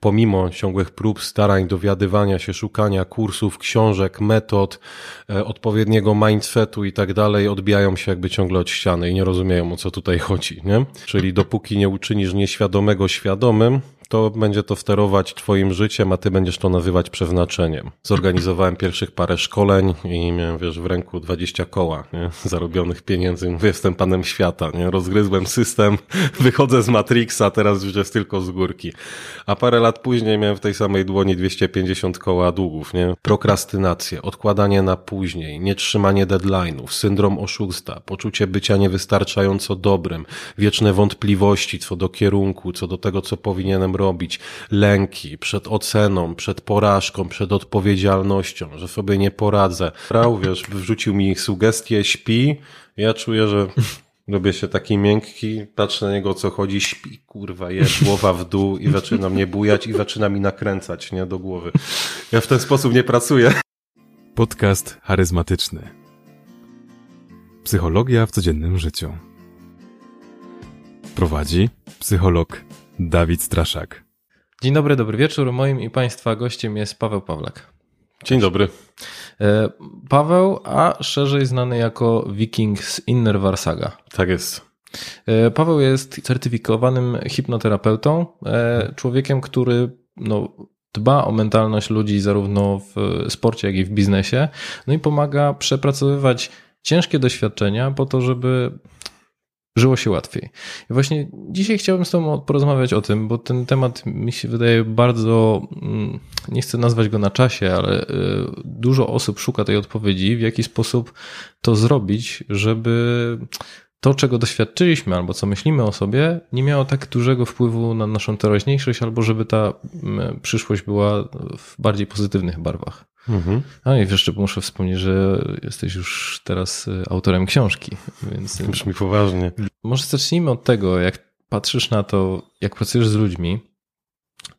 pomimo ciągłych prób, starań, dowiadywania się, szukania kursów, książek, metod, e, odpowiedniego mindsetu i tak dalej, odbijają się jakby ciągle od ściany i nie rozumieją o co tutaj chodzi, nie? Czyli dopóki nie uczynisz nieświadomego świadomym, to będzie to sterować Twoim życiem, a Ty będziesz to nazywać przeznaczeniem. Zorganizowałem pierwszych parę szkoleń i miałem, wiesz, w ręku 20 koła nie? zarobionych pieniędzy. Mówię, jestem panem świata, nie? rozgryzłem system, wychodzę z Matrixa, teraz już jest tylko z górki. A parę lat później miałem w tej samej dłoni 250 koła długów. Nie? Prokrastynacja, odkładanie na później, nietrzymanie deadline'ów, syndrom oszusta, poczucie bycia niewystarczająco dobrym, wieczne wątpliwości co do kierunku, co do tego, co powinienem robić, lęki przed oceną, przed porażką, przed odpowiedzialnością, że sobie nie poradzę. Rał, wiesz, wrzucił mi sugestie, śpi, ja czuję, że robię się taki miękki, patrzę na niego co chodzi, śpi, kurwa, jest głowa w dół i zaczyna mnie bujać i zaczyna mi nakręcać, nie, do głowy. Ja w ten sposób nie pracuję. Podcast charyzmatyczny. Psychologia w codziennym życiu. Prowadzi psycholog Dawid Straszak. Dzień dobry, dobry wieczór. Moim i Państwa gościem jest Paweł Pawlak. Dzień dobry. E, Paweł, a szerzej znany jako Wiking z Inner Varsaga. Tak jest. E, Paweł jest certyfikowanym hipnoterapeutą, e, człowiekiem, który no, dba o mentalność ludzi zarówno w sporcie, jak i w biznesie, no i pomaga przepracowywać ciężkie doświadczenia po to, żeby żyło się łatwiej. I właśnie dzisiaj chciałbym z Tobą porozmawiać o tym, bo ten temat mi się wydaje bardzo, mm, nie chcę nazwać go na czasie, ale y, dużo osób szuka tej odpowiedzi, w jaki sposób to zrobić, żeby to, czego doświadczyliśmy albo co myślimy o sobie, nie miało tak dużego wpływu na naszą teraźniejszość, albo żeby ta mm, przyszłość była w bardziej pozytywnych barwach. Mhm. A i jeszcze muszę wspomnieć, że jesteś już teraz y, autorem książki, więc. Brzmi poważnie. Może zacznijmy od tego, jak patrzysz na to, jak pracujesz z ludźmi,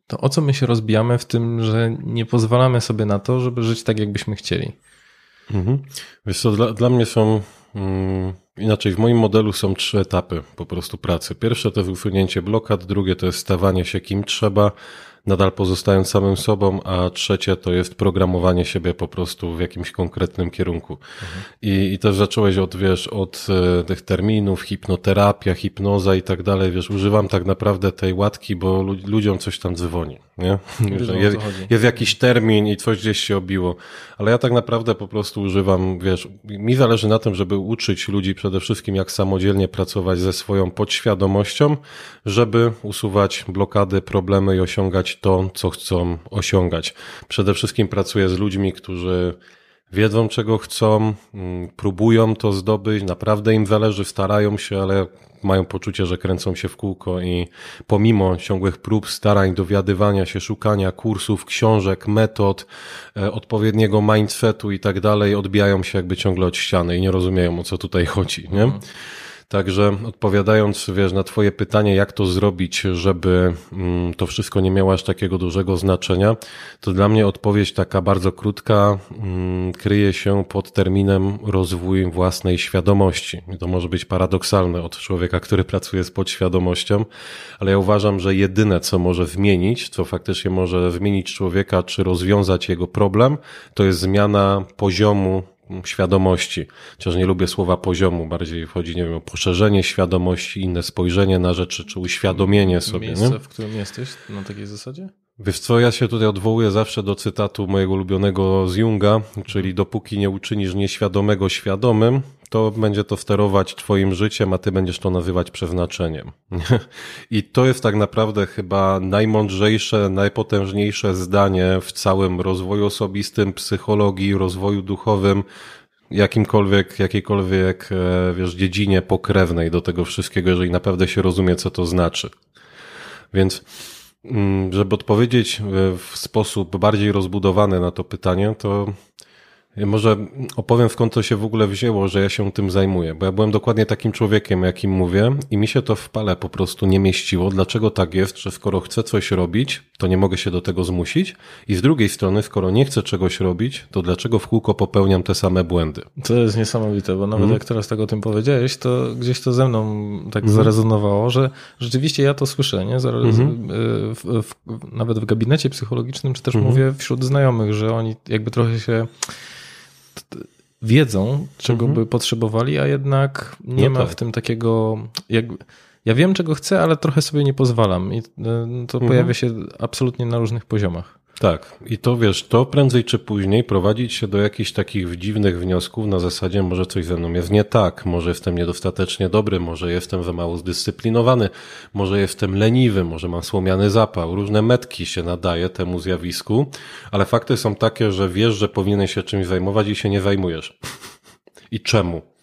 to o co my się rozbijamy w tym, że nie pozwalamy sobie na to, żeby żyć tak, jakbyśmy chcieli. Mhm. Wiesz co, dla, dla mnie są. Mm, inaczej, w moim modelu są trzy etapy po prostu pracy. Pierwsze to usunięcie blokad, drugie to jest stawanie się kim trzeba, nadal pozostając samym sobą, a trzecie to jest programowanie siebie po prostu w jakimś konkretnym kierunku. Mhm. I, I też zacząłeś od, wiesz, od e, tych terminów, hipnoterapia, hipnoza i tak dalej, wiesz, używam tak naprawdę tej łatki, bo ludziom coś tam dzwoni, nie? Jest, jest jakiś termin i coś gdzieś się obiło, ale ja tak naprawdę po prostu używam, wiesz, mi zależy na tym, żeby uczyć ludzi przede wszystkim, jak samodzielnie pracować ze swoją podświadomością, żeby usuwać blokady, problemy i osiągać to, co chcą osiągać. Przede wszystkim pracuję z ludźmi, którzy wiedzą, czego chcą, mm, próbują to zdobyć, naprawdę im zależy, starają się, ale mają poczucie, że kręcą się w kółko i pomimo ciągłych prób, starań, dowiadywania się, szukania kursów, książek, metod, e, odpowiedniego mindsetu i tak dalej, odbijają się jakby ciągle od ściany i nie rozumieją, o co tutaj chodzi, nie? Także odpowiadając, wiesz, na Twoje pytanie, jak to zrobić, żeby mm, to wszystko nie miało aż takiego dużego znaczenia, to dla mnie odpowiedź taka bardzo krótka mm, kryje się pod terminem rozwój własnej świadomości. To może być paradoksalne od człowieka, który pracuje z podświadomością, ale ja uważam, że jedyne, co może zmienić, co faktycznie może zmienić człowieka, czy rozwiązać jego problem, to jest zmiana poziomu świadomości. Chociaż nie lubię słowa poziomu, bardziej chodzi, nie wiem, o poszerzenie świadomości, inne spojrzenie na rzeczy, czy uświadomienie sobie. Miejsce, nie? w którym jesteś na takiej zasadzie? Wiesz co, ja się tutaj odwołuję zawsze do cytatu mojego ulubionego z Junga, czyli dopóki nie uczynisz nieświadomego świadomym, to będzie to sterować twoim życiem, a ty będziesz to nazywać przeznaczeniem. I to jest tak naprawdę chyba najmądrzejsze, najpotężniejsze zdanie w całym rozwoju osobistym, psychologii, rozwoju duchowym, jakimkolwiek, jakiejkolwiek, e, wiesz, dziedzinie pokrewnej do tego wszystkiego, jeżeli naprawdę się rozumie, co to znaczy. Więc żeby odpowiedzieć w sposób bardziej rozbudowany na to pytanie, to Może opowiem skąd to się w ogóle wzięło, że ja się tym zajmuję, bo ja byłem dokładnie takim człowiekiem, jakim mówię i mi się to w pale po prostu nie mieściło. Dlaczego tak jest, że skoro chcę coś robić, to nie mogę się do tego zmusić i z drugiej strony, skoro nie chcę czegoś robić, to dlaczego w kółko popełniam te same błędy? To jest niesamowite, bo nawet mm. jak teraz tak o tym powiedziałeś, to gdzieś to ze mną tak mm. zarezonowało, że rzeczywiście ja to słyszę, nie? Mm. w, w, nawet w gabinecie psychologicznym, czy też mm. mówię wśród znajomych, że oni jakby trochę się wiedzą, czego mhm. by potrzebowali, a jednak nie no ma tak. w tym takiego. Jakby, ja wiem, czego chcę, ale trochę sobie nie pozwalam. I e, to mhm. pojawia się absolutnie na różnych poziomach. Tak, i to wiesz, to prędzej czy później prowadzić się do jakichś takich dziwnych wniosków na zasadzie, może coś ze mną jest nie tak, może jestem niedostatecznie dobry, może jestem za mało zdyscyplinowany, może jestem leniwy, może mam słomiany zapał. Różne metki się nadaje temu zjawisku, ale fakty są takie, że wiesz, że powinieneś się czymś zajmować i się nie zajmujesz. I czemu?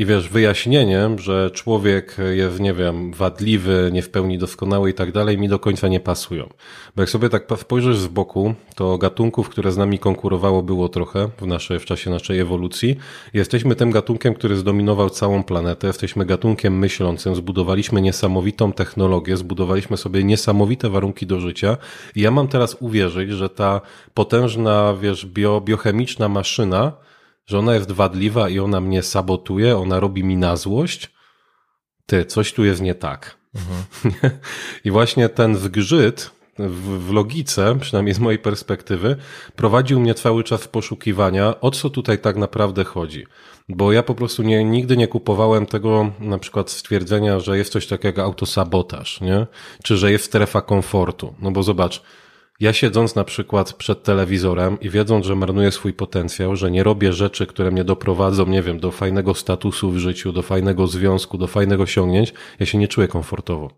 I wiesz, wyjaśnieniem, że człowiek jest, nie wiem, wadliwy, nie w pełni doskonały i tak dalej, mi do końca nie pasują. Bo jak sobie tak spojrzysz z boku, to gatunków, które z nami konkurowało było trochę w, naszej, w czasie naszej ewolucji. Jesteśmy tym gatunkiem, który zdominował całą planetę. Jesteśmy gatunkiem myślącym, zbudowaliśmy niesamowitą technologię, zbudowaliśmy sobie niesamowite warunki do życia. I ja mam teraz uwierzyć, że ta potężna, wiesz, bio, biochemiczna maszyna, że ona jest wadliwa i ona mnie sabotuje, ona robi mi na złość. Ty, coś tu jest nie tak. Mhm. I właśnie ten zgrzyt w, w logice, przynajmniej z mojej perspektywy, prowadził mnie cały czas w poszukiwania, o co tutaj tak naprawdę chodzi. Bo ja po prostu nie, nigdy nie kupowałem tego na przykład stwierdzenia, że jest coś takiego jak autosabotaż, nie? Czy że jest strefa komfortu. No bo zobacz, ja siedząc na przykład przed telewizorem i wiedząc, że marnuję swój potencjał, że nie robię rzeczy, które mnie doprowadzą, nie wiem, do fajnego statusu w życiu, do fajnego związku, do fajnego osiągnięć, ja się nie czuję komfortowo.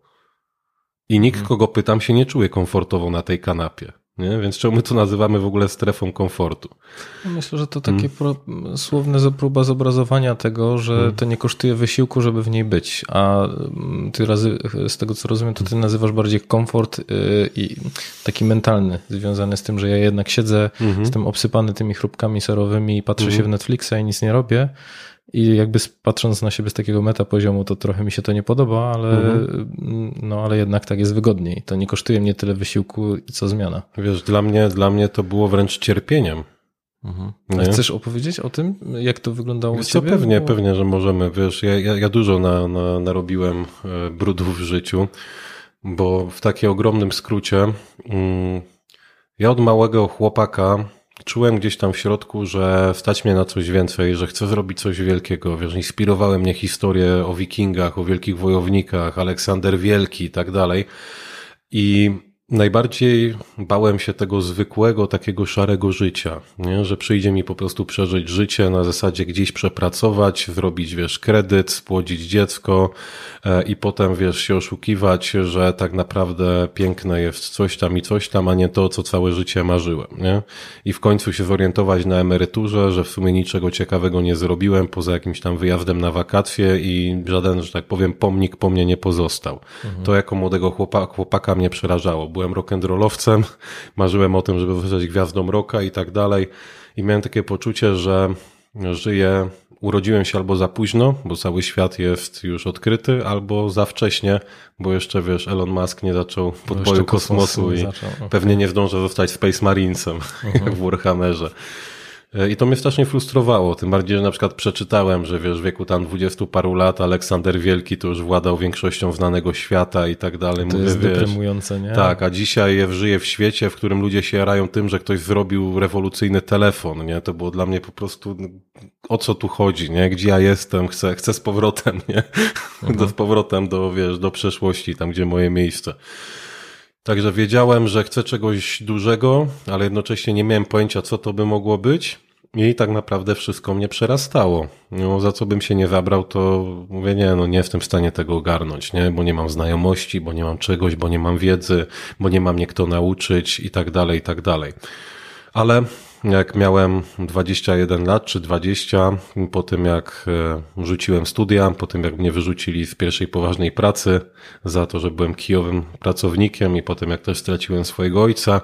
I nikt, kogo pytam, się nie czuje komfortowo na tej kanapie. Nie? Więc czemu my to nazywamy w ogóle strefą komfortu? Myślę, że to takie hmm. słowne próba zobrazowania tego, że hmm. to nie kosztuje wysiłku, żeby w niej być. A mm, ty razy, z tego co rozumiem, to ty nazywasz bardziej komfort yy, i taki mentalny, związany z tym, że ja jednak siedzę, hmm. jestem obsypany tymi chrupkami serowymi i patrzę się mhm. w Netflixa i nic nie robię. I jakby patrząc na siebie z takiego meta poziomu, to trochę mi się to nie podoba, ale, mhm. no, ale jednak tak jest wygodniej. To nie kosztuje mnie tyle wysiłku, co zmiana. Wiesz, dla mnie, dla mnie to było wręcz cierpieniem. Mhm. chcesz opowiedzieć o tym, jak to wyglądało Wiesz u ciebie? Pewnie, Bo... pewnie, że możemy. Wiesz, ja, ja, ja dużo na, na, narobiłem e, brudów w życiu, bo w takim ogromnym skrócie, mm, ja od małego chłopaka czułem gdzieś tam w środku, że stać mnie na coś więcej, że chcę zrobić coś wielkiego. Wiesz, inspirowały mnie historie o wikingach, o wielkich wojownikach, Aleksander Wielki i tak dalej. I Najbardziej bałem się tego zwykłego, takiego szarego życia, nie? że przyjdzie mi po prostu przeżyć życie na zasadzie gdzieś przepracować, zrobić, wiesz, kredyt, spłodzić dziecko e, i potem, wiesz, się oszukiwać, że tak naprawdę piękne jest coś tam i coś tam, a nie to, co całe życie marzyłem, nie? I w końcu się zorientować na emeryturze, że w sumie niczego ciekawego nie zrobiłem, poza jakimś tam wyjazdem na wakacje i żaden, że tak powiem, pomnik po mnie nie pozostał. Mhm. To jako młodego chłopaka, chłopaka mnie przerażało byłem rock'n'rollowcem, marzyłem o tym, żeby zostać gwiazdą rocka i tak dalej. I miałem takie poczucie, że żyję, urodziłem się albo za późno, bo cały świat jest już odkryty, albo za wcześnie, bo jeszcze wiesz, Elon Musk nie zaczął podboju kosmosu i zaczął. pewnie nie zdążę zostać Space Marinesem, mhm. w Warhammerze. E, I to mnie strasznie frustrowało, tym bardziej, że na przykład przeczytałem, że wiesz, w wieku tam dwudziestu paru lat Aleksander Wielki to już władał większością znanego świata i tak dalej. To Mówię, jest wiesz, deprymujące, nie? Tak, a dzisiaj żyję w świecie, w którym ludzie się jarają tym, że ktoś zrobił rewolucyjny telefon, nie? To było dla mnie po prostu, no, o co tu chodzi, nie? Gdzie ja jestem? Chcę, chcę z powrotem, nie? Mhm. Do, z powrotem do, wiesz, do przeszłości, tam gdzie moje miejsce. Także wiedziałem, że chcę czegoś dużego, ale jednocześnie nie miałem pojęcia, co to by mogło być. I tak naprawdę wszystko mnie przerastało. No, za co bym się nie zabrał, to mówię, nie, no nie jestem w stanie tego ogarnąć, nie? Bo nie mam znajomości, bo nie mam czegoś, bo nie mam wiedzy, bo nie mam mnie kto nauczyć i tak dalej, i tak dalej. Ale jak miałem 21 lat czy 20, po tym jak e, rzuciłem studia, po tym jak mnie wyrzucili z pierwszej poważnej pracy za to, że byłem kijowym pracownikiem i potem jak też straciłem swojego ojca,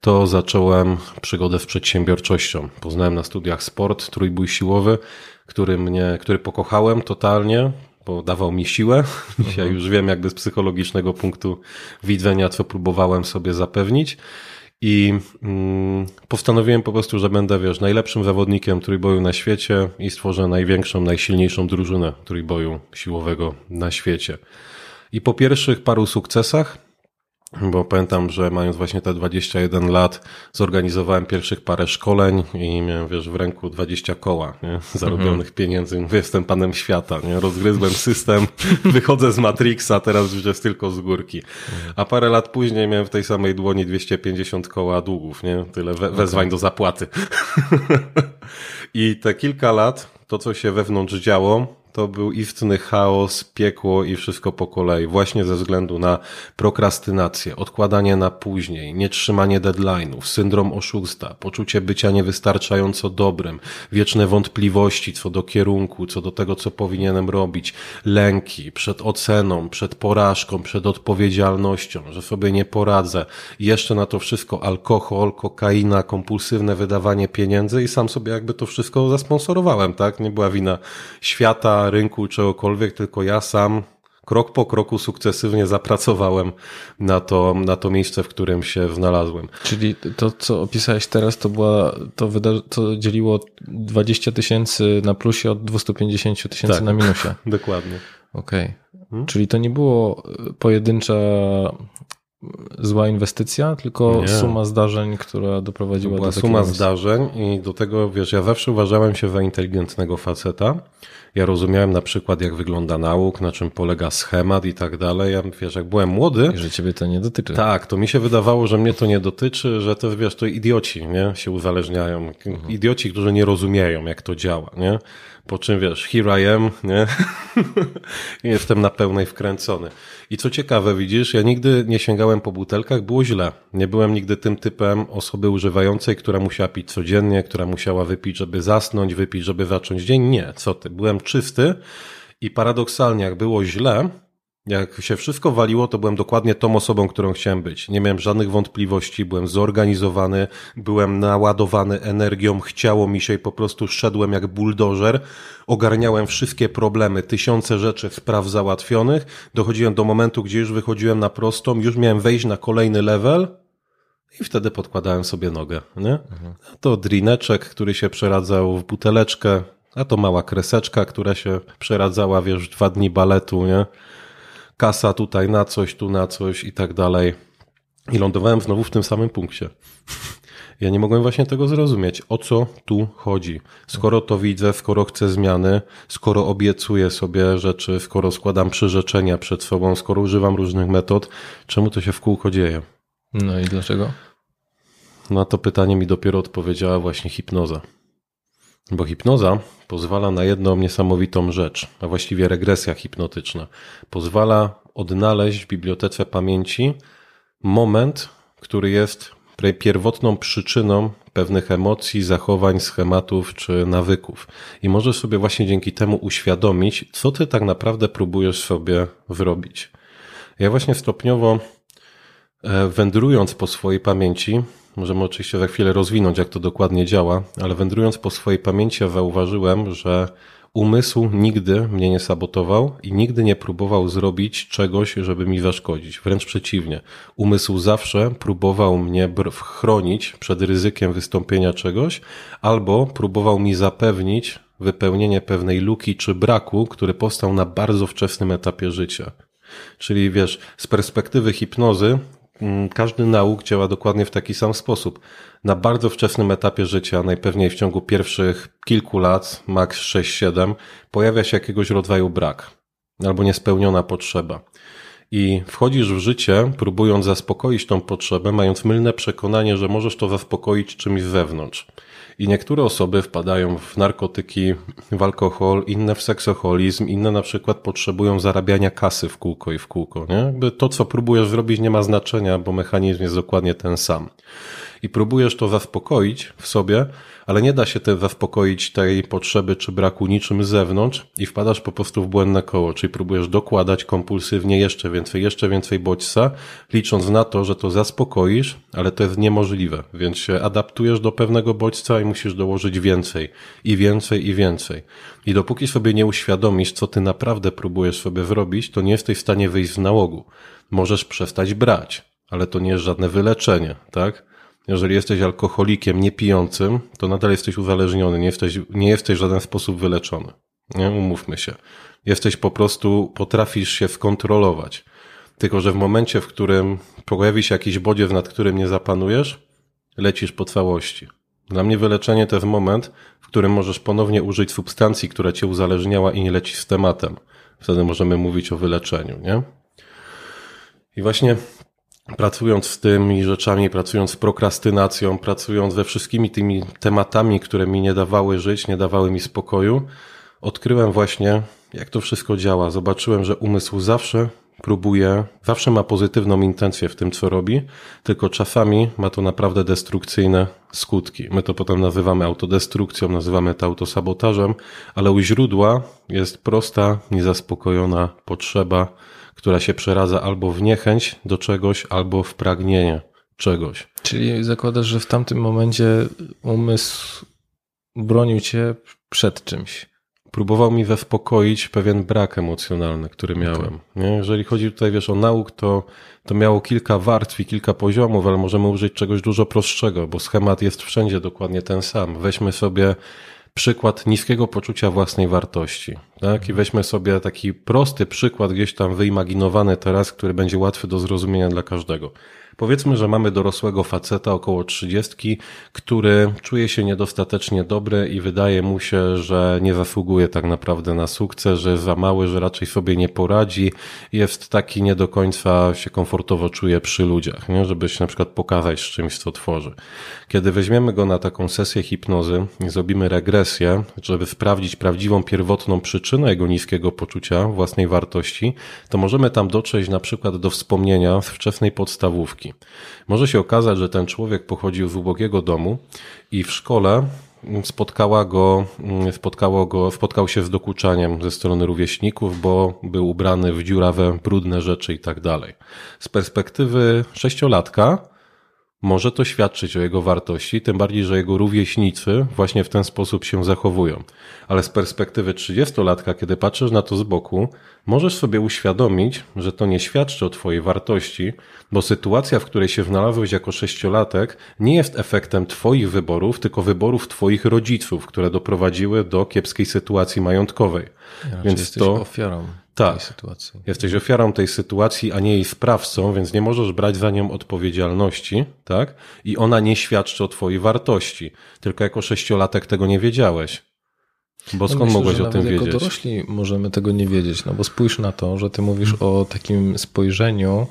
to zacząłem przygodę z przedsiębiorczością. Poznałem na studiach sport, trójbój siłowy, który mnie, który pokochałem totalnie, bo dawał mi siłę. Dzisiaj już wiem jakby z psychologicznego punktu widzenia, co próbowałem sobie zapewnić. I mm, postanowiłem po prostu, że będę, wiesz, najlepszym zawodnikiem trójboju na świecie i stworzę największą, najsilniejszą drużynę trójboju siłowego na świecie. I po pierwszych paru sukcesach bo pamiętam, że mając właśnie te 21 lat, zorganizowałem pierwszych parę szkoleń i miałem, wiesz, w ręku 20 koła, nie? zarobionych mhm. pieniędzy. Mówię, jestem panem świata, nie? rozgryzłem system, wychodzę z Matrixa, teraz już jest tylko z górki. A parę lat później miałem w tej samej dłoni 250 koła długów, nie? Tyle we wezwań okay. do zapłaty. I te kilka lat, to co się wewnątrz działo, to był istny chaos, piekło i wszystko po kolei, właśnie ze względu na prokrastynację, odkładanie na później, nietrzymanie deadline'ów, syndrom oszusta, poczucie bycia niewystarczająco dobrym, wieczne wątpliwości co do kierunku, co do tego, co powinienem robić, lęki przed oceną, przed porażką, przed odpowiedzialnością, że sobie nie poradzę. Jeszcze na to wszystko alkohol, kokaina, kompulsywne wydawanie pieniędzy i sam sobie jakby to wszystko zasponsorowałem, tak? Nie była wina świata, rynku, czegokolwiek, tylko ja sam krok po kroku sukcesywnie zapracowałem na to, na to miejsce, w którym się znalazłem. Czyli to, co opisałeś teraz, to była, to, wyda- to dzieliło 20 tysięcy na plusie od 250 tysięcy tak, na minusie. Dokładnie. Okej. Okay. Hmm? Czyli to nie było pojedyncza zła inwestycja, tylko nie. suma zdarzeń, która doprowadziła była do suma miejsca. zdarzeń i do tego, wiesz, ja zawsze uważałem się za inteligentnego faceta. Ja rozumiałem na przykład, jak wygląda nauk, na czym polega schemat i tak dalej. Ja, wiesz, jak byłem młody... I że ciebie to nie dotyczy. Tak, to mi się wydawało, że mnie to nie dotyczy, że to, wiesz, to idioci, nie? Się uzależniają. Mhm. Idioci, którzy nie rozumieją, jak to działa, nie? Po czym wiesz, here I am, nie? Jestem na pełnej wkręcony. I co ciekawe, widzisz, ja nigdy nie sięgałem po butelkach, było źle. Nie byłem nigdy tym typem osoby używającej, która musiała pić codziennie, która musiała wypić, żeby zasnąć, wypić, żeby zacząć dzień. Nie, co ty, byłem czysty i paradoksalnie, jak było źle, jak się wszystko waliło, to byłem dokładnie tą osobą, którą chciałem być. Nie miałem żadnych wątpliwości, byłem zorganizowany, byłem naładowany energią, chciało mi się i po prostu szedłem jak buldożer, ogarniałem wszystkie problemy, tysiące rzeczy, spraw załatwionych, dochodziłem do momentu, gdzie już wychodziłem na prostą, już miałem wejść na kolejny level i wtedy podkładałem sobie nogę, nie? Mhm. A to drineczek, który się przeradzał w buteleczkę, a to mała kreseczka, która się przeradzała, wiesz, dwa dni baletu, nie? Kasa tutaj na coś, tu na coś i tak dalej. I lądowałem znowu w tym samym punkcie. Ja nie mogłem właśnie tego zrozumieć, o co tu chodzi. Skoro to widzę, skoro chcę zmiany, skoro obiecuję sobie rzeczy, skoro składam przyrzeczenia przed sobą, skoro używam różnych metod, czemu to się w kółko dzieje? No i dlaczego? Na to pytanie mi dopiero odpowiedziała właśnie hipnoza. Bo hipnoza pozwala na jedną niesamowitą rzecz, a właściwie regresja hipnotyczna. Pozwala odnaleźć w bibliotece pamięci moment, który jest pierwotną przyczyną pewnych emocji, zachowań, schematów czy nawyków. I możesz sobie właśnie dzięki temu uświadomić, co ty tak naprawdę próbujesz sobie wyrobić. Ja właśnie stopniowo e, wędrując po swojej pamięci, Możemy oczywiście za chwilę rozwinąć, jak to dokładnie działa, ale wędrując po swojej pamięci, zauważyłem, że umysł nigdy mnie nie sabotował i nigdy nie próbował zrobić czegoś, żeby mi zaszkodzić. Wręcz przeciwnie. Umysł zawsze próbował mnie chronić przed ryzykiem wystąpienia czegoś, albo próbował mi zapewnić wypełnienie pewnej luki czy braku, który powstał na bardzo wczesnym etapie życia. Czyli wiesz, z perspektywy hipnozy każdy nauk działa dokładnie w taki sam sposób. Na bardzo wczesnym etapie życia, najpewniej w ciągu pierwszych kilku lat, maks 6-7, pojawia się jakiegoś rodzaju brak albo niespełniona potrzeba. I wchodzisz w życie, próbując zaspokoić tą potrzebę, mając mylne przekonanie, że możesz to zaspokoić czymś z zewnątrz. I niektóre osoby wpadają w narkotyki, w alkohol, inne w seksoholizm, inne na przykład potrzebują zarabiania kasy w kółko i w kółko. Nie? Jakby to, co próbujesz zrobić, nie ma znaczenia, bo mechanizm jest dokładnie ten sam. i próbujesz to zaspokoić w sobie, ale nie da się te zaspokoić tej potrzeby czy braku niczym z zewnątrz i wpadasz po prostu w błędne koło, czyli próbujesz dokładać kompulsywnie jeszcze więcej, jeszcze więcej bodźca, licząc na to, że to zaspokoisz, ale to jest niemożliwe, więc się adaptujesz do pewnego bodźca i musisz dołożyć więcej i więcej i więcej. I dopóki sobie nie uświadomisz, co ty naprawdę próbujesz sobie zrobić, to nie jesteś w stanie wyjść z nałogu. Możesz przestać brać, ale to nie jest żadne wyleczenie, tak? Jeżeli jesteś alkoholikiem niepijącym, to nadal jesteś uzależniony, nie jesteś, nie jesteś w żaden sposób wyleczony. Nie? Umówmy się. Jesteś po prostu, potrafisz się skontrolować. Tylko, że w momencie, w którym pojawi się jakiś bodziew, nad którym nie zapanujesz, lecisz po całości. Dla mnie wyleczenie to jest moment, w którym możesz ponownie użyć substancji, która cię uzależniała i nie lecisz z tematem. Wtedy możemy mówić o wyleczeniu, nie? I właśnie pracując z tymi rzeczami, pracując z prokrastynacją, pracując we wszystkimi tymi tematami, które mi nie dawały żyć, nie dawały mi spokoju, odkryłem właśnie, jak to wszystko działa. Zobaczyłem, że umysł zawsze próbuje, zawsze ma pozytywną intencję w tym, co robi, tylko czasami ma to naprawdę destrukcyjne skutki. My to potem nazywamy autodestrukcją, nazywamy to autosabotażem, ale u źródła jest prosta, niezaspokojona potrzeba, która się przeradza albo w niechęć do czegoś, albo w pragnienie czegoś. Czyli zakładasz, że w tamtym momencie umysł bronił cię przed czymś. Próbował mi zaspokoić pewien brak emocjonalny, który miałem. Nie? Jeżeli chodzi tutaj, wiesz, o nauk, to, to miało kilka warstw i kilka poziomów, ale możemy użyć czegoś dużo prostszego, bo schemat jest wszędzie dokładnie ten sam. Weźmy sobie przykład niskiego poczucia własnej wartości. Tak? I weźmy sobie taki prosty przykład, gdzieś tam wyimaginowany teraz, który będzie łatwy do zrozumienia dla każdego. Powiedzmy, że mamy dorosłego faceta około trzydziestki, który czuje się niedostatecznie dobry i wydaje mu się, że nie zasługuje tak naprawdę na sukces, że jest za mały, że raczej sobie nie poradzi, jest taki nie do końca się komfortowo czuje przy ludziach, nie? żeby się na przykład pokazać z czymś, co tworzy. Kiedy weźmiemy go na taką sesję hipnozy i zrobimy regresję, żeby sprawdzić prawdziwą, pierwotną przyczynę jego niskiego poczucia własnej wartości, to możemy tam dotrzeć na przykład do wspomnienia z wczesnej podstawówki. Może się okazać, że ten człowiek pochodził z ubogiego domu i w szkole spotkała go, spotkało go, spotkał się z dokuczaniem ze strony rówieśników, bo był ubrany w dziurawe, brudne rzeczy i tak dalej. Z perspektywy sześciolatka może to świadczyć o jego wartości, tym bardziej, że jego rówieśnicy właśnie w ten sposób się zachowują. Ale z perspektywy 30-latka, kiedy patrzysz na to z boku, możesz sobie uświadomić, że to nie świadczy o Twojej wartości, bo sytuacja, w której się znalazłeś jako sześciolatek, nie jest efektem Twoich wyborów, tylko wyborów Twoich rodziców, które doprowadziły do kiepskiej sytuacji majątkowej. Ja, Więc to ofiarą tak, tej sytuacji. Jesteś ofiarą tej sytuacji, a nie jej sprawcą, więc nie możesz brać za nią odpowiedzialności, tak? I ona nie świadczy o twojej wartości. Tylko jako sześciolatek tego nie wiedziałeś. Bo skąd no myślę, mogłeś o tym wiedzieć? Jako dorośli możemy tego nie wiedzieć, no bo spójrz na to, że ty mówisz o takim spojrzeniu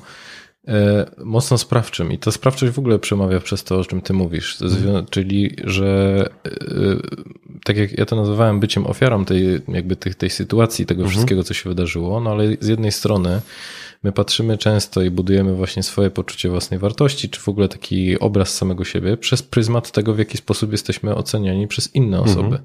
mocno sprawczym i ta sprawczość w ogóle przemawia przez to, o czym ty mówisz, hmm. czyli, że e, tak jak ja to nazywałem byciem ofiarą tej, jakby tej, tej sytuacji, tego mhm. wszystkiego, co się wydarzyło, no ale z jednej strony my patrzymy często i budujemy właśnie swoje poczucie własnej wartości, czy w ogóle taki obraz samego siebie przez pryzmat tego, w jaki sposób jesteśmy oceniani przez inne mhm. osoby. Mhm.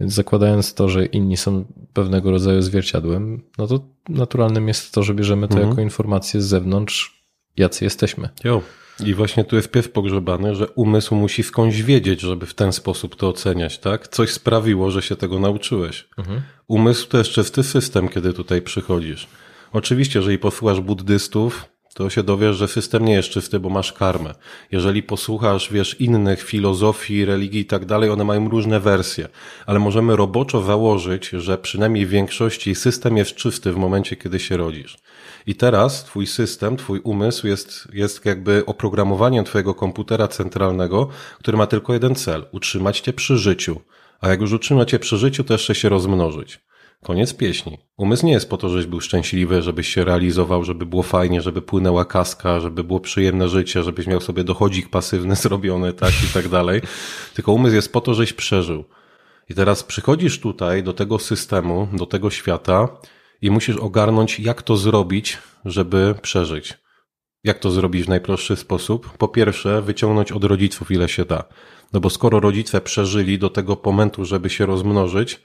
Więc zakładając to, że inni są pewnego rodzaju zwierciadłem, no to naturalnym jest to, że bierzemy to mhm. jako informację z zewnątrz, jacy jesteśmy. Jo. I właśnie tu jest piew pogrzebany, że umysł musi skądś wiedzieć, żeby w ten sposób to oceniać, tak? Coś sprawiło, że się tego nauczyłeś. Mhm. Umysł to jest czysty system, kiedy tutaj przychodzisz. Oczywiście, jeżeli posłuchasz buddystów, to się dowiesz, że system nie jest czysty, bo masz karmę. Jeżeli posłuchasz, wiesz, innych filozofii, religii i tak dalej, one mają różne wersje, ale możemy roboczo założyć, że przynajmniej w większości system jest czysty w momencie, kiedy się rodzisz. I teraz twój system, twój umysł jest, jest jakby oprogramowaniem twojego komputera centralnego, który ma tylko jeden cel, utrzymać cię przy życiu. A jak już utrzyma cię przy życiu, to jeszcze się rozmnożyć. Koniec pieśni. Umysł nie jest po to, żebyś był szczęśliwy, żebyś się realizował, żeby było fajnie, żeby płynęła kaska, żeby było przyjemne życie, żebyś miał sobie dochodzik pasywny zrobiony, tak i tak dalej. Tylko umysł jest po to, żeś przeżył. I teraz przychodzisz tutaj do tego systemu, do tego świata i musisz ogarnąć, jak to zrobić, żeby przeżyć. Jak to zrobić w najprostszy sposób? Po pierwsze, wyciągnąć od rodziców ile się da. No bo skoro rodzice przeżyli do tego momentu, żeby się rozmnożyć,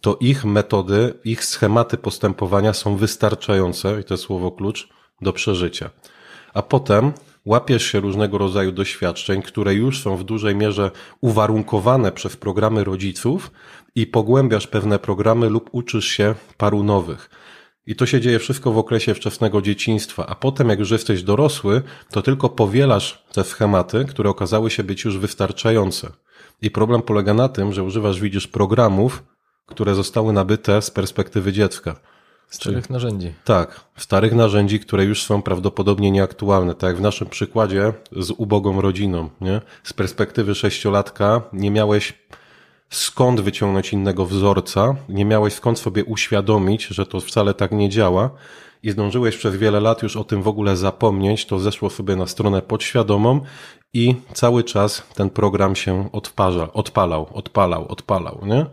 to ich metody, ich schematy postępowania są wystarczające, i to słowo klucz, do przeżycia. A potem łapiesz się różnego rodzaju doświadczeń, które już są w dużej mierze uwarunkowane przez programy rodziców i pogłębiasz pewne programy lub uczysz się paru nowych. I to się dzieje wszystko w okresie wczesnego dzieciństwa, a potem, jak już jesteś dorosły, to tylko powielasz te schematy, które okazały się być już wystarczające. I problem polega na tym, że używasz, widzisz, programów, które zostały nabyte z perspektywy dziecka. Starych narzędzi. Tak, starych narzędzi, które już są prawdopodobnie nieaktualne. Tak jak w naszym przykładzie z ubogą rodziną. Nie? Z perspektywy sześciolatka nie miałeś skąd wyciągnąć innego wzorca, nie miałeś skąd sobie uświadomić, że to wcale tak nie działa i zdążyłeś przez wiele lat już o tym w ogóle zapomnieć, to zeszło sobie na stronę podświadomą i cały czas ten program się odparza, odpalał, odpalał, odpalał, nie?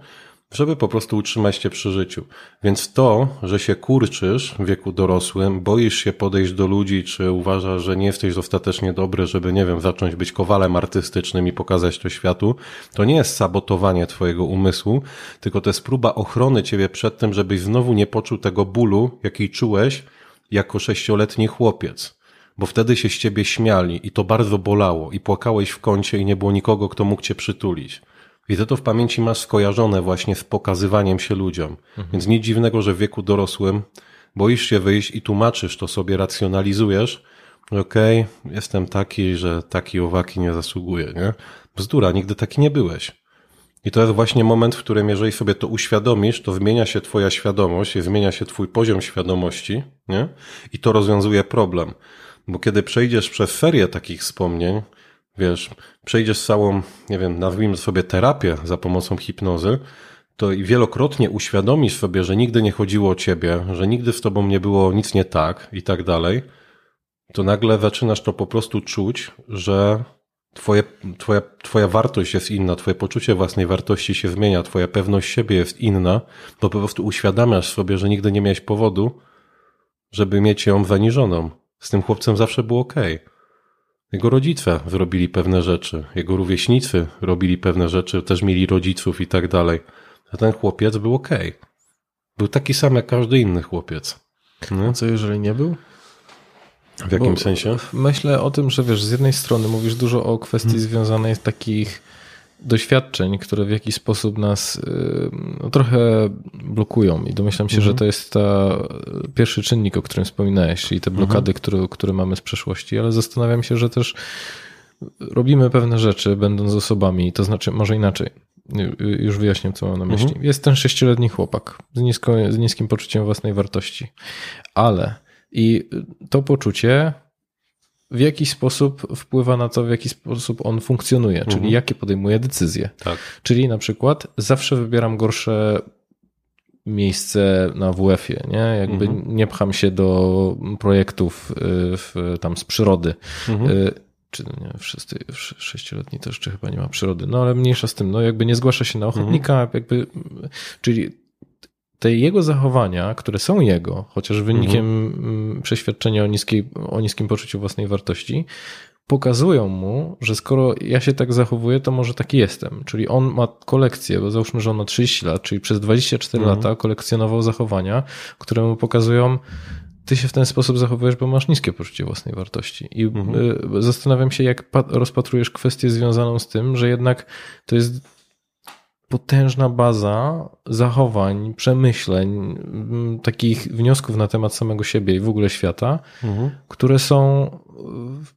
Żeby po prostu utrzymać cię przy życiu. Więc to, że się kurczysz w wieku dorosłym, boisz się podejść do ludzi, czy uważasz, że nie jesteś dostatecznie dobry, żeby, nie wiem, zacząć być kowalem artystycznym i pokazać to światu, to nie jest sabotowanie twojego umysłu, tylko to jest próba ochrony ciebie przed tym, żebyś znowu nie poczuł tego bólu, jaki czułeś jako sześcioletni chłopiec bo wtedy się z ciebie śmiali i to bardzo bolało i płakałeś w kącie i nie było nikogo, kto mógł cię przytulić. I ty to w pamięci masz skojarzone właśnie z pokazywaniem się ludziom. Mhm. Więc nic dziwnego, że w wieku dorosłym boisz się wyjść i tłumaczysz to sobie, racjonalizujesz, okej, okay, jestem taki, że taki owaki nie zasługuje, nie? Bzdura, nigdy taki nie byłeś. I to jest właśnie moment, w którym jeżeli sobie to uświadomisz, to zmienia się twoja świadomość, zmienia się twój poziom świadomości, nie? I to rozwiązuje problem. Bo kiedy przejdziesz przez serię takich wspomnień, wiesz, przejdziesz całą, nie wiem, nazwijmy sobie terapię za pomocą hipnozy, to i wielokrotnie uświadomisz sobie, że nigdy nie chodziło o ciebie, że nigdy z tobą nie było nic nie tak i tak dalej, to nagle zaczynasz to po prostu czuć, że twoje, twoja, twoja wartość jest inna, twoje poczucie własnej wartości się zmienia, twoja pewność siebie jest inna, bo po prostu uświadamiasz sobie, że nigdy nie miałeś powodu, żeby mieć ją zaniżoną. Z tym chłopcem zawsze było okej. Jego rodzice zrobili pewne rzeczy, jego rówieśnicy robili pewne rzeczy, też mieli rodziców i tak dalej. A ten chłopiec był ok. Był taki sam jak każdy inny chłopiec. No. Co jeżeli nie był? W jakim Bo sensie? Myślę o tym, że wiesz, z jednej strony mówisz dużo o kwestii hmm. związanej z takich doświadczeń, które w jakiś sposób nas y, no, trochę blokują i domyślam się, mhm. że to jest ta pierwszy czynnik, o którym wspominałeś, czyli te blokady, mhm. które, które mamy z przeszłości, ale zastanawiam się, że też robimy pewne rzeczy, będąc osobami, to znaczy może inaczej. Już wyjaśnię, co mam na myśli. Mhm. Jest ten sześcioletni chłopak z, nisko, z niskim poczuciem własnej wartości, ale i to poczucie w jakiś sposób wpływa na to, w jaki sposób on funkcjonuje, czyli mhm. jakie podejmuje decyzje. Tak. Czyli na przykład zawsze wybieram gorsze miejsce na WF-ie, nie? Jakby mhm. nie pcham się do projektów y, w, tam z przyrody. Mhm. Y, czy nie, wszyscy sześcioletni też czy chyba nie ma przyrody, no ale mniejsza z tym, no jakby nie zgłasza się na ochotnika, mhm. jakby, czyli te jego zachowania, które są jego, chociaż wynikiem mhm. przeświadczenia o, niskiej, o niskim poczuciu własnej wartości, pokazują mu, że skoro ja się tak zachowuję, to może taki jestem. Czyli on ma kolekcję, bo załóżmy, że on ma 30 lat, czyli przez 24 mhm. lata kolekcjonował zachowania, które mu pokazują, ty się w ten sposób zachowujesz, bo masz niskie poczucie własnej wartości. I mhm. Y, zastanawiam się, jak rozpatrujesz kwestię związaną z tym, że jednak to jest potężna baza zachowań, przemyśleń, takich wniosków na temat samego siebie i w ogóle świata, mhm. które są e,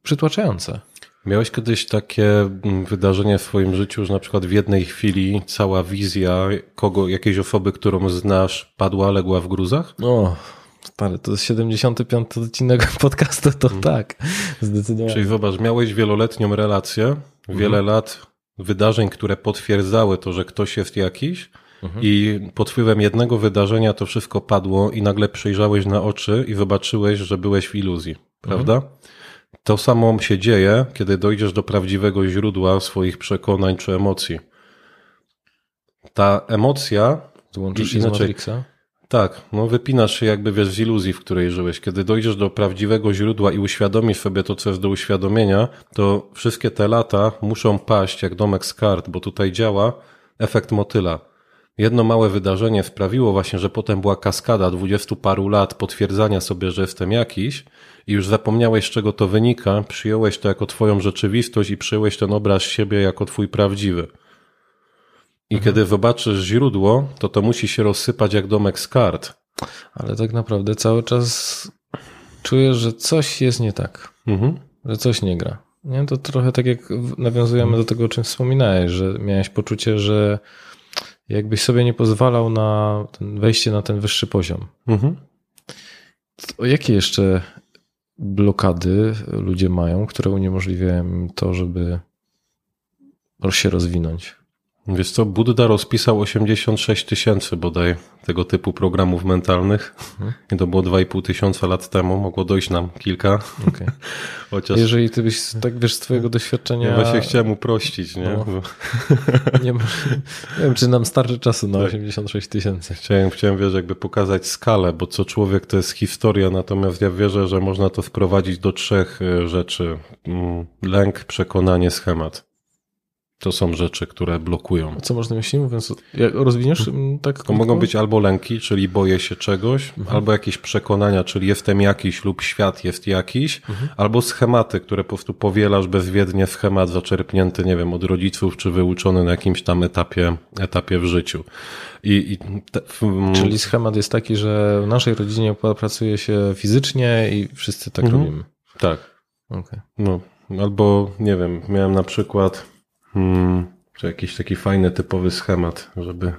przytłaczające. Miałeś kiedyś takie wydarzenie w swoim życiu, że na przykład w jednej chwili cała wizja kogo, jakiejś osoby, którą znasz, padła, legła w gruzach? O, stary, to jest 75 odcinek podcastu, to mhm. tak, zdecydowanie. Czyli zobacz, miałeś wieloletnią relację, wiele mhm. lat wydarzeń, które potwierdzały to, że ktoś jest jakiś, mhm. i pod wpływem jednego wydarzenia to wszystko padło, i nagle przyjrzałeś na oczy i zobaczyłeś, że byłeś w iluzji, prawda? Mhm. To samo się dzieje, kiedy dojdziesz do prawdziwego źródła swoich przekonań czy emocji. Ta emocja. Złączysz się inaczej, z Matrixa? Tak, no wypinasz się jakby wiesz z iluzji, w której żyłeś. Kiedy dojdziesz do prawdziwego źródła i uświadomisz sobie to, co jest do uświadomienia, to wszystkie te lata muszą paść jak domek z kart, bo tutaj działa efekt motyla. Jedno małe wydarzenie sprawiło właśnie, że potem była kaskada dwudziestu paru lat potwierdzania sobie, że jestem jakiś i już zapomniałeś, z czego to wynika, przyjąłeś to jako twoją rzeczywistość i przyjąłeś ten obraz siebie jako twój prawdziwy. I Mhm. kiedy zobaczysz źródło, to to musi się rozsypać jak domek z kart. Ale tak naprawdę cały czas czujesz, że coś jest nie tak, Mhm. że coś nie gra. Nie? To trochę tak jak nawiązujemy do tego, o czym wspominałeś, że miałeś poczucie, że jakbyś sobie nie pozwalał na wejście na ten wyższy poziom. Mhm. To jakie jeszcze blokady ludzie mają, które uniemożliwiają to, żeby się rozwinąć? Wiesz co, Buddha rozpisał 86 tysięcy bodaj tego typu programów mentalnych. Mhm. I to było 2,5 tysiąca lat temu. Mogło dojść nam kilka. Okay. Chociaż Jeżeli ty byś tak wiesz z twojego doświadczenia. ja właśnie chciałem uprościć, nie? No. Bo Nie, ma, nie wiem, czy nam starczy czasu na Tak. 86 tysięcy. Chciałem, chciałem, wiesz, jakby pokazać skalę, bo co człowiek to jest historia, natomiast ja wierzę, że można to wprowadzić do trzech e, rzeczy. Mm, Lęk, przekonanie, schemat. To są rzeczy, które blokują. Co można myśleć, mówiąc, rozwiniesz mm, tak? To mogą być albo lęki, czyli boję się czegoś, albo jakieś przekonania, czyli jestem jakiś lub świat jest jakiś, albo schematy, które po prostu powielasz bezwiednie, schemat zaczerpnięty, nie wiem, od rodziców, czy wyuczony na jakimś tam etapie, etapie w życiu. I, i te, w, Czyli schemat jest taki, że w naszej rodzinie pracuje się fizycznie i wszyscy tak Mhm. robimy. tak, Okay. no, albo nie wiem, miałem na przykład, hmm, czy jakiś taki fajny, typowy schemat, żeby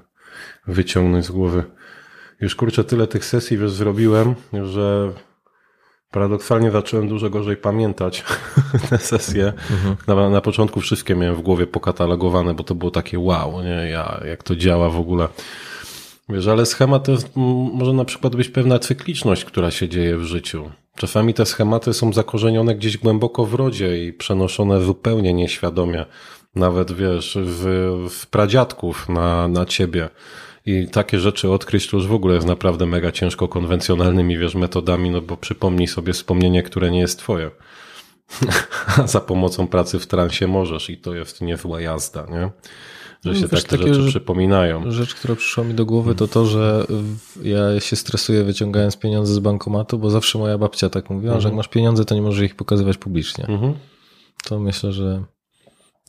wyciągnąć z głowy. Już kurczę, tyle tych sesji wiesz, zrobiłem, że paradoksalnie zacząłem dużo gorzej pamiętać te sesje. Na, na początku wszystkie miałem w głowie pokatalogowane, bo to było takie wow, nie, ja, jak to działa w ogóle. Wiesz, ale schemat to jest, może na przykład być pewna cykliczność, która się dzieje w życiu. Czasami te schematy są zakorzenione gdzieś głęboko w rodzie i przenoszone zupełnie nieświadomie. Nawet wiesz, w, w pradziadków na, na ciebie. I takie rzeczy odkryć to już w ogóle jest naprawdę mega ciężko konwencjonalnymi, wiesz, metodami, no bo przypomnij sobie wspomnienie, które nie jest twoje. A za pomocą pracy w transie możesz i to jest niezła jazda, nie? Że No, się wiesz, takie takie, rzeczy przypominają. Rzecz, która przyszła mi do głowy, to to, że ja się stresuję wyciągając pieniądze z bankomatu, bo zawsze moja babcia tak mówiła, że jak masz pieniądze, to nie możesz ich pokazywać publicznie. Mhm. To myślę, że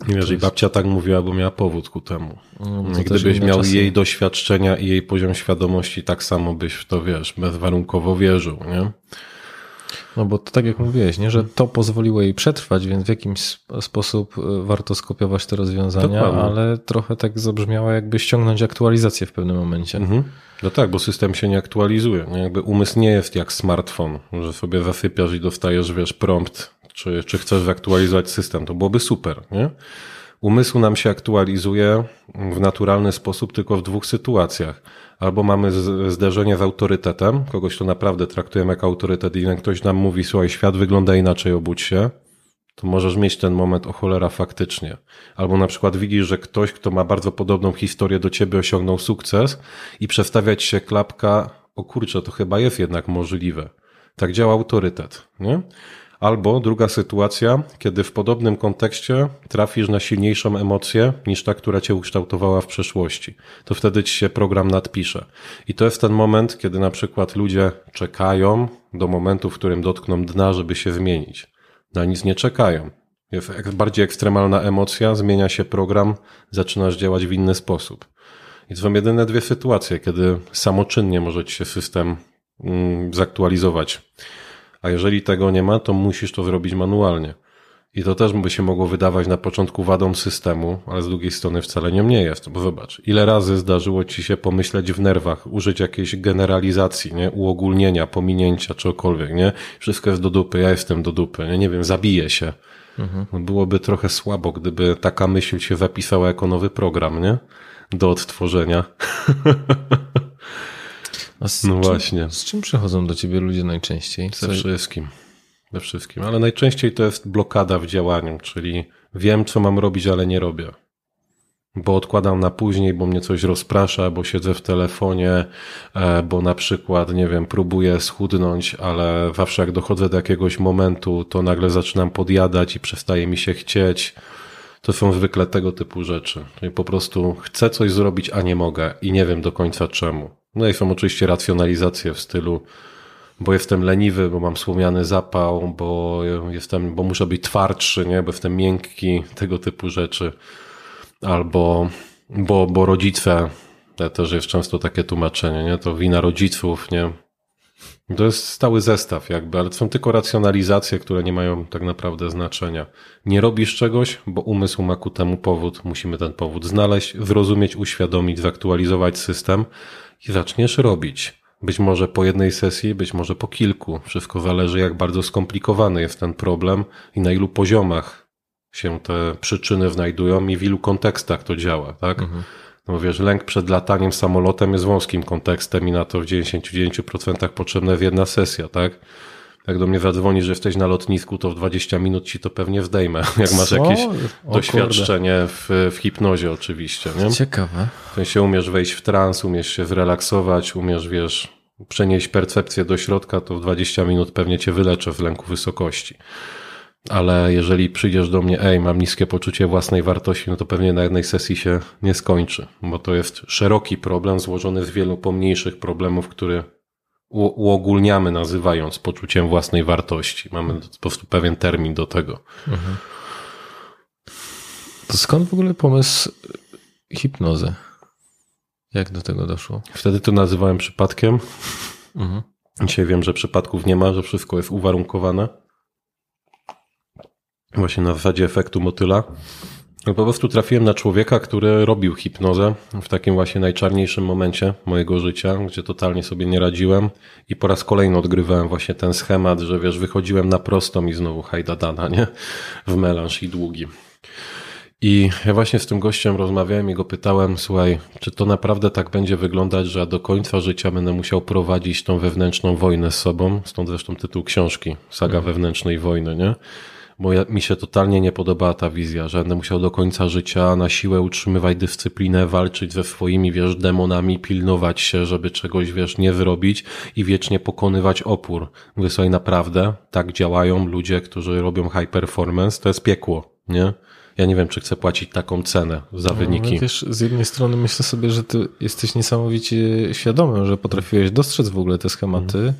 Nie wiesz, i babcia tak mówiła, bo miała powód ku temu. no, Gdybyś miał czasy. jej doświadczenia i jej poziom świadomości, tak samo byś w to, wiesz, bezwarunkowo wierzył, nie? No bo to tak jak mówiłeś, nie, że to pozwoliło jej przetrwać, więc w jakimś sp- sposób y, warto skopiować te rozwiązania, Dokładnie. ale trochę tak zabrzmiało, jakby ściągnąć aktualizację w pewnym momencie. Mhm. No tak, bo system się nie aktualizuje. Jakby umysł nie jest jak smartfon, że sobie zasypiasz i dostajesz, wiesz, prompt, czy, czy chcesz zaktualizować system. To byłoby super, nie? Umysł nam się aktualizuje w naturalny sposób tylko w dwóch sytuacjach. Albo mamy zderzenie z autorytetem, kogoś to naprawdę traktujemy jak autorytet i ktoś nam mówi, słuchaj, świat wygląda inaczej, obudź się, to możesz mieć ten moment, o cholera, faktycznie. Albo na przykład widzisz, że ktoś, kto ma bardzo podobną historię do ciebie, osiągnął sukces i przestawiać się klapka, o kurczę, to chyba jest jednak możliwe. Tak działa autorytet, nie? Albo druga sytuacja, kiedy w podobnym kontekście trafisz na silniejszą emocję niż ta, która cię ukształtowała w przeszłości. To wtedy ci się program nadpisze. I to jest ten moment, kiedy na przykład ludzie czekają do momentu, w którym dotkną dna, żeby się zmienić. Na nic nie czekają. Bardziej ekstremalna emocja, zmienia się program, zaczynasz działać w inny sposób. I to są jedyne dwie sytuacje, kiedy samoczynnie może ci się system mm, zaktualizować. A jeżeli tego nie ma, to musisz to zrobić manualnie. I to też by się mogło wydawać na początku wadą systemu, ale z drugiej strony wcale nią nie jest. Bo zobacz, ile razy zdarzyło ci się pomyśleć w nerwach, użyć jakiejś generalizacji, nie? uogólnienia, pominięcia, czegokolwiek, nie? Wszystko jest do dupy, ja jestem do dupy, nie, nie wiem, zabiję się. No Byłoby trochę słabo, gdyby taka myśl się zapisała jako nowy program, nie? Do odtworzenia. No czym, właśnie. Z czym przychodzą do ciebie ludzie najczęściej? Ze Co, wszystkim. Ze wszystkim. Ale najczęściej to jest blokada w działaniu, czyli wiem, co mam robić, ale nie robię. bo odkładam na później, bo mnie coś rozprasza, bo siedzę w telefonie, e, bo na przykład, nie wiem, próbuję schudnąć, ale zawsze jak dochodzę do jakiegoś momentu, to nagle zaczynam podjadać i przestaje mi się chcieć. To są zwykle tego typu rzeczy. Czyli po prostu chcę coś zrobić, a nie mogę i nie wiem do końca czemu. No i są oczywiście racjonalizacje w stylu, bo jestem leniwy, bo mam słomiany zapał, bo jestem, bo muszę być twardszy, nie, bo jestem miękki, tego typu rzeczy albo bo, bo rodzice, też jest często takie tłumaczenie, nie? To wina rodziców, nie? To jest stały zestaw jakby, ale to są tylko racjonalizacje, które nie mają tak naprawdę znaczenia. Nie robisz czegoś, bo umysł ma ku temu powód. Musimy ten powód znaleźć, zrozumieć, uświadomić, zaktualizować system i zaczniesz robić. Być może po jednej sesji, być może po kilku. Wszystko zależy, jak bardzo skomplikowany jest ten problem i na ilu poziomach się te przyczyny znajdują i w ilu kontekstach to działa, tak? Mhm. No wiesz, lęk przed lataniem samolotem jest wąskim kontekstem i na to w 99% potrzebna jest jedna sesja, tak? Jak do mnie zadzwoni, że jesteś na lotnisku, to w 20 minut ci to pewnie zdejmę. Jak masz Co? jakieś o, doświadczenie w, w hipnozie oczywiście, nie? Ciekawe. To się umiesz wejść w trans, umiesz się zrelaksować, umiesz, wiesz, przenieść percepcję do środka, to w 20 minut pewnie cię wyleczę w lęku wysokości ale jeżeli przyjdziesz do mnie, ej, mam niskie poczucie własnej wartości, no to pewnie na jednej sesji się nie skończy, bo to jest szeroki problem złożony z wielu pomniejszych problemów, które uogólniamy nazywając poczuciem własnej wartości. Mamy po prostu pewien termin do tego. Mhm. To skąd w ogóle pomysł hipnozy? Jak do tego doszło? Wtedy to nazywałem przypadkiem. Mhm. Dzisiaj wiem, że przypadków nie ma, że wszystko jest uwarunkowane właśnie na zasadzie efektu motyla. No po prostu trafiłem na człowieka, który robił hipnozę w takim właśnie najczarniejszym momencie mojego życia, gdzie totalnie sobie nie radziłem i po raz kolejny odgrywałem właśnie ten schemat, że wiesz, wychodziłem na prostą i znowu hajdadana, nie? W melanż i długi. I ja właśnie z tym gościem rozmawiałem i go pytałem, słuchaj, czy to naprawdę tak będzie wyglądać, że do końca życia będę musiał prowadzić tą wewnętrzną wojnę z sobą? Stąd zresztą tytuł książki, Saga mhm. wewnętrznej wojny, nie? Bo ja, mi się totalnie nie podobała ta wizja, że będę musiał do końca życia na siłę utrzymywać dyscyplinę, walczyć ze swoimi, wiesz, demonami, pilnować się, żeby czegoś, wiesz, nie wyrobić i wiecznie pokonywać opór. Mówię sobie, naprawdę, tak działają ludzie, którzy robią high performance, to jest piekło, nie? Ja nie wiem, czy chcę płacić taką cenę za no, wyniki. No, wiesz, z jednej strony myślę sobie, że ty jesteś niesamowicie świadomy, że potrafiłeś dostrzec w ogóle te schematy, mm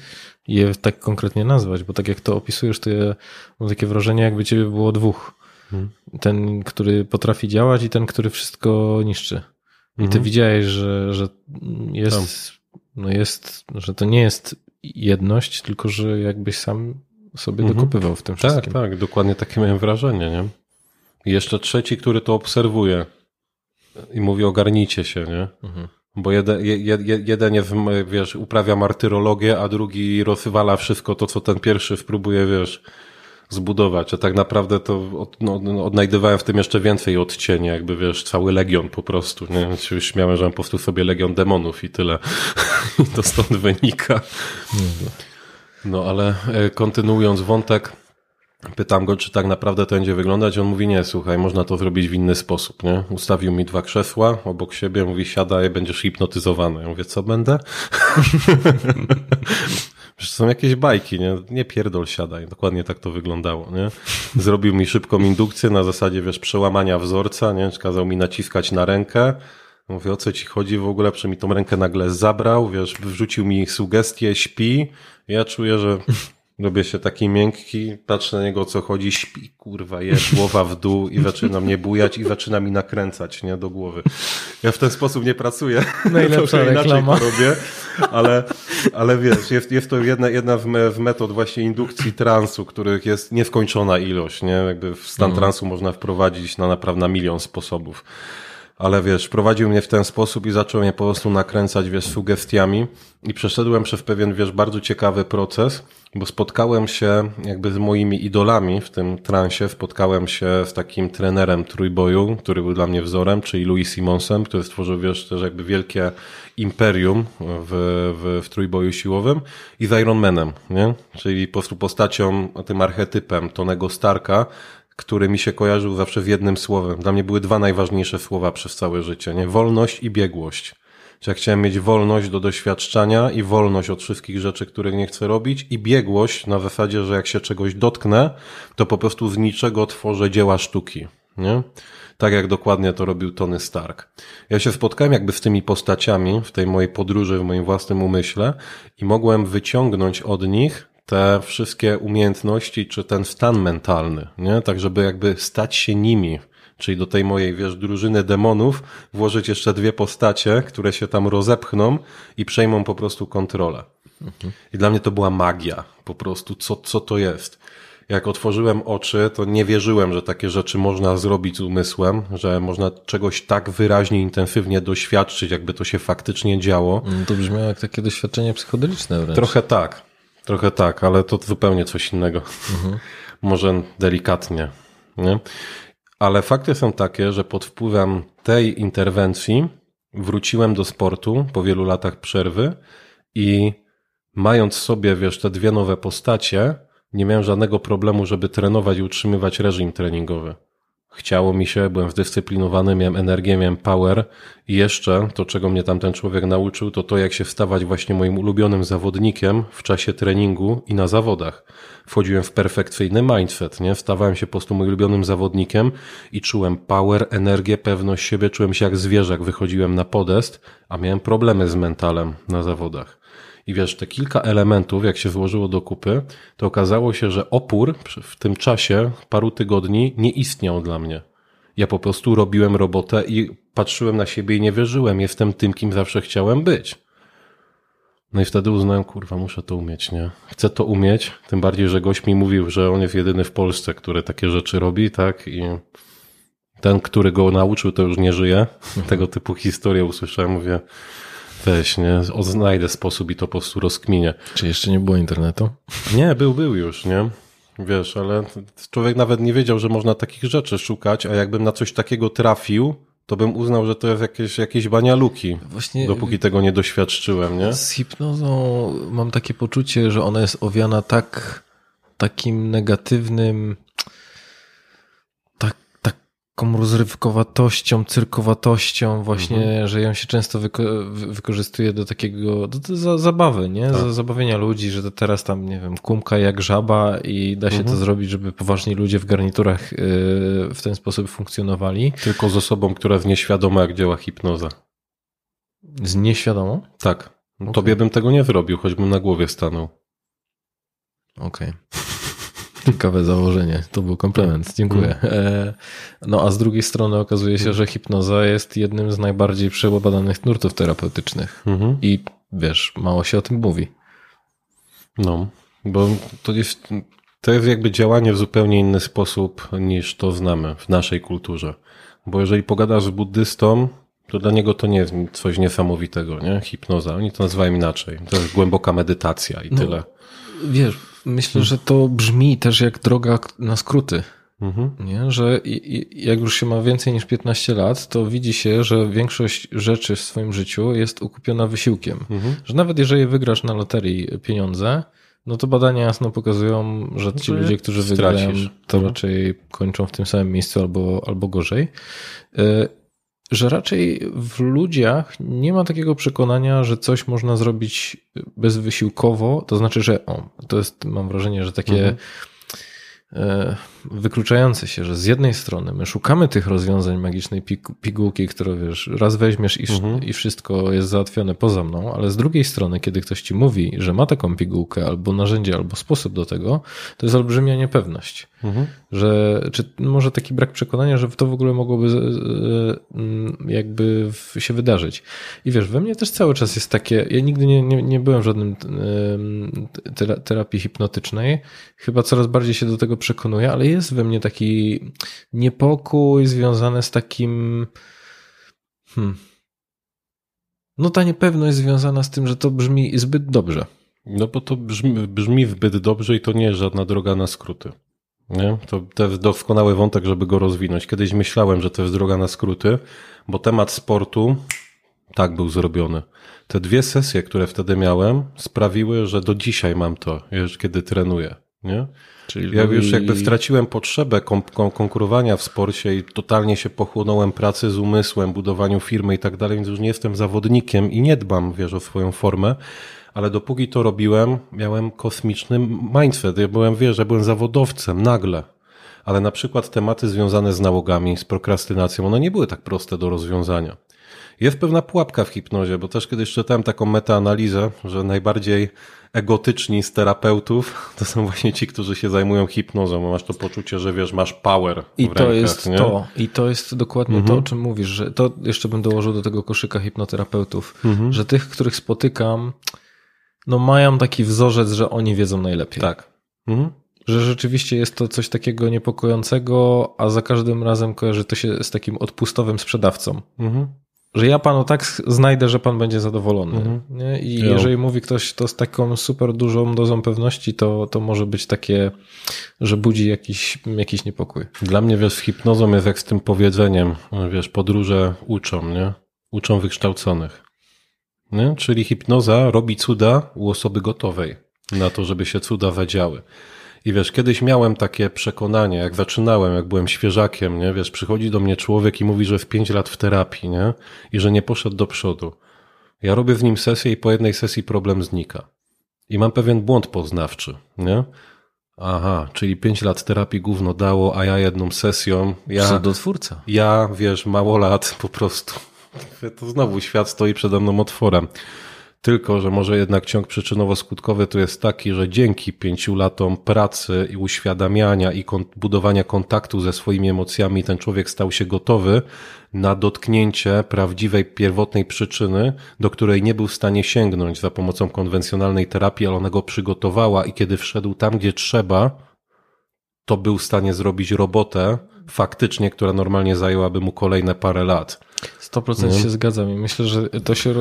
je tak konkretnie nazwać, bo tak jak to opisujesz, to ja mam takie wrażenie, jakby ciebie było dwóch. Hmm. Ten, który potrafi działać i ten, który wszystko niszczy. I ty hmm. widziałeś, że, że jest, no jest, że to nie jest jedność, tylko że jakbyś sam sobie hmm. dokupywał w tym tak, wszystkim. Tak, tak, dokładnie takie miałem wrażenie, nie? I jeszcze trzeci, który to obserwuje i mówi ogarnijcie się, nie? Mhm. Bo jeden, jeden jest, wiesz, uprawia martyrologię, a drugi rozwala wszystko to, co ten pierwszy próbuje, wiesz, zbudować. A tak naprawdę to od, no, odnajdywałem w tym jeszcze więcej odcienia, jakby wiesz, cały legion po prostu. Nie? Się śmiałem, że mam po prostu sobie legion demonów i tyle. I to stąd wynika. No ale e, kontynuując wątek, Pytam go, czy tak naprawdę to będzie wyglądać. On mówi, nie, słuchaj, można to zrobić w inny sposób, nie? Ustawił mi dwa krzesła obok siebie, mówi, siadaj, będziesz hipnotyzowany. Ja mówię, co będę? Przecież są jakieś bajki, nie? Nie pierdol, siadaj. Dokładnie tak to wyglądało, nie? Zrobił mi szybką indukcję na zasadzie, wiesz, przełamania wzorca, nie? Kazał mi naciskać na rękę. Mówię, o co ci chodzi w ogóle? Przy mi tą rękę nagle zabrał, wiesz, wrzucił mi sugestie, śpi. Ja czuję, że Robię się taki miękki, patrzę na niego o co chodzi, śpi, kurwa, jest głowa w dół i zaczyna mnie bujać i zaczyna mi nakręcać, nie, do głowy. Ja w ten sposób nie pracuję. Najlepsza to reklama. To robię, ale, ale wiesz, jest, jest to jedna, jedna z metod właśnie indukcji transu, których jest nieskończona ilość, nie, jakby w stan mhm. transu można wprowadzić na naprawdę na milion sposobów ale wiesz, prowadził mnie w ten sposób i zaczął mnie po prostu nakręcać, wiesz, sugestiami i przeszedłem przez pewien, wiesz, bardzo ciekawy proces, bo spotkałem się jakby z moimi idolami w tym transie, spotkałem się z takim trenerem trójboju, który był dla mnie wzorem, czyli Louis Simonsem, który stworzył, wiesz, też jakby wielkie imperium w, w, w trójboju siłowym i z Ironmanem, nie? Czyli po prostu postacią, tym archetypem Tonego Starka, który mi się kojarzył zawsze w jednym słowem. Dla mnie były dwa najważniejsze słowa przez całe życie, nie? Wolność i biegłość. Czy ja chciałem mieć wolność do doświadczania i wolność od wszystkich rzeczy, które nie chcę robić i biegłość na zasadzie, że jak się czegoś dotknę, to po prostu z niczego tworzę dzieła sztuki, nie? Tak jak dokładnie to robił Tony Stark. Ja się spotkałem jakby z tymi postaciami w tej mojej podróży, w moim własnym umyśle i mogłem wyciągnąć od nich te wszystkie umiejętności, czy ten stan mentalny, nie? Tak, żeby jakby stać się nimi, czyli do tej mojej, wiesz, drużyny demonów włożyć jeszcze dwie postacie, które się tam rozepchną i przejmą po prostu kontrolę. I dla mnie to była magia, po prostu, co, co to jest. Jak otworzyłem oczy, to nie wierzyłem, że takie rzeczy można zrobić z umysłem, że można czegoś tak wyraźnie, intensywnie doświadczyć, jakby to się faktycznie działo. No to brzmiało jak takie doświadczenie psychodeliczne wręcz. Trochę tak, trochę tak, ale to zupełnie coś innego. Może delikatnie, nie? Ale fakty są takie, że pod wpływem tej interwencji wróciłem do sportu po wielu latach przerwy i mając sobie, wiesz, te dwie nowe postacie, nie miałem żadnego problemu, żeby trenować i utrzymywać reżim treningowy. Chciało mi się, byłem zdyscyplinowany, miałem energię, miałem power i jeszcze to, czego mnie tamten człowiek nauczył, to to, jak się wstawać właśnie moim ulubionym zawodnikiem w czasie treningu i na zawodach. Wchodziłem w perfekcyjny mindset, nie? Stawałem się po prostu moim ulubionym zawodnikiem i czułem power, energię, pewność siebie, czułem się jak zwierzak, wychodziłem na podest, a miałem problemy z mentalem na zawodach. I wiesz, te kilka elementów, jak się złożyło do kupy, to okazało się, że opór w tym czasie paru tygodni nie istniał dla mnie. Ja po prostu robiłem robotę i patrzyłem na siebie i nie wierzyłem. Jestem tym, kim zawsze chciałem być. No i wtedy uznałem, kurwa, muszę to umieć, nie? Chcę to umieć, tym bardziej, że gość mi mówił, że on jest jedyny w Polsce, który takie rzeczy robi, tak? I ten, który go nauczył, to już nie żyje. Tego typu historię usłyszałem, mówię, weź, nie? Znajdę sposób i to po prostu rozkminię. Czy jeszcze nie było internetu? Nie, był, był już, nie? Wiesz, ale człowiek nawet nie wiedział, że można takich rzeczy szukać, a jakbym na coś takiego trafił, to bym uznał, że to jest jakieś, jakieś banialuki, Właśnie dopóki tego nie doświadczyłem, nie? z hipnozą mam takie poczucie, że ona jest owiana tak takim negatywnym taką rozrywkowatością, cyrkowatością właśnie, że ją się często wyko- wy- wykorzystuje do takiego, do, do za, zabawy, nie? Za, zabawienia ludzi, że to teraz tam, nie wiem, kumka jak żaba i da się to zrobić, żeby poważni ludzie w garniturach yy, w ten sposób funkcjonowali. Tylko z osobą, która jest nieświadoma, jak działa hipnoza. Z nieświadomą? Tak. Tobie bym tego nie zrobił, choćbym na głowie stanął. Okej. Ciekawe założenie. To był komplement. Dziękuję. E, No a z drugiej strony okazuje się, że hipnoza jest jednym z najbardziej przebadanych nurtów terapeutycznych. Mhm. I wiesz, mało się o tym mówi. No, bo to jest, to jest jakby działanie w zupełnie inny sposób niż to znamy w naszej kulturze. Bo jeżeli pogadasz z buddystą, to dla niego to nie jest coś niesamowitego, nie? Hipnoza. Oni to nazywają inaczej. To jest głęboka medytacja i tyle. Wiesz, myślę, że to brzmi też jak droga na skróty. Mhm. Nie? Że jak już się ma więcej niż 15 lat, to widzi się, że większość rzeczy w swoim życiu jest ukupiona wysiłkiem. Mhm. Że nawet jeżeli wygrasz na loterii pieniądze, no to badania jasno pokazują, że ci ludzie, którzy stracisz. wygrają, to raczej kończą w tym samym miejscu albo, albo gorzej. Że raczej w ludziach nie ma takiego przekonania, że coś można zrobić bezwysiłkowo, to znaczy, że o, to jest, mam wrażenie, że takie e, wykluczające się, że z jednej strony my szukamy tych rozwiązań magicznej pig- pigułki, które wiesz, raz weźmiesz i, i wszystko jest załatwione poza mną, ale z drugiej strony, kiedy ktoś ci mówi, że ma taką pigułkę albo narzędzie, albo sposób do tego, to jest olbrzymia niepewność. Mhm. Że, czy może taki brak przekonania, że to w ogóle mogłoby mm, jakby się wydarzyć. I wiesz, we mnie też cały czas jest takie, ja nigdy nie, nie, nie byłem w żadnym terapii hipnotycznej, chyba coraz bardziej się do tego przekonuję, ale jest we mnie taki niepokój związany z takim hmm, no ta niepewność związana z tym, że to brzmi zbyt dobrze. No bo to brzmi, brzmi zbyt dobrze i to nie jest żadna droga na skróty. Nie? To, jest doskonały wątek, żeby go rozwinąć. Kiedyś myślałem, że to jest droga na skróty, bo temat sportu tak był zrobiony. Te dwie sesje, które wtedy miałem, sprawiły, że do dzisiaj mam to, już kiedy trenuję. nie? Czyli Ja już jakby straciłem potrzebę kon kon konkurowania w sporcie i totalnie się pochłonąłem pracy z umysłem, budowaniu firmy i tak dalej, więc już nie jestem zawodnikiem i nie dbam, wiesz, o swoją formę, ale dopóki to robiłem, miałem kosmiczny mindset. Ja byłem, wiesz, że byłem zawodowcem nagle. Ale na przykład tematy związane z nałogami, z prokrastynacją, one nie były tak proste do rozwiązania. Jest pewna pułapka w hipnozie, bo też kiedyś czytałem taką metaanalizę, że najbardziej egotyczni z terapeutów to są właśnie ci, którzy się zajmują hipnozą, bo masz to poczucie, że wiesz, masz power I w to rękach, jest nie? to. I to jest dokładnie Mhm. to, o czym mówisz, że to jeszcze bym dołożył do tego koszyka hipnoterapeutów, Mhm. że tych, których spotykam, no mają taki wzorzec, że oni wiedzą najlepiej. Tak. Mhm. Że rzeczywiście jest to coś takiego niepokojącego, a za każdym razem kojarzy to się z takim odpustowym sprzedawcą. Mhm. Że ja panu tak znajdę, że pan będzie zadowolony. Mhm. I Ja. jeżeli mówi ktoś to z taką super dużą dozą pewności, to, to może być takie, że budzi jakiś, jakiś niepokój. Dla mnie, wiesz, z hipnozą jest jak z tym powiedzeniem, wiesz, podróże uczą, nie? Uczą wykształconych. Nie? Czyli hipnoza robi cuda u osoby gotowej na to, żeby się cuda zadziały. I wiesz, kiedyś miałem takie przekonanie, jak zaczynałem, jak byłem świeżakiem, nie? Wiesz, przychodzi do mnie człowiek i mówi, że w pięć lat w terapii, nie? I że nie poszedł do przodu. Ja robię z nim sesję i po jednej sesji problem znika. I mam pewien błąd poznawczy, nie? Aha, czyli pięć lat terapii gówno dało, a ja jedną sesją, ja, Cudotwórca. ja, wiesz, mało lat po prostu. To znowu świat stoi przede mną otworem. Tylko, że może jednak ciąg przyczynowo-skutkowy to jest taki, że dzięki pięciu latom pracy i uświadamiania i budowania kontaktu ze swoimi emocjami ten człowiek stał się gotowy na dotknięcie prawdziwej, pierwotnej przyczyny, do której nie był w stanie sięgnąć za pomocą konwencjonalnej terapii, ale ona go przygotowała i kiedy wszedł tam, gdzie trzeba, to był w stanie zrobić robotę faktycznie, która normalnie zajęłaby mu kolejne parę lat. 100% No. się zgadzam i myślę, że to się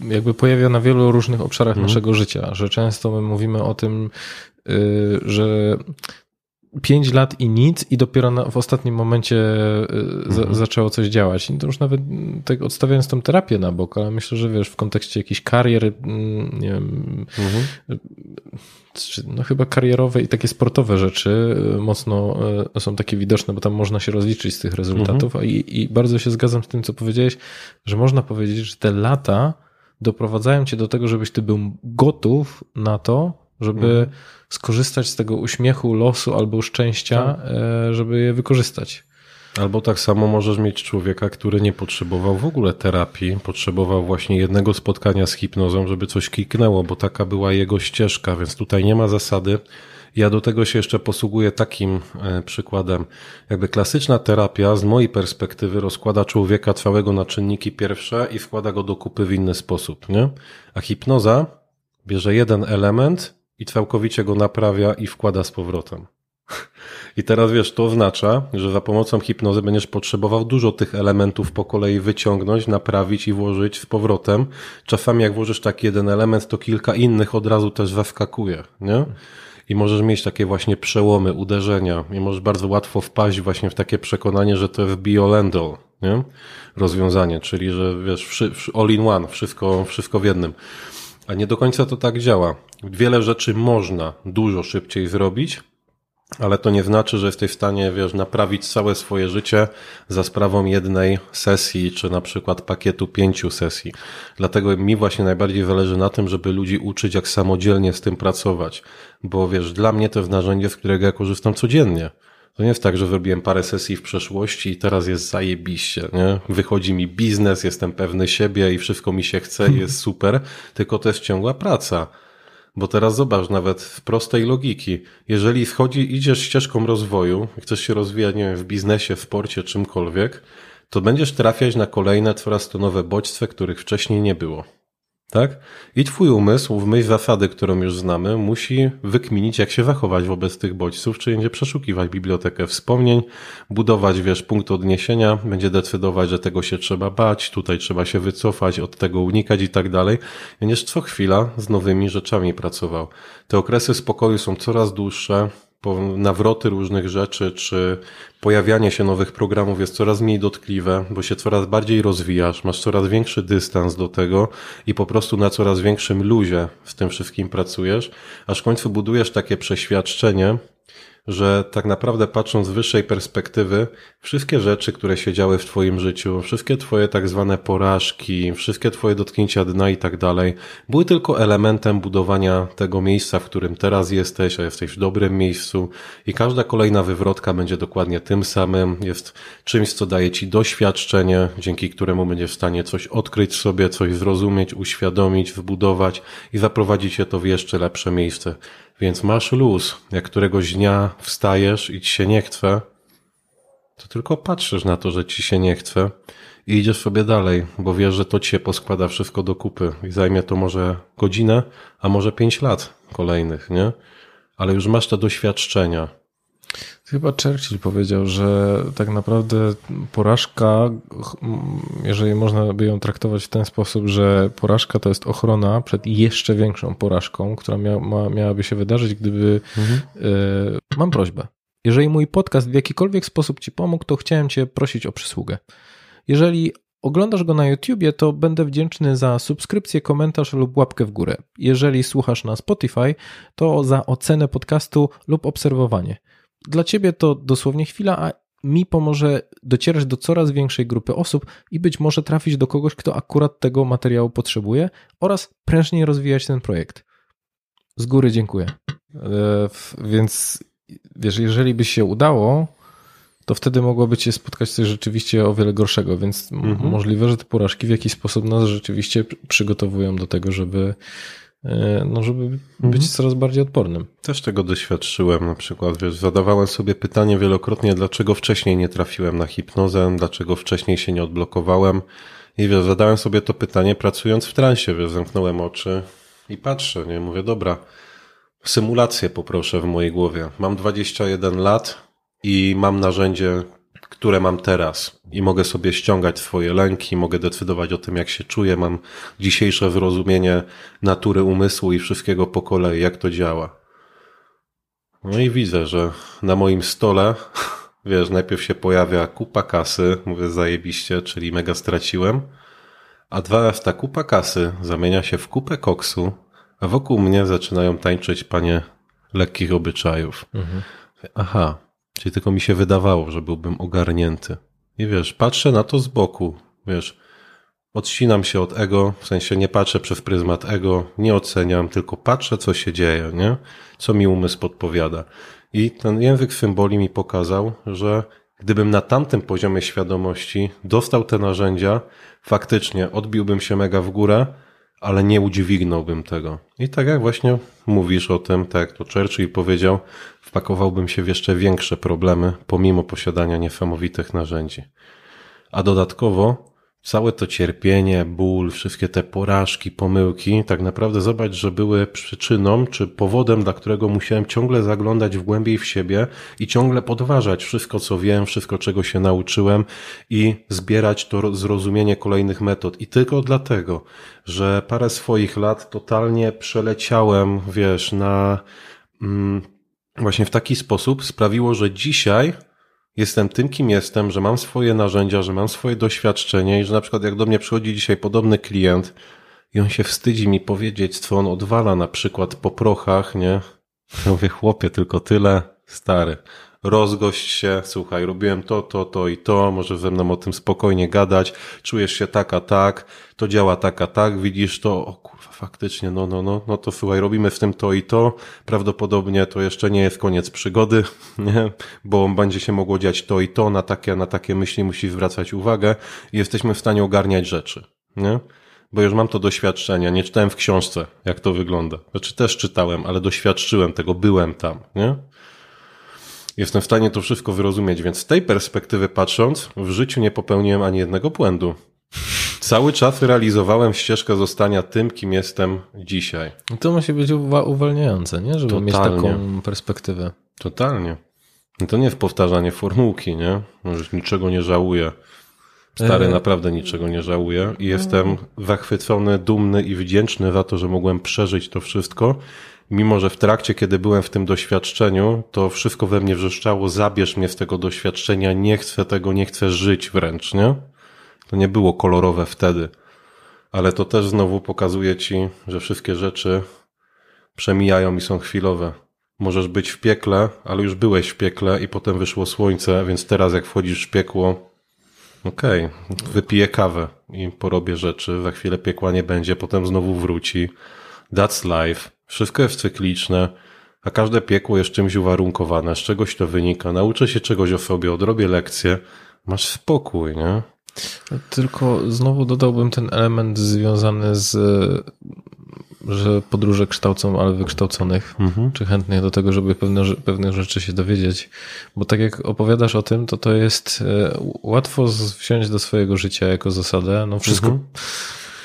jakby pojawia na wielu różnych obszarach Mhm. naszego życia, że często my mówimy o tym, y, że 5 lat i nic i dopiero na, w ostatnim momencie za, Mhm. zaczęło coś działać. I to już nawet mm, tak odstawiając tą terapię na bok, ale myślę, że wiesz, w kontekście jakiejś karier, mm, nie wiem, Mhm. czy- no chyba karierowe i takie sportowe rzeczy y, mocno y, są takie widoczne, bo tam można się rozliczyć z tych rezultatów Mhm. I, i bardzo się zgadzam z tym, co powiedziałeś, że można powiedzieć, że te lata doprowadzają cię do tego, żebyś ty był gotów na to, żeby Mhm. Skorzystać z tego uśmiechu losu albo szczęścia, Tak. e, żeby je wykorzystać. Albo tak samo możesz mieć człowieka, który nie potrzebował w ogóle terapii, potrzebował właśnie jednego spotkania z hipnozą, żeby coś kliknęło, bo taka była jego ścieżka, więc tutaj nie ma zasady. Ja do tego się jeszcze posługuję takim e, przykładem. Jakby klasyczna terapia z mojej perspektywy rozkłada człowieka całego na czynniki pierwsze i wkłada go do kupy w inny sposób, nie? A hipnoza bierze jeden element i całkowicie go naprawia i wkłada z powrotem. I teraz wiesz, to oznacza, że za pomocą hipnozy będziesz potrzebował dużo tych elementów po kolei wyciągnąć, naprawić i włożyć z powrotem. Czasami jak włożysz taki jeden element, to kilka innych od razu też zaskakuje, nie? I możesz mieć takie właśnie przełomy, uderzenia i możesz bardzo łatwo wpaść właśnie w takie przekonanie, że to jest all, nie? Rozwiązanie, czyli że wiesz, all in one, wszystko, wszystko w jednym. A nie do końca to tak działa. Wiele rzeczy można dużo szybciej zrobić, ale to nie znaczy, że jesteś w stanie, wiesz, naprawić całe swoje życie za sprawą jednej sesji, czy na przykład pakietu pięciu sesji. Dlatego mi właśnie najbardziej zależy na tym, żeby ludzi uczyć, jak samodzielnie z tym pracować. Bo wiesz, dla mnie to jest narzędzie, z którego ja korzystam codziennie. To nie jest tak, że zrobiłem parę sesji w przeszłości i teraz jest zajebiście, nie? Wychodzi mi biznes, jestem pewny siebie i wszystko mi się chce i jest super, tylko to jest ciągła praca. Bo teraz zobacz, nawet w prostej logiki, jeżeli wchodzi, idziesz ścieżką rozwoju, chcesz się rozwijać, nie wiem, w biznesie, w sporcie, czymkolwiek, to będziesz trafiać na kolejne coraz to nowe bodźce, których wcześniej nie było. Tak? I twój umysł, w myśl zasady, którą już znamy, musi wykminić, jak się zachować wobec tych bodźców, czy będzie przeszukiwać bibliotekę wspomnień, budować, wiesz, punkt odniesienia, będzie decydować, że tego się trzeba bać, tutaj trzeba się wycofać, od tego unikać i tak dalej. Będziesz co chwila z nowymi rzeczami pracował. Te okresy spokoju są coraz dłuższe, nawroty różnych rzeczy, czy pojawianie się nowych programów jest coraz mniej dotkliwe, bo się coraz bardziej rozwijasz, masz coraz większy dystans do tego i po prostu na coraz większym luzie z tym wszystkim pracujesz, aż w końcu budujesz takie przeświadczenie, że tak naprawdę patrząc z wyższej perspektywy, wszystkie rzeczy, które się działy w Twoim życiu, wszystkie Twoje tak zwane porażki, wszystkie Twoje dotknięcia dna i tak dalej, były tylko elementem budowania tego miejsca, w którym teraz jesteś, a jesteś w dobrym miejscu i każda kolejna wywrotka będzie dokładnie tym samym, jest czymś, co daje Ci doświadczenie, dzięki któremu będziesz w stanie coś odkryć sobie, coś zrozumieć, uświadomić, wbudować i zaprowadzić się to w jeszcze lepsze miejsce. Więc masz luz, jak któregoś dnia wstajesz i ci się nie chce, to tylko patrzysz na to, że ci się nie chce i idziesz sobie dalej, bo wiesz, że to ci się poskłada wszystko do kupy i zajmie to może godzinę, a może pięć lat kolejnych, nie? Ale już masz te doświadczenia. Chyba Churchill powiedział, że tak naprawdę porażka, jeżeli można by ją traktować w ten sposób, że porażka to jest ochrona przed jeszcze większą porażką, która mia, ma, miałaby się wydarzyć, gdyby. Mhm. Y, mam prośbę. Jeżeli mój podcast w jakikolwiek sposób Ci pomógł, to chciałem Cię prosić o przysługę. Jeżeli oglądasz go na YouTubie, to będę wdzięczny za subskrypcję, komentarz lub łapkę w górę. Jeżeli słuchasz na Spotify, to za ocenę podcastu lub obserwowanie. Dla ciebie to dosłownie chwila, a mi pomoże docierać do coraz większej grupy osób i być może trafić do kogoś, kto akurat tego materiału potrzebuje oraz prężniej rozwijać ten projekt. Z góry dziękuję. E, więc wiesz, jeżeli by się udało, to wtedy mogłoby cię spotkać coś rzeczywiście o wiele gorszego, więc mhm. możliwe, że te porażki w jakiś sposób nas rzeczywiście przygotowują do tego, żeby no żeby być mhm. coraz bardziej odpornym. Też tego doświadczyłem na przykład, wiesz, zadawałem sobie pytanie wielokrotnie, dlaczego wcześniej nie trafiłem na hipnozę, dlaczego wcześniej się nie odblokowałem i wiesz, zadałem sobie to pytanie pracując w transie, wiesz, zamknąłem oczy i patrzę, nie, mówię, dobra, symulację poproszę w mojej głowie. Mam 21 lat i mam narzędzie, które mam teraz i mogę sobie ściągać swoje lęki, mogę decydować o tym, jak się czuję, mam dzisiejsze zrozumienie natury umysłu i wszystkiego po kolei, jak to działa. No i widzę, że na moim stole, wiesz, najpierw się pojawia kupa kasy, mówię zajebiście, czyli mega straciłem, a dwa razy ta kupa kasy zamienia się w kupę koksu, a wokół mnie zaczynają tańczyć panie lekkich obyczajów. Mhm. Aha, Czyli tylko mi się wydawało, że byłbym ogarnięty. I wiesz, patrzę na to z boku, wiesz, odcinam się od ego, w sensie nie patrzę przez pryzmat ego, nie oceniam, tylko patrzę, co się dzieje, nie? Co mi umysł podpowiada. I ten język symboli mi pokazał, że gdybym na tamtym poziomie świadomości dostał te narzędzia, faktycznie odbiłbym się mega w górę, ale nie udźwignąłbym tego. I tak jak właśnie mówisz o tym, tak to Churchill powiedział, wpakowałbym się w jeszcze większe problemy, pomimo posiadania niesamowitych narzędzi. A dodatkowo całe to cierpienie, ból, wszystkie te porażki, pomyłki, tak naprawdę zobacz, że były przyczyną czy powodem, dla którego musiałem ciągle zaglądać w głębiej w siebie i ciągle podważać wszystko, co wiem, wszystko, czego się nauczyłem i zbierać to zrozumienie kolejnych metod. I tylko dlatego, że parę swoich lat totalnie przeleciałem, wiesz, na, mm, właśnie w taki sposób sprawiło, że dzisiaj jestem tym, kim jestem, że mam swoje narzędzia, że mam swoje doświadczenie i że na przykład jak do mnie przychodzi dzisiaj podobny klient i on się wstydzi mi powiedzieć, co on odwala na przykład po prochach, nie? Ja mówię, chłopie, tylko tyle, stary. Rozgość się, słuchaj, robiłem to, to, to i to, możesz ze mną o tym spokojnie gadać, czujesz się tak, a tak, to działa tak, a tak, widzisz to, o faktycznie, no, no, no, no to słuchaj, robimy w tym to i to, prawdopodobnie to jeszcze nie jest koniec przygody, nie? bo będzie się mogło dziać to i to, na takie, na takie myśli musi zwracać uwagę i jesteśmy w stanie ogarniać rzeczy, nie? Bo już mam to doświadczenie, nie czytałem w książce, jak to wygląda. Znaczy też czytałem, ale doświadczyłem tego, byłem tam, nie? Jestem w stanie to wszystko wyrozumieć, więc z tej perspektywy patrząc, w życiu nie popełniłem ani jednego błędu. Cały czas realizowałem ścieżkę zostania tym, kim jestem dzisiaj. To musi być uwalniające, nie? Żeby Totalnie. mieć taką perspektywę. Totalnie. To nie jest powtarzanie formułki, nie? Że niczego nie żałuję. Stary, e... naprawdę niczego nie żałuję i jestem zachwycony, dumny i wdzięczny za to, że mogłem przeżyć to wszystko Mimo, że w trakcie, kiedy byłem w tym doświadczeniu, to wszystko we mnie wrzeszczało, zabierz mnie z tego doświadczenia, nie chcę tego, nie chcę żyć wręcz, nie? To nie było kolorowe wtedy. Ale to też znowu pokazuje ci, że wszystkie rzeczy przemijają i są chwilowe. Możesz być w piekle, ale już byłeś w piekle i potem wyszło słońce, więc teraz jak wchodzisz w piekło, okej, okay, wypiję kawę i porobię rzeczy, za chwilę piekła nie będzie, potem znowu wróci. That's life. Wszystko jest cykliczne, a każde piekło jest czymś uwarunkowane, z czegoś to wynika. Nauczę się czegoś o sobie, odrobię lekcję, masz spokój, nie? Tylko znowu dodałbym ten element związany z że podróże kształcą, ale wykształconych, mhm. czy chętnych do tego, żeby pewne, pewnych rzeczy się dowiedzieć. Bo tak jak opowiadasz o tym, to to jest e, łatwo wziąć do swojego życia jako zasadę. No wszystko, mhm.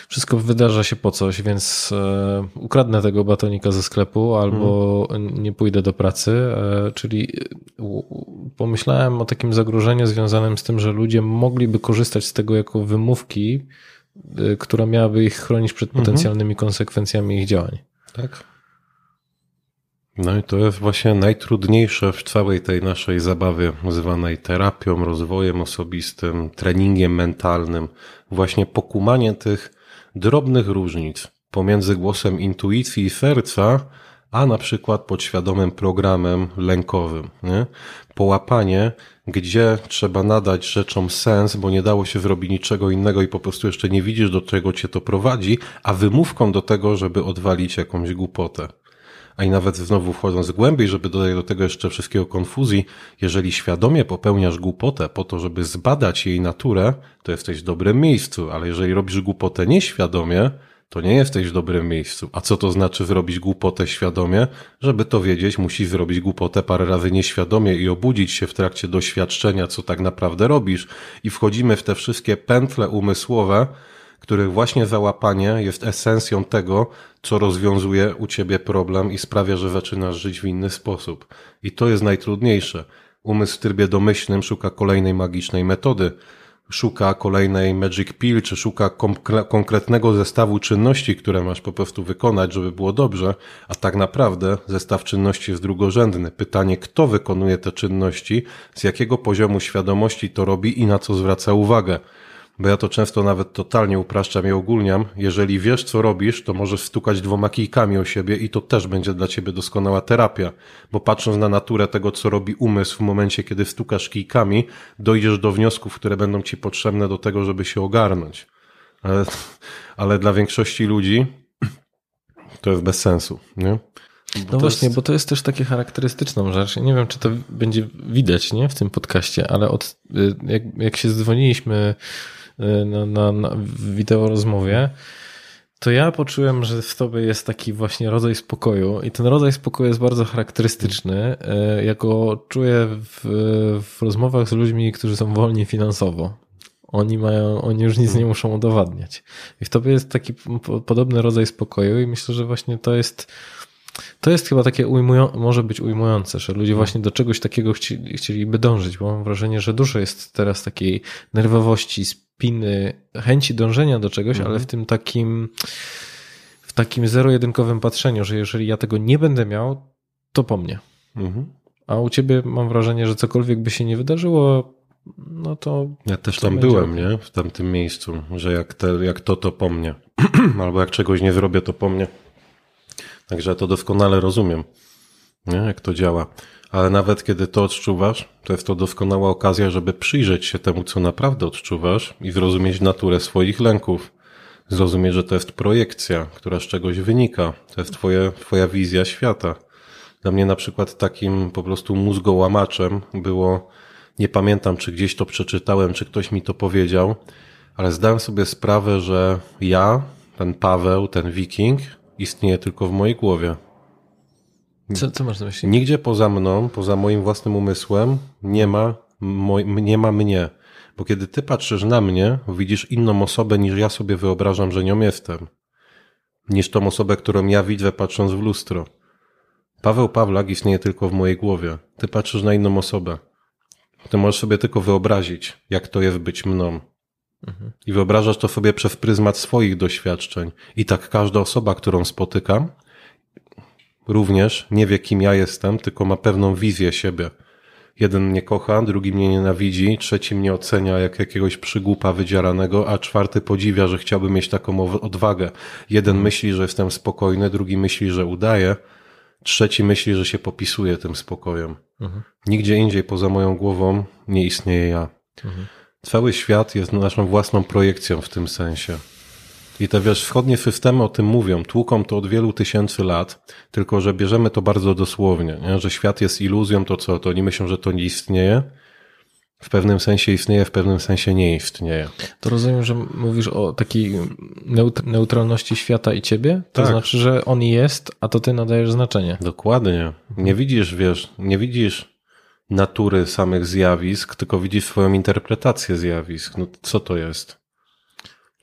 Wszystko wydarza się po coś, więc e, ukradnę tego batonika ze sklepu albo mhm. nie pójdę do pracy. E, czyli pomyślałem o takim zagrożeniu związanym z tym, że ludzie mogliby korzystać z tego jako wymówki, która miałaby ich chronić przed mhm. potencjalnymi mhm. konsekwencjami ich działań. Tak. No i to jest właśnie najtrudniejsze w całej tej naszej zabawie, zwanej terapią, rozwojem osobistym, treningiem mentalnym, właśnie pokumanie tych drobnych różnic pomiędzy głosem intuicji i serca, a na przykład podświadomym programem lękowym. Nie? Połapanie, gdzie trzeba nadać rzeczom sens, bo nie dało się zrobić niczego innego i po prostu jeszcze nie widzisz, do czego cię to prowadzi, a wymówką do tego, żeby odwalić jakąś głupotę. A i nawet znowu wchodząc głębiej, żeby dodać do tego jeszcze wszystkiego konfuzji, jeżeli świadomie popełniasz głupotę po to, żeby zbadać jej naturę, to jesteś w dobrym miejscu, ale jeżeli robisz głupotę nieświadomie, to nie jesteś w dobrym miejscu. A co to znaczy zrobić głupotę świadomie? Żeby to wiedzieć, musisz zrobić głupotę parę razy nieświadomie i obudzić się w trakcie doświadczenia, co tak naprawdę robisz. I wchodzimy w te wszystkie pętle umysłowe, których właśnie załapanie jest esencją tego, co rozwiązuje u ciebie problem i sprawia, że zaczynasz żyć w inny sposób. I to jest najtrudniejsze. Umysł w trybie domyślnym szuka kolejnej magicznej metody szuka kolejnej Magic Pill, czy szuka konkretnego zestawu czynności, które masz po prostu wykonać, żeby było dobrze, a tak naprawdę zestaw czynności jest drugorzędny. Pytanie, kto wykonuje te czynności, z jakiego poziomu świadomości to robi i na co zwraca uwagę bo ja to często nawet totalnie upraszczam i ogólniam. Jeżeli wiesz, co robisz, to możesz stukać dwoma kijkami o siebie i to też będzie dla ciebie doskonała terapia, bo patrząc na naturę tego, co robi umysł w momencie, kiedy stukasz kijkami, dojdziesz do wniosków, które będą ci potrzebne do tego, żeby się ogarnąć. Ale, ale dla większości ludzi to jest bez sensu, nie? Bo no właśnie, jest... bo to jest też takie charakterystyczną rzecz. Nie wiem, czy to będzie widać nie, w tym podcaście, ale od, y, jak, jak się dzwoniliśmy na, na, na wideo rozmowie, to ja poczułem, że w tobie jest taki właśnie rodzaj spokoju i ten rodzaj spokoju jest bardzo charakterystyczny, y, jako czuję w, w rozmowach z ludźmi, którzy są wolni finansowo. Oni mają, oni już nic nie muszą udowadniać. I w tobie jest taki podobny rodzaj spokoju i myślę, że właśnie to jest to jest chyba takie ujmujące, może być ujmujące, że ludzie mhm. właśnie do czegoś takiego chcieli, chcieliby dążyć, bo mam wrażenie, że dużo jest teraz takiej nerwowości, spiny, chęci dążenia do czegoś, mhm. ale w tym takim w takim zero-jedynkowym patrzeniu, że jeżeli ja tego nie będę miał, to po mnie. Mhm. A u ciebie mam wrażenie, że cokolwiek by się nie wydarzyło, no to. Ja też tam byłem, nie? W tamtym miejscu, że jak, te, jak to, to po mnie. Albo jak czegoś nie zrobię, to po mnie. Także to doskonale rozumiem, nie? jak to działa. Ale nawet kiedy to odczuwasz, to jest to doskonała okazja, żeby przyjrzeć się temu, co naprawdę odczuwasz i zrozumieć naturę swoich lęków. Zrozumieć, że to jest projekcja, która z czegoś wynika. To jest twoje, twoja wizja świata. Dla mnie na przykład takim po prostu mózgołamaczem było, nie pamiętam, czy gdzieś to przeczytałem, czy ktoś mi to powiedział, ale zdałem sobie sprawę, że ja, ten Paweł, ten wiking, istnieje tylko w mojej głowie. Co, co masz na myśli? Nigdzie poza mną, poza moim własnym umysłem nie ma, moj, nie ma mnie. Bo kiedy ty patrzysz na mnie, widzisz inną osobę niż ja sobie wyobrażam, że nią jestem. Niż tą osobę, którą ja widzę patrząc w lustro. Paweł Pawlak istnieje tylko w mojej głowie. Ty patrzysz na inną osobę. Ty możesz sobie tylko wyobrazić, jak to jest być mną. I wyobrażasz to sobie przez pryzmat swoich doświadczeń. I tak każda osoba, którą spotykam, również nie wie, kim ja jestem, tylko ma pewną wizję siebie. Jeden mnie kocha, drugi mnie nienawidzi, trzeci mnie ocenia jak jakiegoś przygłupa wydzieranego, a czwarty podziwia, że chciałby mieć taką odwagę. Jeden myśli, że jestem spokojny, drugi myśli, że udaje, trzeci myśli, że się popisuje tym spokojem. Mhm. Nigdzie indziej poza moją głową nie istnieje ja. Mhm. Cały świat jest naszą własną projekcją w tym sensie. I te wiesz, wschodnie systemy o tym mówią, tłuką to od wielu tysięcy lat, tylko że bierzemy to bardzo dosłownie, nie? że świat jest iluzją, to co, to oni myślą, że to nie istnieje. W pewnym sensie istnieje, w pewnym sensie nie istnieje. To rozumiem, że mówisz o takiej neut- neutralności świata i ciebie? To Tak. znaczy, że on jest, a to ty nadajesz znaczenie. Dokładnie. Nie widzisz, wiesz, nie widzisz natury samych zjawisk, tylko widzisz swoją interpretację zjawisk. No co to jest?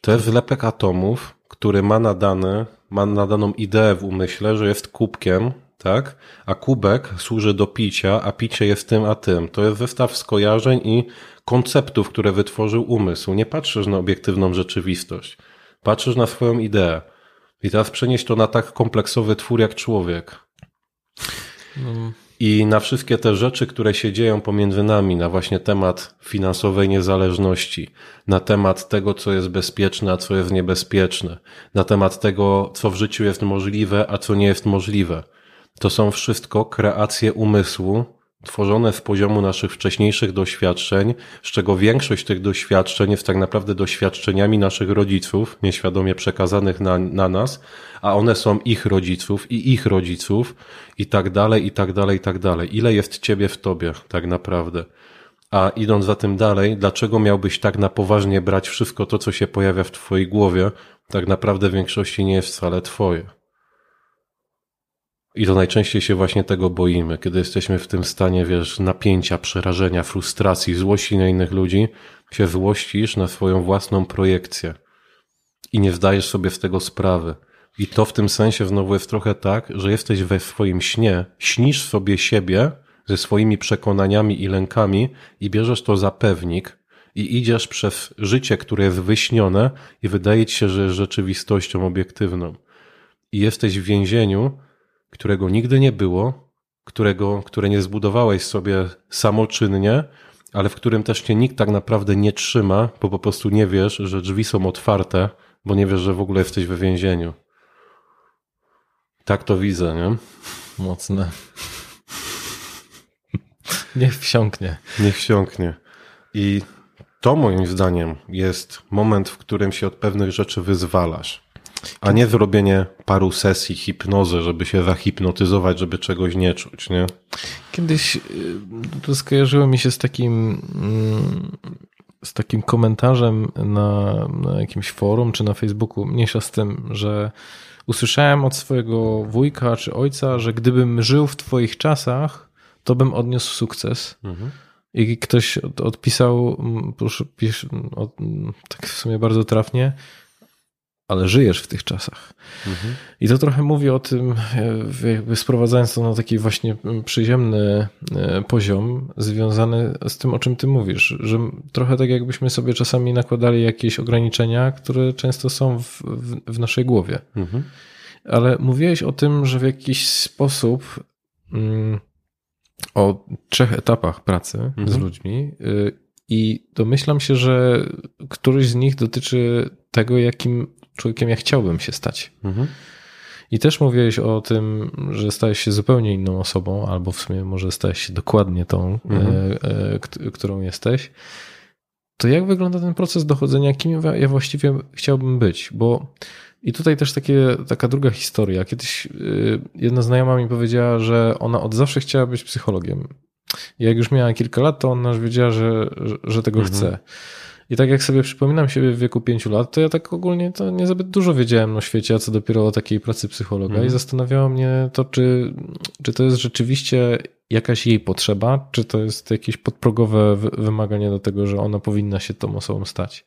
To jest zlepek atomów, który ma nadane, ma nadaną ideę w umyśle, że jest kubkiem, tak? A kubek służy do picia, a picie jest tym a tym. To jest zestaw skojarzeń i konceptów, które wytworzył umysł. Nie patrzysz na obiektywną rzeczywistość. Patrzysz na swoją ideę. I teraz przenieść to na tak kompleksowy twór jak człowiek. I na wszystkie te rzeczy, które się dzieją pomiędzy nami, na właśnie temat finansowej niezależności, na temat tego, co jest bezpieczne, a co jest niebezpieczne, na temat tego, co w życiu jest możliwe, a co nie jest możliwe. To są wszystko kreacje umysłu, tworzone z poziomu naszych wcześniejszych doświadczeń, z czego większość tych doświadczeń jest tak naprawdę doświadczeniami naszych rodziców, nieświadomie przekazanych na, na nas, a one są ich rodziców i ich rodziców i tak dalej, i tak dalej, i tak dalej. Ile jest ciebie w tobie tak naprawdę? A idąc za tym dalej, dlaczego miałbyś tak na poważnie brać wszystko to, co się pojawia w twojej głowie, tak naprawdę w większości nie jest wcale twoje. I to najczęściej się właśnie tego boimy, kiedy jesteśmy w tym stanie, wiesz, napięcia, przerażenia, frustracji, złości na innych ludzi, się złościsz na swoją własną projekcję i nie zdajesz sobie z tego sprawy. I to w tym sensie znowu jest trochę tak, że jesteś we swoim śnie, śnisz sobie siebie ze swoimi przekonaniami i lękami i bierzesz to za pewnik i idziesz przez życie, które jest wyśnione i wydaje ci się, że jest rzeczywistością obiektywną. I jesteś w więzieniu, którego nigdy nie było, którego, które nie zbudowałeś sobie samoczynnie, ale w którym też cię nikt tak naprawdę nie trzyma, bo po prostu nie wiesz, że drzwi są otwarte, bo nie wiesz, że w ogóle jesteś we więzieniu. Tak to widzę, nie? Mocne. Niech wsiąknie. Niech wsiąknie. I to moim zdaniem jest moment, w którym się od pewnych rzeczy wyzwalasz. A nie zrobienie paru sesji hipnozy, żeby się zahipnotyzować, żeby czegoś nie czuć, nie? Kiedyś y, to skojarzyło mi się z takim mm, z takim komentarzem na, na jakimś forum czy na Facebooku, mniejsza z tym, że usłyszałem od swojego wujka czy ojca, że gdybym żył w twoich czasach, to bym odniósł sukces. I ktoś od- odpisał, mm, proszę, pisz, od, mm, tak w sumie bardzo trafnie, ale żyjesz w tych czasach. I to trochę mówi o tym, e, jakby sprowadzając to na taki właśnie przyziemny e, poziom, związany z tym, o czym ty mówisz, że trochę tak jakbyśmy sobie czasami nakładali jakieś ograniczenia, które często są w, w, w naszej głowie. Mhm. Ale mówiłeś o tym, że w jakiś sposób mm, o trzech etapach pracy z Mhm. ludźmi y, i domyślam się, że któryś z nich dotyczy tego, jakim człowiekiem ja chciałbym się stać. Mhm. I też mówiłeś o tym, że stałeś się zupełnie inną osobą, albo w sumie może stałeś się dokładnie tą, Mhm. e, e, kt- którą jesteś. To jak wygląda ten proces dochodzenia, kim ja- właściwie chciałbym być? Bo i tutaj też takie, taka druga historia. Kiedyś y, jedna znajoma mi powiedziała, że ona od zawsze chciała być psychologiem. I jak już miała kilka lat, to ona już wiedziała, że, że, że tego Mhm. chce. I tak jak sobie przypominam siebie w wieku pięciu lat, to ja tak ogólnie to nie zbyt dużo wiedziałem na świecie, a co dopiero o takiej pracy psychologa. Mhm. I zastanawiało mnie to, czy, czy to jest rzeczywiście jakaś jej potrzeba, czy to jest jakieś podprogowe wy- wymaganie do tego, że ona powinna się tą osobą stać.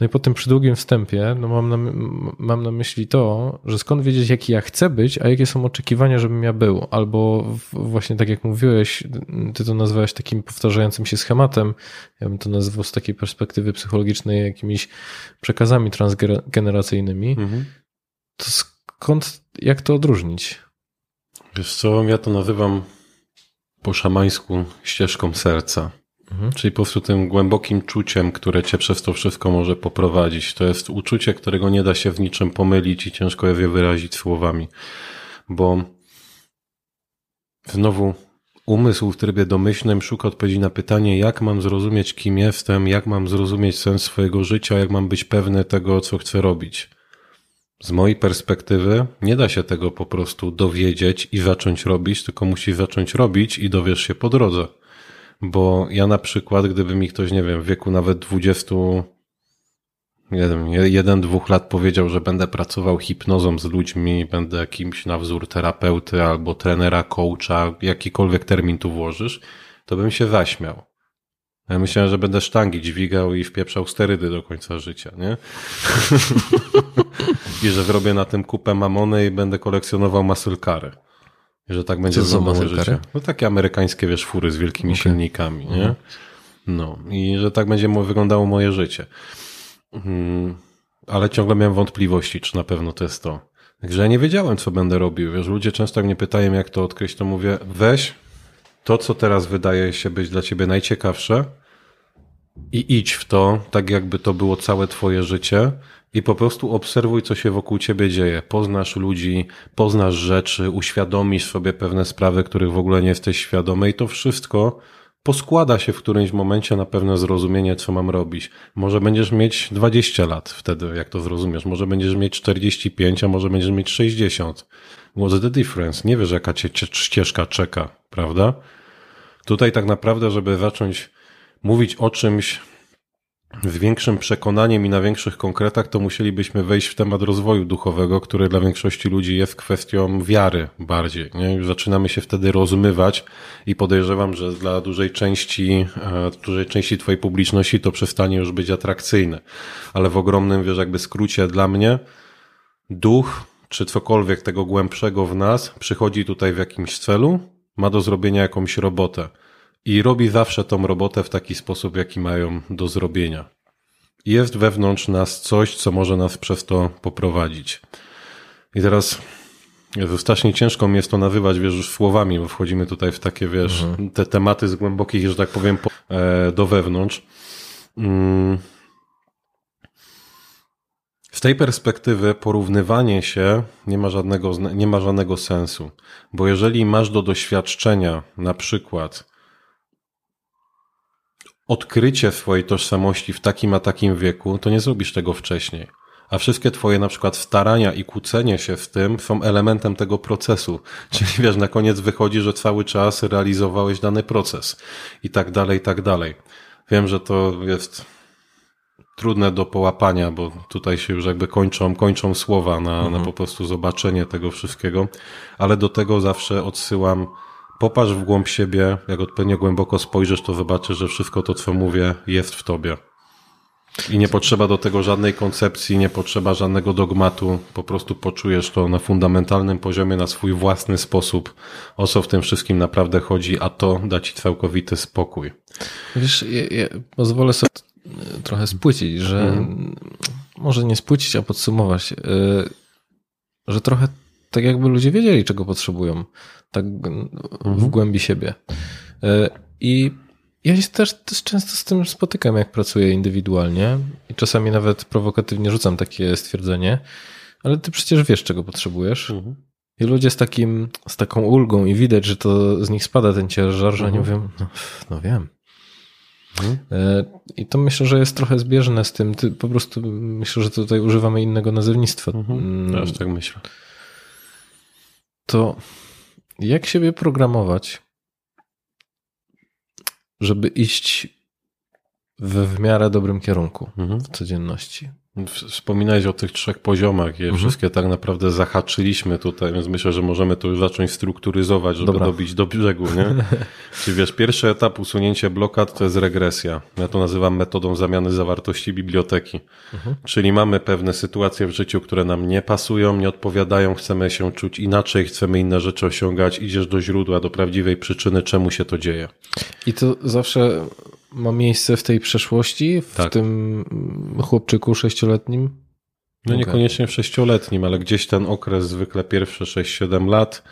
No i po tym przydługim wstępie, no mam na, mam na myśli to, że skąd wiedzieć, jaki ja chcę być, a jakie są oczekiwania, żebym ja był. Albo właśnie tak jak mówiłeś, ty to nazwałeś takim powtarzającym się schematem, ja bym to nazwał z takiej perspektywy psychologicznej jakimiś przekazami transgeneracyjnymi. Mhm. To skąd, jak to odróżnić? Wiesz co, ja to nazywam po szamańsku ścieżką serca. Mhm. Czyli po prostu tym głębokim czuciem, które cię przez to wszystko może poprowadzić. To jest uczucie, którego nie da się w niczym pomylić i ciężko je wyrazić słowami. Bo znowu umysł w trybie domyślnym szuka odpowiedzi na pytanie, jak mam zrozumieć, kim jestem, jak mam zrozumieć sens swojego życia, jak mam być pewny tego, co chcę robić. Z mojej perspektywy nie da się tego po prostu dowiedzieć i zacząć robić, tylko musi zacząć robić i dowiesz się po drodze. Bo ja na przykład, gdyby mi ktoś, nie wiem, w wieku nawet 20, jeden, jeden, dwóch lat powiedział, że będę pracował hipnozą z ludźmi, będę jakimś na wzór terapeuty albo trenera, coacha, jakikolwiek termin tu włożysz, to bym się zaśmiał. Ja myślałem, że będę sztangi dźwigał i wpieprzał sterydy do końca życia, nie? I że zrobię na tym kupę mamony i będę kolekcjonował masylkary. Że tak będzie za moje życie. No takie amerykańskie, wiesz, fury z wielkimi okay. silnikami, nie? Mhm. No. I że tak będzie wyglądało moje życie. Hmm. Ale ciągle miałem wątpliwości, czy na pewno to jest to. Także ja nie wiedziałem, co będę robił. Wiesz, ludzie często mnie pytają, jak to odkryć, to mówię, weź to, co teraz wydaje się być dla ciebie najciekawsze, i idź w to, tak jakby to było całe twoje życie i po prostu obserwuj, co się wokół ciebie dzieje. Poznasz ludzi, poznasz rzeczy, uświadomisz sobie pewne sprawy, których w ogóle nie jesteś świadomy i to wszystko poskłada się w którymś momencie na pewne zrozumienie, co mam robić. Może będziesz mieć 20 lat wtedy, jak to zrozumiesz. Może będziesz mieć 45, a może będziesz mieć 60. What's the difference? Nie wiesz, jaka cię ścieżka czeka, prawda? Tutaj tak naprawdę, żeby zacząć mówić o czymś z większym przekonaniem i na większych konkretach, to musielibyśmy wejść w temat rozwoju duchowego, który dla większości ludzi jest kwestią wiary bardziej. Nie? Zaczynamy się wtedy rozmywać i podejrzewam, że dla dużej części, e, dużej części twojej publiczności to przestanie już być atrakcyjne. Ale w ogromnym, wiesz, jakby skrócie dla mnie, duch, czy cokolwiek tego głębszego w nas przychodzi tutaj w jakimś celu, ma do zrobienia jakąś robotę i robi zawsze tą robotę w taki sposób, jaki mają do zrobienia. Jest wewnątrz nas coś, co może nas przez to poprowadzić. I teraz strasznie ciężko mi jest to nazywać, wiesz, już słowami, bo wchodzimy tutaj w takie, wiesz, mhm. te tematy z głębokich, że tak powiem, e, do wewnątrz. Mm. Z tej perspektywy porównywanie się nie ma, żadnego, nie ma żadnego sensu, bo jeżeli masz do doświadczenia na przykład odkrycie swojej tożsamości w takim a takim wieku, to nie zrobisz tego wcześniej. A wszystkie twoje na przykład starania i kłócenie się w tym są elementem tego procesu. Czyli wiesz, na koniec wychodzi, że cały czas realizowałeś dany proces i tak dalej, i tak dalej. Wiem, że to jest trudne do połapania, bo tutaj się już jakby kończą, kończą słowa na, mhm. na po prostu zobaczenie tego wszystkiego, ale do tego zawsze odsyłam Popatrz w głąb siebie, jak odpowiednio głęboko spojrzysz, to zobaczysz, że wszystko to, co mówię, jest w tobie. I nie potrzeba do tego żadnej koncepcji, nie potrzeba żadnego dogmatu, po prostu poczujesz to na fundamentalnym poziomie, na swój własny sposób, o co w tym wszystkim naprawdę chodzi, a to da ci całkowity spokój. Wiesz, ja, ja pozwolę sobie trochę spłycić, że mm. może nie spłycić, a podsumować, y, że trochę tak jakby ludzie wiedzieli, czego potrzebują tak w mhm. głębi siebie. E, I ja się też, też często z tym spotykam, jak pracuję indywidualnie i czasami nawet prowokatywnie rzucam takie stwierdzenie, ale ty przecież wiesz, czego potrzebujesz. Mhm. I ludzie z takim, z taką ulgą i widać, że to z nich spada ten ciężar, że mhm. oni mówią, no, no wiem. Mhm. E, I to myślę, że jest trochę zbieżne z tym. Ty po prostu myślę, że tutaj używamy innego nazewnictwa. Mhm. Mm. Też tak myślę. To jak siebie programować, żeby iść we w miarę dobrym kierunku mhm. w codzienności? Wspominałeś o tych trzech poziomach, je mhm. wszystkie tak naprawdę zahaczyliśmy tutaj, więc myślę, że możemy to już zacząć strukturyzować, żeby Dobra. dobić do brzegu, nie? Czyli wiesz, pierwszy etap usunięcie blokad to jest regresja. Ja to nazywam metodą zamiany zawartości biblioteki. Mhm. Czyli mamy pewne sytuacje w życiu, które nam nie pasują, nie odpowiadają, chcemy się czuć inaczej, chcemy inne rzeczy osiągać, idziesz do źródła, do prawdziwej przyczyny, czemu się to dzieje. I to zawsze ma miejsce w tej przeszłości, w tak. tym chłopczyku sześcioletnim? No okay. niekoniecznie w sześcioletnim, ale gdzieś ten okres, zwykle pierwsze 6-7 lat,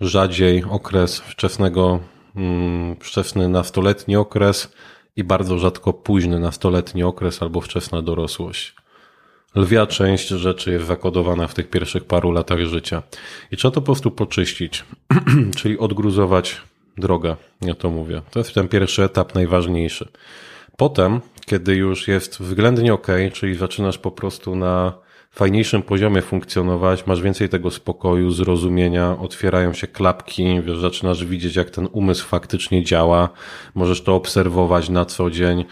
rzadziej okres wczesnego, mm, wczesny nastoletni okres i bardzo rzadko późny nastoletni okres albo wczesna dorosłość. Lwia część rzeczy jest zakodowana w tych pierwszych paru latach życia. I trzeba to po prostu poczyścić, czyli odgruzować drogę, ja to mówię. To jest ten pierwszy etap najważniejszy. Potem, kiedy już jest względnie ok, czyli zaczynasz po prostu na fajniejszym poziomie funkcjonować, masz więcej tego spokoju, zrozumienia, otwierają się klapki, wiesz, zaczynasz widzieć, jak ten umysł faktycznie działa, możesz to obserwować na co dzień,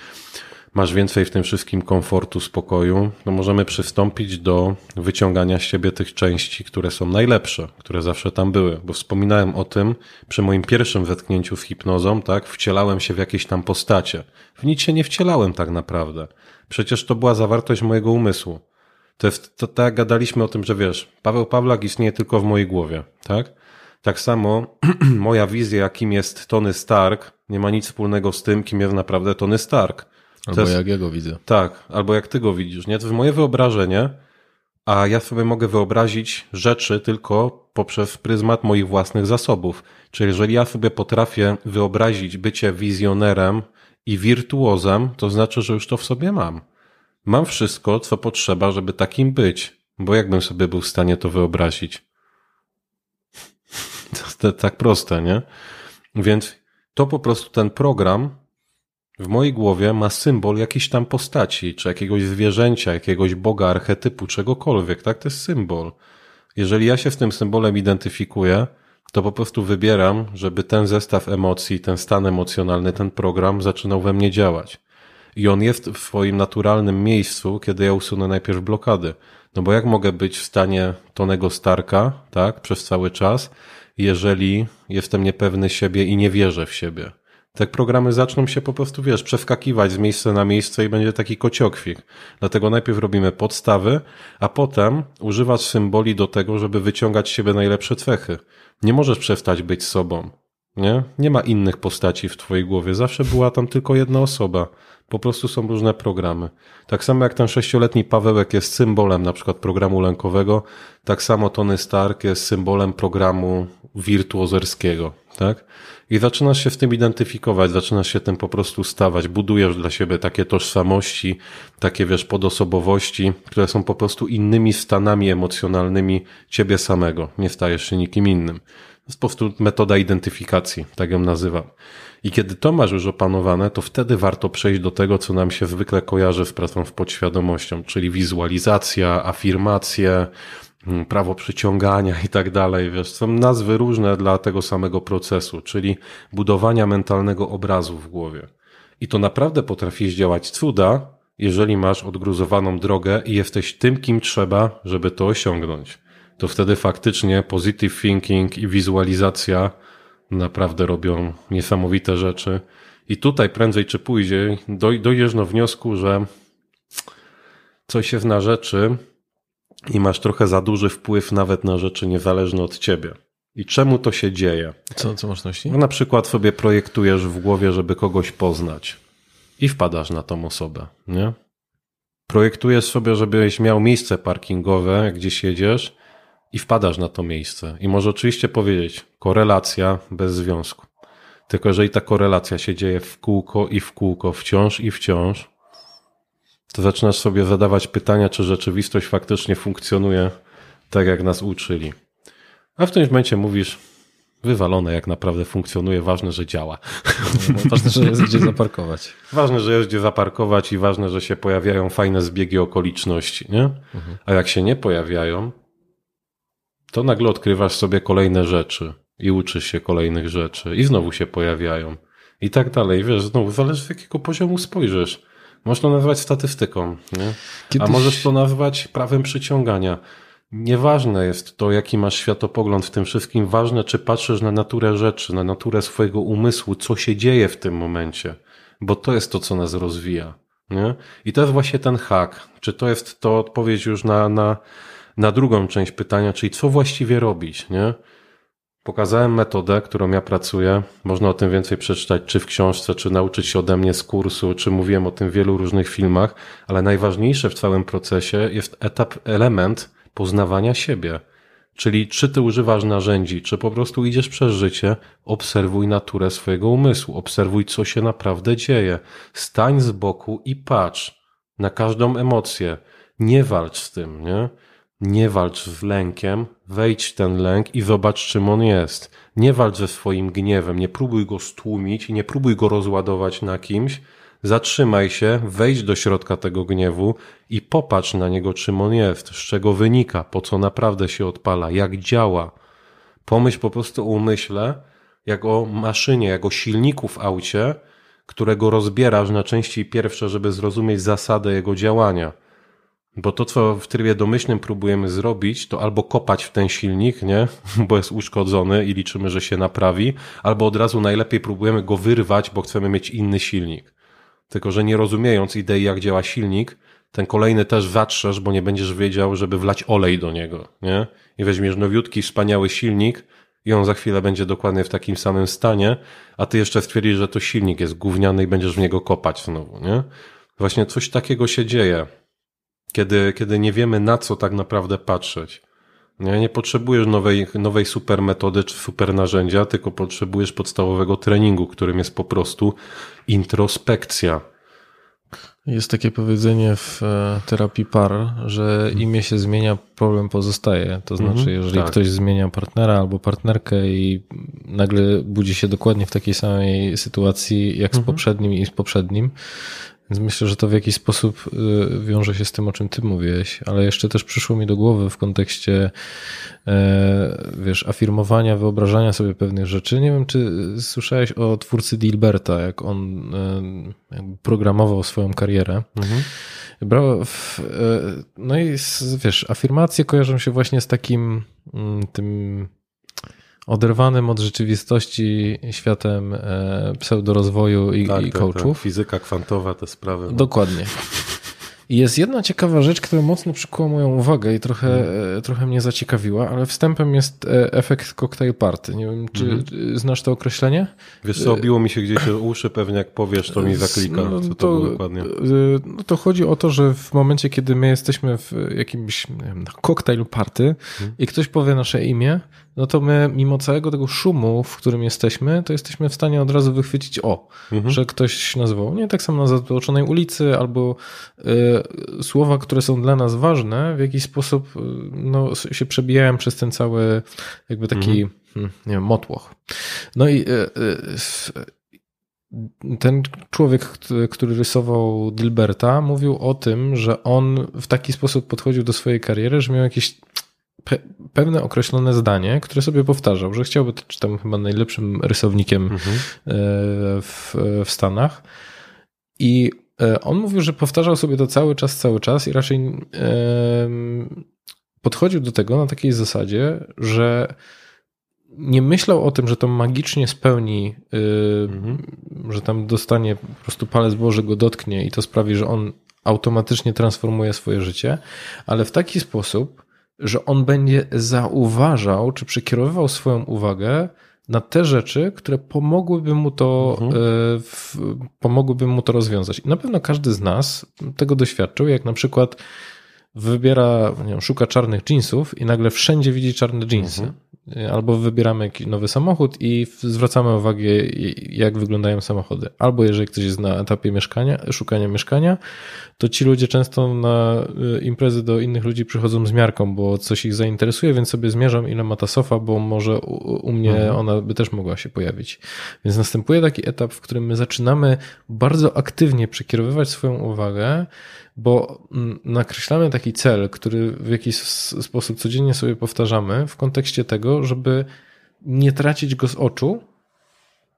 masz więcej w tym wszystkim komfortu, spokoju, no możemy przystąpić do wyciągania z siebie tych części, które są najlepsze, które zawsze tam były, bo wspominałem o tym przy moim pierwszym wetknięciu z hipnozą, tak, wcielałem się w jakieś tam postacie. W nic się nie wcielałem tak naprawdę. Przecież to była zawartość mojego umysłu. To jest, to tak gadaliśmy o tym, że wiesz, Paweł Pawlak istnieje tylko w mojej głowie, tak? Tak samo moja wizja, jakim jest Tony Stark, nie ma nic wspólnego z tym, kim jest naprawdę Tony Stark. Albo jest, jak jego widzę. Tak, albo jak ty go widzisz, nie? To jest moje wyobrażenie, a ja sobie mogę wyobrazić rzeczy tylko poprzez pryzmat moich własnych zasobów. Czyli jeżeli ja sobie potrafię wyobrazić bycie wizjonerem i wirtuozem, to znaczy, że już to w sobie mam. Mam wszystko, co potrzeba, żeby takim być. Bo jakbym sobie był w stanie to wyobrazić? To jest tak proste, nie? Więc to po prostu ten program w mojej głowie ma symbol jakiejś tam postaci, czy jakiegoś zwierzęcia, jakiegoś boga, archetypu, czegokolwiek, tak? To jest symbol. Jeżeli ja się z tym symbolem identyfikuję, to po prostu wybieram, żeby ten zestaw emocji, ten stan emocjonalny, ten program zaczynał we mnie działać. I on jest w swoim naturalnym miejscu, kiedy ja usunę najpierw blokady. No bo jak mogę być w stanie Tonego Starka, tak, przez cały czas, jeżeli jestem niepewny siebie i nie wierzę w siebie? Tak programy zaczną się po prostu, wiesz, przeskakiwać z miejsca na miejsce i będzie taki kociokwik. Dlatego najpierw robimy podstawy, a potem używasz symboli do tego, żeby wyciągać z siebie najlepsze cechy. Nie możesz przestać być sobą. Nie? Nie ma innych postaci w twojej głowie. Zawsze była tam tylko jedna osoba. Po prostu są różne programy. Tak samo jak ten sześcioletni Pawełek jest symbolem na przykład programu lękowego, tak samo Tony Stark jest symbolem programu wirtuozerskiego, tak? I zaczynasz się w tym identyfikować, zaczynasz się tym po prostu stawać, budujesz dla siebie takie tożsamości, takie wiesz, podosobowości, które są po prostu innymi stanami emocjonalnymi ciebie samego. Nie stajesz się nikim innym. To jest po prostu metoda identyfikacji, tak ją nazywam. I kiedy to masz już opanowane, to wtedy warto przejść do tego, co nam się zwykle kojarzy z pracą w podświadomością, czyli wizualizacja, afirmacje, prawo przyciągania i tak dalej. Wiesz, są nazwy różne dla tego samego procesu, czyli budowania mentalnego obrazu w głowie. I to naprawdę potrafi zdziałać cuda, jeżeli masz odgruzowaną drogę i jesteś tym, kim trzeba, żeby to osiągnąć. To wtedy faktycznie positive thinking i wizualizacja naprawdę robią niesamowite rzeczy. I tutaj prędzej czy później doj, dojdziesz do wniosku, że coś jest na rzeczy i masz trochę za duży wpływ nawet na rzeczy niezależne od ciebie. I czemu to się dzieje? Co, co masz na myśli? No na przykład sobie projektujesz w głowie, żeby kogoś poznać i wpadasz na tą osobę, nie? Projektujesz sobie, żebyś miał miejsce parkingowe, jak gdzieś jedziesz i wpadasz na to miejsce. I może oczywiście powiedzieć korelacja bez związku. Tylko jeżeli ta korelacja się dzieje w kółko i w kółko, wciąż i wciąż, to zaczynasz sobie zadawać pytania, czy rzeczywistość faktycznie funkcjonuje tak, jak nas uczyli. A w tym momencie mówisz, wywalone jak naprawdę funkcjonuje, ważne, że działa. Ważne, że jest gdzie zaparkować. Ważne, że jest gdzie zaparkować i ważne, że się pojawiają fajne zbiegi okoliczności, nie? Mhm. A jak się nie pojawiają, to nagle odkrywasz sobie kolejne rzeczy i uczysz się kolejnych rzeczy i znowu się pojawiają i tak dalej. Wiesz, znowu zależy z jakiego poziomu spojrzysz. Można to nazwać statystyką, nie? Kiedyś... a możesz to nazwać prawem przyciągania. Nieważne jest to, jaki masz światopogląd w tym wszystkim, ważne, czy patrzysz na naturę rzeczy, na naturę swojego umysłu, co się dzieje w tym momencie, bo to jest to, co nas rozwija. Nie? I to jest właśnie ten hak. Czy to jest to odpowiedź już na, na, na drugą część pytania, czyli co właściwie robić, nie? Pokazałem metodę, którą ja pracuję. Można o tym więcej przeczytać, czy w książce, czy nauczyć się ode mnie z kursu, czy mówiłem o tym w wielu różnych filmach, ale najważniejsze w całym procesie jest etap, element poznawania siebie. Czyli czy ty używasz narzędzi, czy po prostu idziesz przez życie, obserwuj naturę swojego umysłu, obserwuj, co się naprawdę dzieje. Stań z boku i patrz na każdą emocję. Nie walcz z tym, nie? Nie walcz z lękiem, wejdź w ten lęk i zobacz, czym on jest. Nie walcz ze swoim gniewem, nie próbuj go stłumić nie próbuj go rozładować na kimś. Zatrzymaj się, wejdź do środka tego gniewu i popatrz na niego, czym on jest, z czego wynika, po co naprawdę się odpala, jak działa. Pomyśl po prostu umyśle, jak o maszynie, jak o silniku w aucie, którego rozbierasz na części pierwsze, żeby zrozumieć zasadę jego działania. Bo to, co w trybie domyślnym próbujemy zrobić, to albo kopać w ten silnik, nie? Bo jest uszkodzony i liczymy, że się naprawi, albo od razu najlepiej próbujemy go wyrwać, bo chcemy mieć inny silnik. Tylko, że nie rozumiejąc idei, jak działa silnik, ten kolejny też zatrzesz, bo nie będziesz wiedział, żeby wlać olej do niego, nie? I weźmiesz nowiutki, wspaniały silnik i on za chwilę będzie dokładnie w takim samym stanie, a ty jeszcze stwierdzisz, że to silnik jest gówniany i będziesz w niego kopać znowu, nie? Właśnie coś takiego się dzieje kiedy, kiedy nie wiemy na co tak naprawdę patrzeć. Nie, nie potrzebujesz nowej, nowej super metody czy super narzędzia, tylko potrzebujesz podstawowego treningu, którym jest po prostu introspekcja. Jest takie powiedzenie w e, terapii par, że imię się zmienia, problem pozostaje. To znaczy, mhm, jeżeli tak. ktoś zmienia partnera albo partnerkę i nagle budzi się dokładnie w takiej samej sytuacji jak z mhm. poprzednim i z poprzednim, więc myślę, że to w jakiś sposób y, wiąże się z tym, o czym ty mówiłeś, ale jeszcze też przyszło mi do głowy w kontekście, e, wiesz, afirmowania, wyobrażania sobie pewnych rzeczy. Nie wiem, czy słyszałeś o twórcy Dilberta, jak on e, programował swoją karierę. Mhm. Brał w, e, no i wiesz, afirmacje kojarzą się właśnie z takim mm, tym oderwanym od rzeczywistości światem e, pseudorozwoju i, tak, i tak, coachów. Tak. Fizyka kwantowa, te sprawy. No. Dokładnie. I jest jedna ciekawa rzecz, która mocno przykuła moją uwagę i trochę, hmm. trochę mnie zaciekawiła, ale wstępem jest e, efekt cocktail party. Nie wiem, czy hmm. znasz to określenie? Wiesz co, obiło mi się gdzieś o uszy, pewnie jak powiesz, to mi zaklika, no, co to, to dokładnie. No to chodzi o to, że w momencie, kiedy my jesteśmy w jakimś nie wiem, cocktail party hmm. i ktoś powie nasze imię, no to my mimo całego tego szumu, w którym jesteśmy, to jesteśmy w stanie od razu wychwycić o, mhm. że ktoś nazwał. Nie tak samo na zatłoczonej ulicy albo y, słowa, które są dla nas ważne, w jakiś sposób y, no, się przebijają przez ten cały jakby taki mhm. Hmm, nie wiem, motłoch. No i y, ten człowiek, który rysował Dilberta, mówił o tym, że on w taki sposób podchodził do swojej kariery, że miał jakieś pe pewne określone zdanie, które sobie powtarzał, że chciałby być tam chyba najlepszym rysownikiem mhm. E, w, w Stanach. I e, on mówił, że powtarzał sobie to cały czas, cały czas i raczej podchodził do tego na takiej zasadzie, że nie myślał o tym, że to magicznie spełni, y, mhm. że tam dostanie po prostu palec Boży go dotknie i to sprawi, że on automatycznie transformuje swoje życie, ale w taki sposób, że on będzie zauważał, czy przekierowywał swoją uwagę na te rzeczy, które pomogłyby mu to, mhm. E, w, pomogłyby mu to rozwiązać. I na pewno każdy z nas tego doświadczył, jak na przykład wybiera, nie wiem, szuka czarnych jeansów i nagle wszędzie widzi czarne jeansy. Mhm. Albo wybieramy jakiś nowy samochód i zwracamy uwagę, jak wyglądają samochody. Albo jeżeli ktoś jest na etapie mieszkania, szukania mieszkania, to ci ludzie często na y, imprezy do innych ludzi przychodzą z miarką, bo coś ich zainteresuje, więc sobie zmierzam, ile ma ta sofa, bo może u, u mnie mhm. ona by też mogła się pojawić. Więc następuje taki etap, w którym my zaczynamy bardzo aktywnie przekierowywać swoją uwagę bo mm, nakreślamy taki cel, który w jakiś sposób codziennie sobie powtarzamy w kontekście tego, żeby nie tracić go z oczu,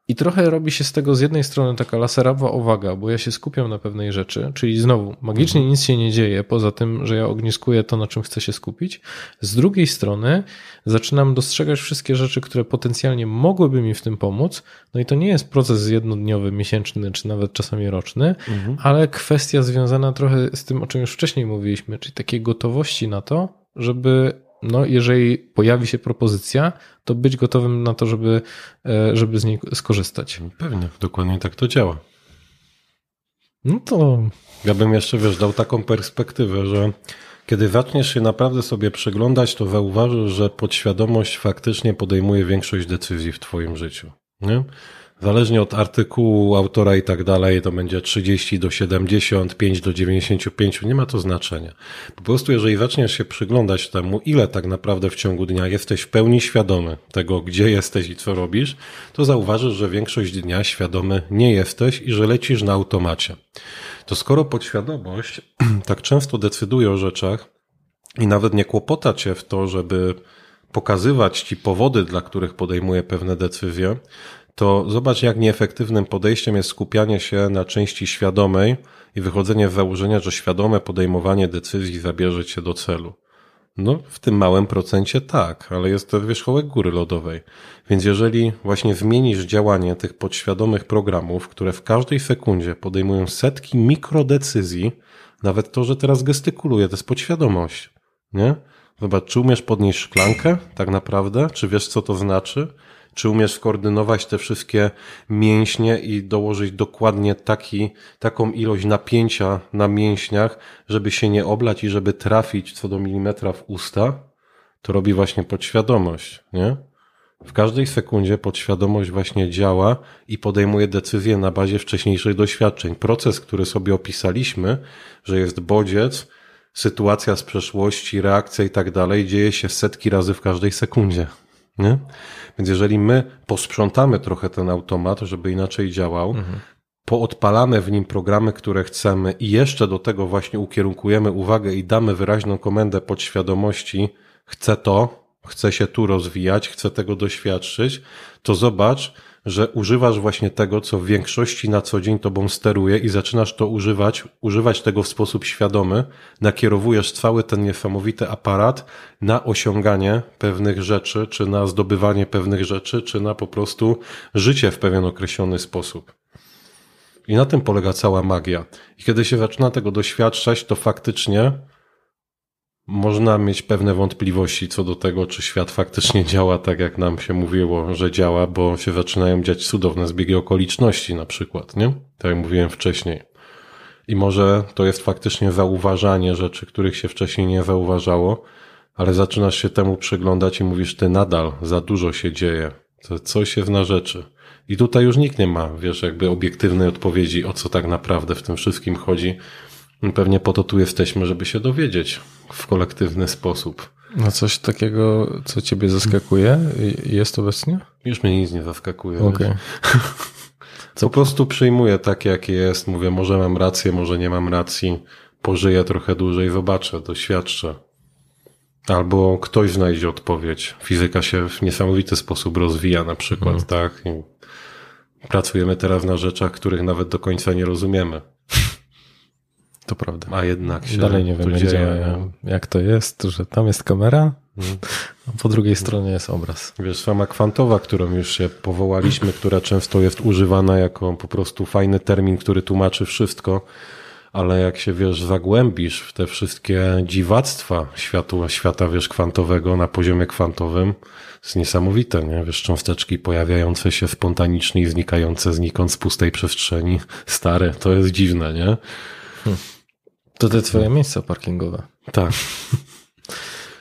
i trochę robi się z tego z jednej strony taka laserowa uwaga, bo ja się skupiam na pewnej rzeczy, czyli znowu magicznie mhm. nic się nie dzieje, poza tym, że ja ogniskuję to, na czym chcę się skupić. Z drugiej strony zaczynam dostrzegać wszystkie rzeczy, które potencjalnie mogłyby mi w tym pomóc. No i to nie jest proces jednodniowy, miesięczny, czy nawet czasami roczny, mhm. ale kwestia związana trochę z tym, o czym już wcześniej mówiliśmy, czyli takiej gotowości na to, żeby no, jeżeli pojawi się propozycja, to być gotowym na to, żeby, e, żeby z niej skorzystać. Pewnie, dokładnie tak to działa. No to. Ja bym jeszcze, wiesz, dał taką perspektywę, że Kiedy zaczniesz się naprawdę sobie przyglądać, to zauważysz, że podświadomość faktycznie podejmuje większość decyzji w Twoim życiu. Nie? Zależnie od artykułu, autora i tak dalej, to będzie 30 do 75 do 95, nie ma to znaczenia. Po prostu, jeżeli zaczniesz się przyglądać temu, ile tak naprawdę w ciągu dnia jesteś w pełni świadomy tego, gdzie jesteś i co robisz, to zauważysz, że większość dnia świadomy nie jesteś i że lecisz na automacie. To skoro podświadomość tak często decyduje o rzeczach i nawet nie kłopota cię w to, żeby pokazywać ci powody, dla których podejmuje pewne decyzje, to zobacz, jak nieefektywnym podejściem jest skupianie się na części świadomej i wychodzenie z założenia, że świadome podejmowanie decyzji zabierze cię do celu. No, w tym małym procencie tak, ale jest to wierzchołek góry lodowej. Więc jeżeli właśnie zmienisz działanie tych podświadomych programów, które w każdej sekundzie podejmują setki mikrodecyzji, nawet to, że teraz gestykuluję, to jest podświadomość, nie? Zobacz, czy umiesz podnieść szklankę, tak naprawdę? Czy wiesz, co to znaczy? Czy umiesz skoordynować te wszystkie mięśnie i dołożyć dokładnie taki, taką ilość napięcia na mięśniach, żeby się nie oblać i żeby trafić co do milimetra w usta? To robi właśnie podświadomość, nie? W każdej sekundzie podświadomość właśnie działa i podejmuje decyzje na bazie wcześniejszych doświadczeń. Proces, który sobie opisaliśmy, że jest bodziec, sytuacja z przeszłości, reakcja i tak dalej, dzieje się setki razy w każdej sekundzie. Nie? Więc jeżeli my posprzątamy trochę ten automat, żeby inaczej działał, mhm. poodpalamy w nim programy, które chcemy i jeszcze do tego właśnie ukierunkujemy uwagę i damy wyraźną komendę podświadomości, chcę to, chcę się tu rozwijać, chcę tego doświadczyć, to zobacz, że używasz właśnie tego, co w większości na co dzień tobą steruje i zaczynasz to używać, używać tego w sposób świadomy, nakierowujesz cały ten niesamowity aparat na osiąganie pewnych rzeczy, czy na zdobywanie pewnych rzeczy, czy na po prostu życie w pewien określony sposób. I na tym polega cała magia. I kiedy się zaczyna tego doświadczać, to faktycznie można mieć pewne wątpliwości co do tego, czy świat faktycznie działa tak, jak nam się mówiło, że działa, bo się zaczynają dziać cudowne zbiegi okoliczności na przykład, nie? Tak jak mówiłem wcześniej. I może to jest faktycznie zauważanie rzeczy, których się wcześniej nie zauważało, ale zaczynasz się temu przyglądać i mówisz, ty nadal za dużo się dzieje. To coś jest na rzeczy. I tutaj już nikt nie ma, wiesz, jakby obiektywnej odpowiedzi, o co tak naprawdę w tym wszystkim chodzi. Pewnie po to tu jesteśmy, żeby się dowiedzieć w kolektywny sposób. No coś takiego, co ciebie zaskakuje, jest obecnie? Już mnie nic nie zaskakuje. Okay. Po prostu przyjmuję tak, jak jest. Mówię, może mam rację, może nie mam racji. Pożyję trochę dłużej, zobaczę, doświadczę. Albo ktoś znajdzie odpowiedź. Fizyka się w niesamowity sposób rozwija, na przykład, mhm. tak? I pracujemy teraz na rzeczach, których nawet do końca nie rozumiemy. To prawda. A jednak się Dalej nie wiem, jak, dzieje, jak to jest, że tam jest kamera, hmm. a po drugiej stronie jest obraz. Wiesz, sama kwantowa, którą już się powołaliśmy, która często jest używana jako po prostu fajny termin, który tłumaczy wszystko, ale jak się, wiesz, zagłębisz w te wszystkie dziwactwa światu, świata, wiesz, kwantowego na poziomie kwantowym, to jest niesamowite, nie? Wiesz, cząsteczki pojawiające się spontanicznie i znikające znikąd z pustej przestrzeni. Stare, to jest dziwne, nie? Hmm. To te twoje miejsca parkingowe. Tak.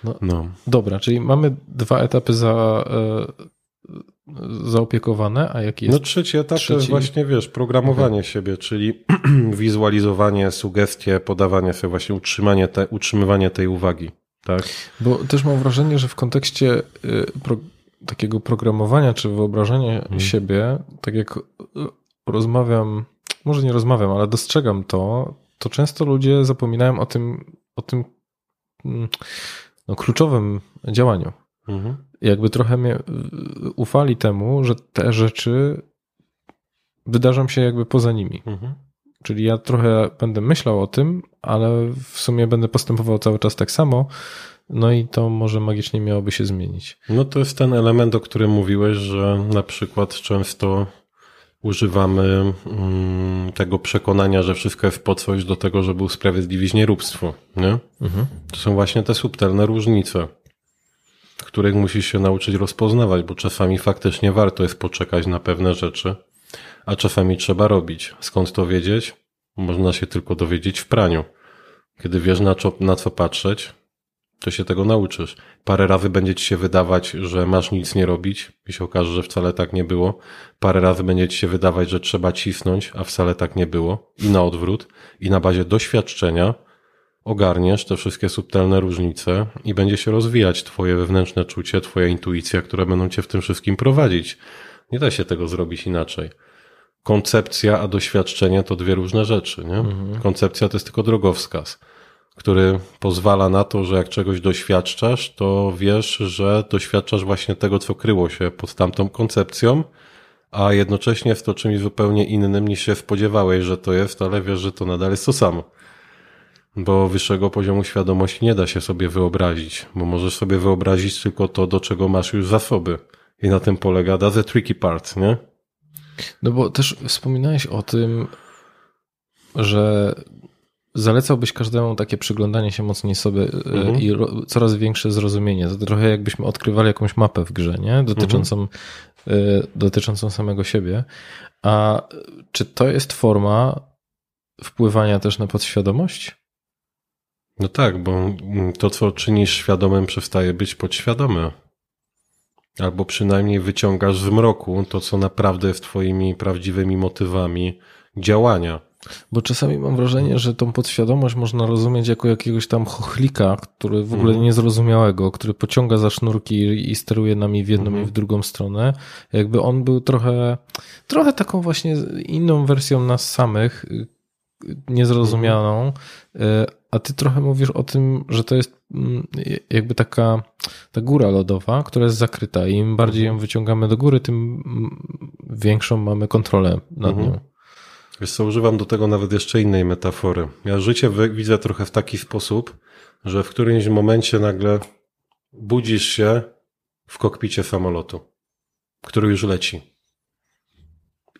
No, no. Dobra, czyli mamy dwa etapy za, e, zaopiekowane, a jaki jest? No trzeci etap trzeci... to jest właśnie, wiesz, programowanie okay. siebie, czyli wizualizowanie, sugestie, podawanie sobie właśnie utrzymanie te, utrzymywanie tej uwagi. Tak? Bo też mam wrażenie, że w kontekście y, pro, takiego programowania czy wyobrażenia hmm. siebie, tak jak rozmawiam, może nie rozmawiam, ale dostrzegam to, to często ludzie zapominają o tym, o tym mm, no, kluczowym działaniu. Mhm. Jakby trochę mnie ufali temu, że te rzeczy wydarzą się jakby poza nimi. Mhm. Czyli ja trochę będę myślał o tym, ale w sumie będę postępował cały czas tak samo. No i to może magicznie miałoby się zmienić. No to jest ten element, o którym mówiłeś, że na przykład często używamy mm, tego przekonania, że wszystko jest po coś do tego, żeby usprawiedliwić nieróbstwo. Nie? Mhm. To są właśnie te subtelne różnice, których musisz się nauczyć rozpoznawać, bo czasami faktycznie warto jest poczekać na pewne rzeczy, a czasami trzeba robić. Skąd to wiedzieć? Można się tylko dowiedzieć w praniu. Kiedy wiesz na co, na co patrzeć, to się tego nauczysz. Parę razy będzie ci się wydawać, że masz nic nie robić i się okaże, że wcale tak nie było. Parę razy będzie ci się wydawać, że trzeba cisnąć, a wcale tak nie było. I na odwrót. I na bazie doświadczenia ogarniesz te wszystkie subtelne różnice i będzie się rozwijać twoje wewnętrzne czucie, twoja intuicja, które będą cię w tym wszystkim prowadzić. Nie da się tego zrobić inaczej. Koncepcja, a doświadczenie to dwie różne rzeczy. Nie? Mhm. Koncepcja to jest tylko drogowskaz, który pozwala na to, że jak czegoś doświadczasz, to wiesz, że doświadczasz właśnie tego, co kryło się pod tamtą koncepcją, a jednocześnie jest to czymś zupełnie innym niż się spodziewałeś, że to jest, ale wiesz, że to nadal jest to samo. Bo wyższego poziomu świadomości nie da się sobie wyobrazić, bo możesz sobie wyobrazić tylko to, do czego masz już zasoby. I na tym polega the tricky part, nie? No bo też wspominałeś o tym, że zalecałbyś każdemu takie przyglądanie się mocniej sobie e, mhm. i coraz większe zrozumienie. To trochę jakbyśmy odkrywali jakąś mapę w grze, nie? Dotyczącą, mhm. dotyczącą samego siebie. A czy to jest forma wpływania też na podświadomość? No tak, bo to, co czynisz świadomym, przestaje być podświadome. Albo przynajmniej wyciągasz z mroku to, co naprawdę jest twoimi prawdziwymi motywami działania. Bo czasami mam wrażenie, że tą podświadomość można rozumieć jako jakiegoś tam chochlika, który w ogóle mhm. niezrozumiałego, który pociąga za sznurki i steruje nami w jedną mm. i w drugą stronę. Jakby on był trochę, trochę taką właśnie inną wersją nas samych, niezrozumianą, mm. A ty trochę mówisz o tym, że to jest mm, jakby taka ta góra lodowa, która jest zakryta i im bardziej ją wyciągamy do góry, tym mm, większą mamy kontrolę nad mhm. nią. Wiesz co, używam do tego nawet jeszcze innej metafory. Ja życie widzę trochę w taki sposób, że w którymś momencie nagle budzisz się w kokpicie samolotu, który już leci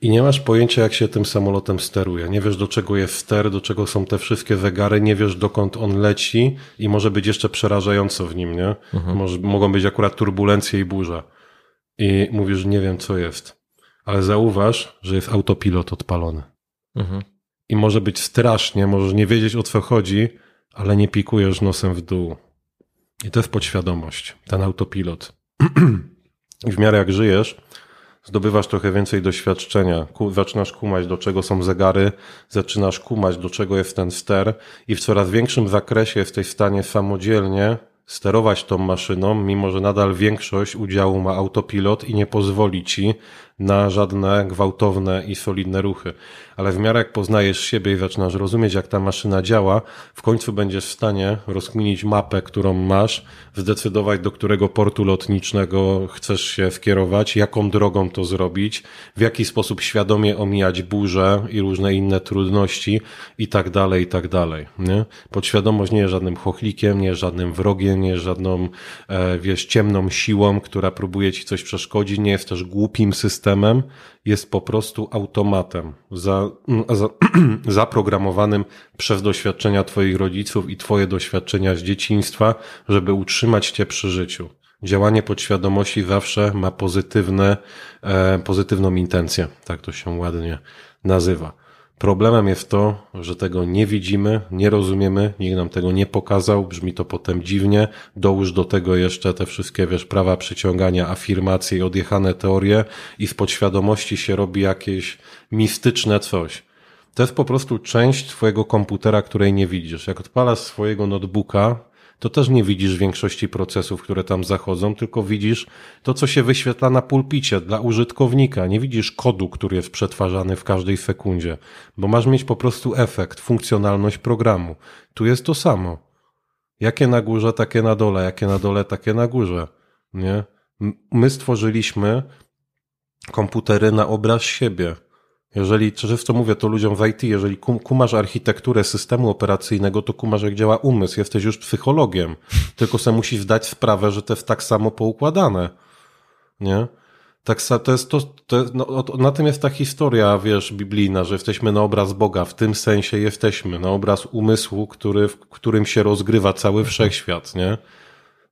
i nie masz pojęcia, jak się tym samolotem steruje. Nie wiesz, do czego jest ster, do czego są te wszystkie zegary, nie wiesz, dokąd on leci i może być jeszcze przerażająco w nim, nie? Mhm. Może, mogą być akurat turbulencje i burza. I mówisz, nie wiem, co jest. Ale zauważ, że jest autopilot odpalony. Mhm. I może być strasznie, możesz nie wiedzieć, o co chodzi, ale nie pikujesz nosem w dół. I to jest podświadomość, ten autopilot. I w miarę jak żyjesz, zdobywasz trochę więcej doświadczenia, zaczynasz kumać, do czego są zegary, zaczynasz kumać, do czego jest ten ster i w coraz większym zakresie jesteś w stanie samodzielnie sterować tą maszyną, mimo że nadal większość udziału ma autopilot i nie pozwoli ci na żadne gwałtowne i solidne ruchy. Ale w miarę jak poznajesz siebie i zaczynasz rozumieć, jak ta maszyna działa, w końcu będziesz w stanie rozkminić mapę, którą masz, zdecydować, do którego portu lotniczego chcesz się skierować, jaką drogą to zrobić, w jaki sposób świadomie omijać burze i różne inne trudności i tak dalej, i tak dalej. Nie? Podświadomość nie jest żadnym chochlikiem, nie jest żadnym wrogiem, nie jest żadną, e, wiesz, ciemną siłą, która próbuje ci coś przeszkodzić, nie jest też głupim systemem, systemem jest po prostu automatem za, za, zaprogramowanym przez doświadczenia Twoich rodziców i Twoje doświadczenia z dzieciństwa, żeby utrzymać Cię przy życiu. Działanie podświadomości zawsze ma pozytywne, e, pozytywną intencję. Tak to się ładnie nazywa. Problemem jest to, że tego nie widzimy, nie rozumiemy, nikt nam tego nie pokazał, brzmi to potem dziwnie. Dołóż do tego jeszcze te wszystkie, wiesz, prawa przyciągania, afirmacje i odjechane teorie i z podświadomości się robi jakieś mistyczne coś. To jest po prostu część twojego komputera, której nie widzisz. Jak odpalasz swojego notebooka, to też nie widzisz większości procesów, które tam zachodzą, tylko widzisz to, co się wyświetla na pulpicie dla użytkownika. Nie widzisz kodu, który jest przetwarzany w każdej sekundzie, bo masz mieć po prostu efekt, funkcjonalność programu. Tu jest to samo. Jakie na górze, takie na dole, jakie na dole, takie na górze. Nie? My stworzyliśmy komputery na obraz siebie. Jeżeli, często mówię to ludziom w IT, jeżeli kumasz architekturę systemu operacyjnego, to kumasz jak działa umysł, jesteś już psychologiem. Tylko se musisz zdać sprawę, że to jest tak samo poukładane. Nie? Tak, to jest to, to jest, no, na tym jest ta historia, wiesz, biblijna, że jesteśmy na obraz Boga, w tym sensie jesteśmy, na obraz umysłu, który, w którym się rozgrywa cały wszechświat, nie?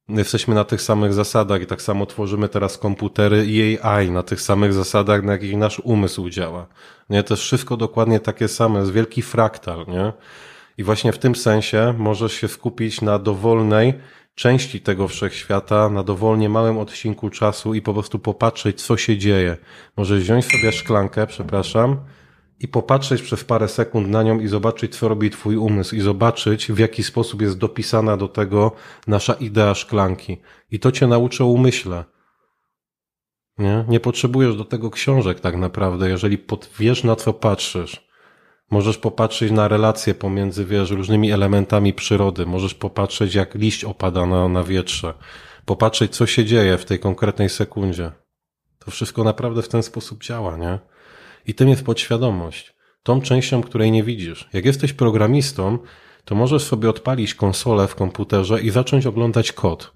Jesteśmy na tych samych zasadach i tak samo tworzymy teraz komputery i AI na tych samych zasadach, na jakich nasz umysł działa. Nie, to jest wszystko dokładnie takie same, jest wielki fraktal, nie? I właśnie w tym sensie możesz się skupić na dowolnej części tego wszechświata, na dowolnie małym odcinku czasu i po prostu popatrzeć, co się dzieje. Możesz wziąć sobie szklankę, przepraszam, i popatrzeć przez parę sekund na nią i zobaczyć, co robi twój umysł i zobaczyć, w jaki sposób jest dopisana do tego nasza idea szklanki. I to cię nauczy umyśle. Nie? Nie potrzebujesz do tego książek tak naprawdę, jeżeli pod, wiesz na co patrzysz. Możesz popatrzeć na relacje pomiędzy, wiesz, różnymi elementami przyrody. Możesz popatrzeć, jak liść opada na, na wietrze. Popatrzeć, co się dzieje w tej konkretnej sekundzie. To wszystko naprawdę w ten sposób działa, nie? I tym jest podświadomość. Tą częścią, której nie widzisz. Jak jesteś programistą, to możesz sobie odpalić konsolę w komputerze i zacząć oglądać kod.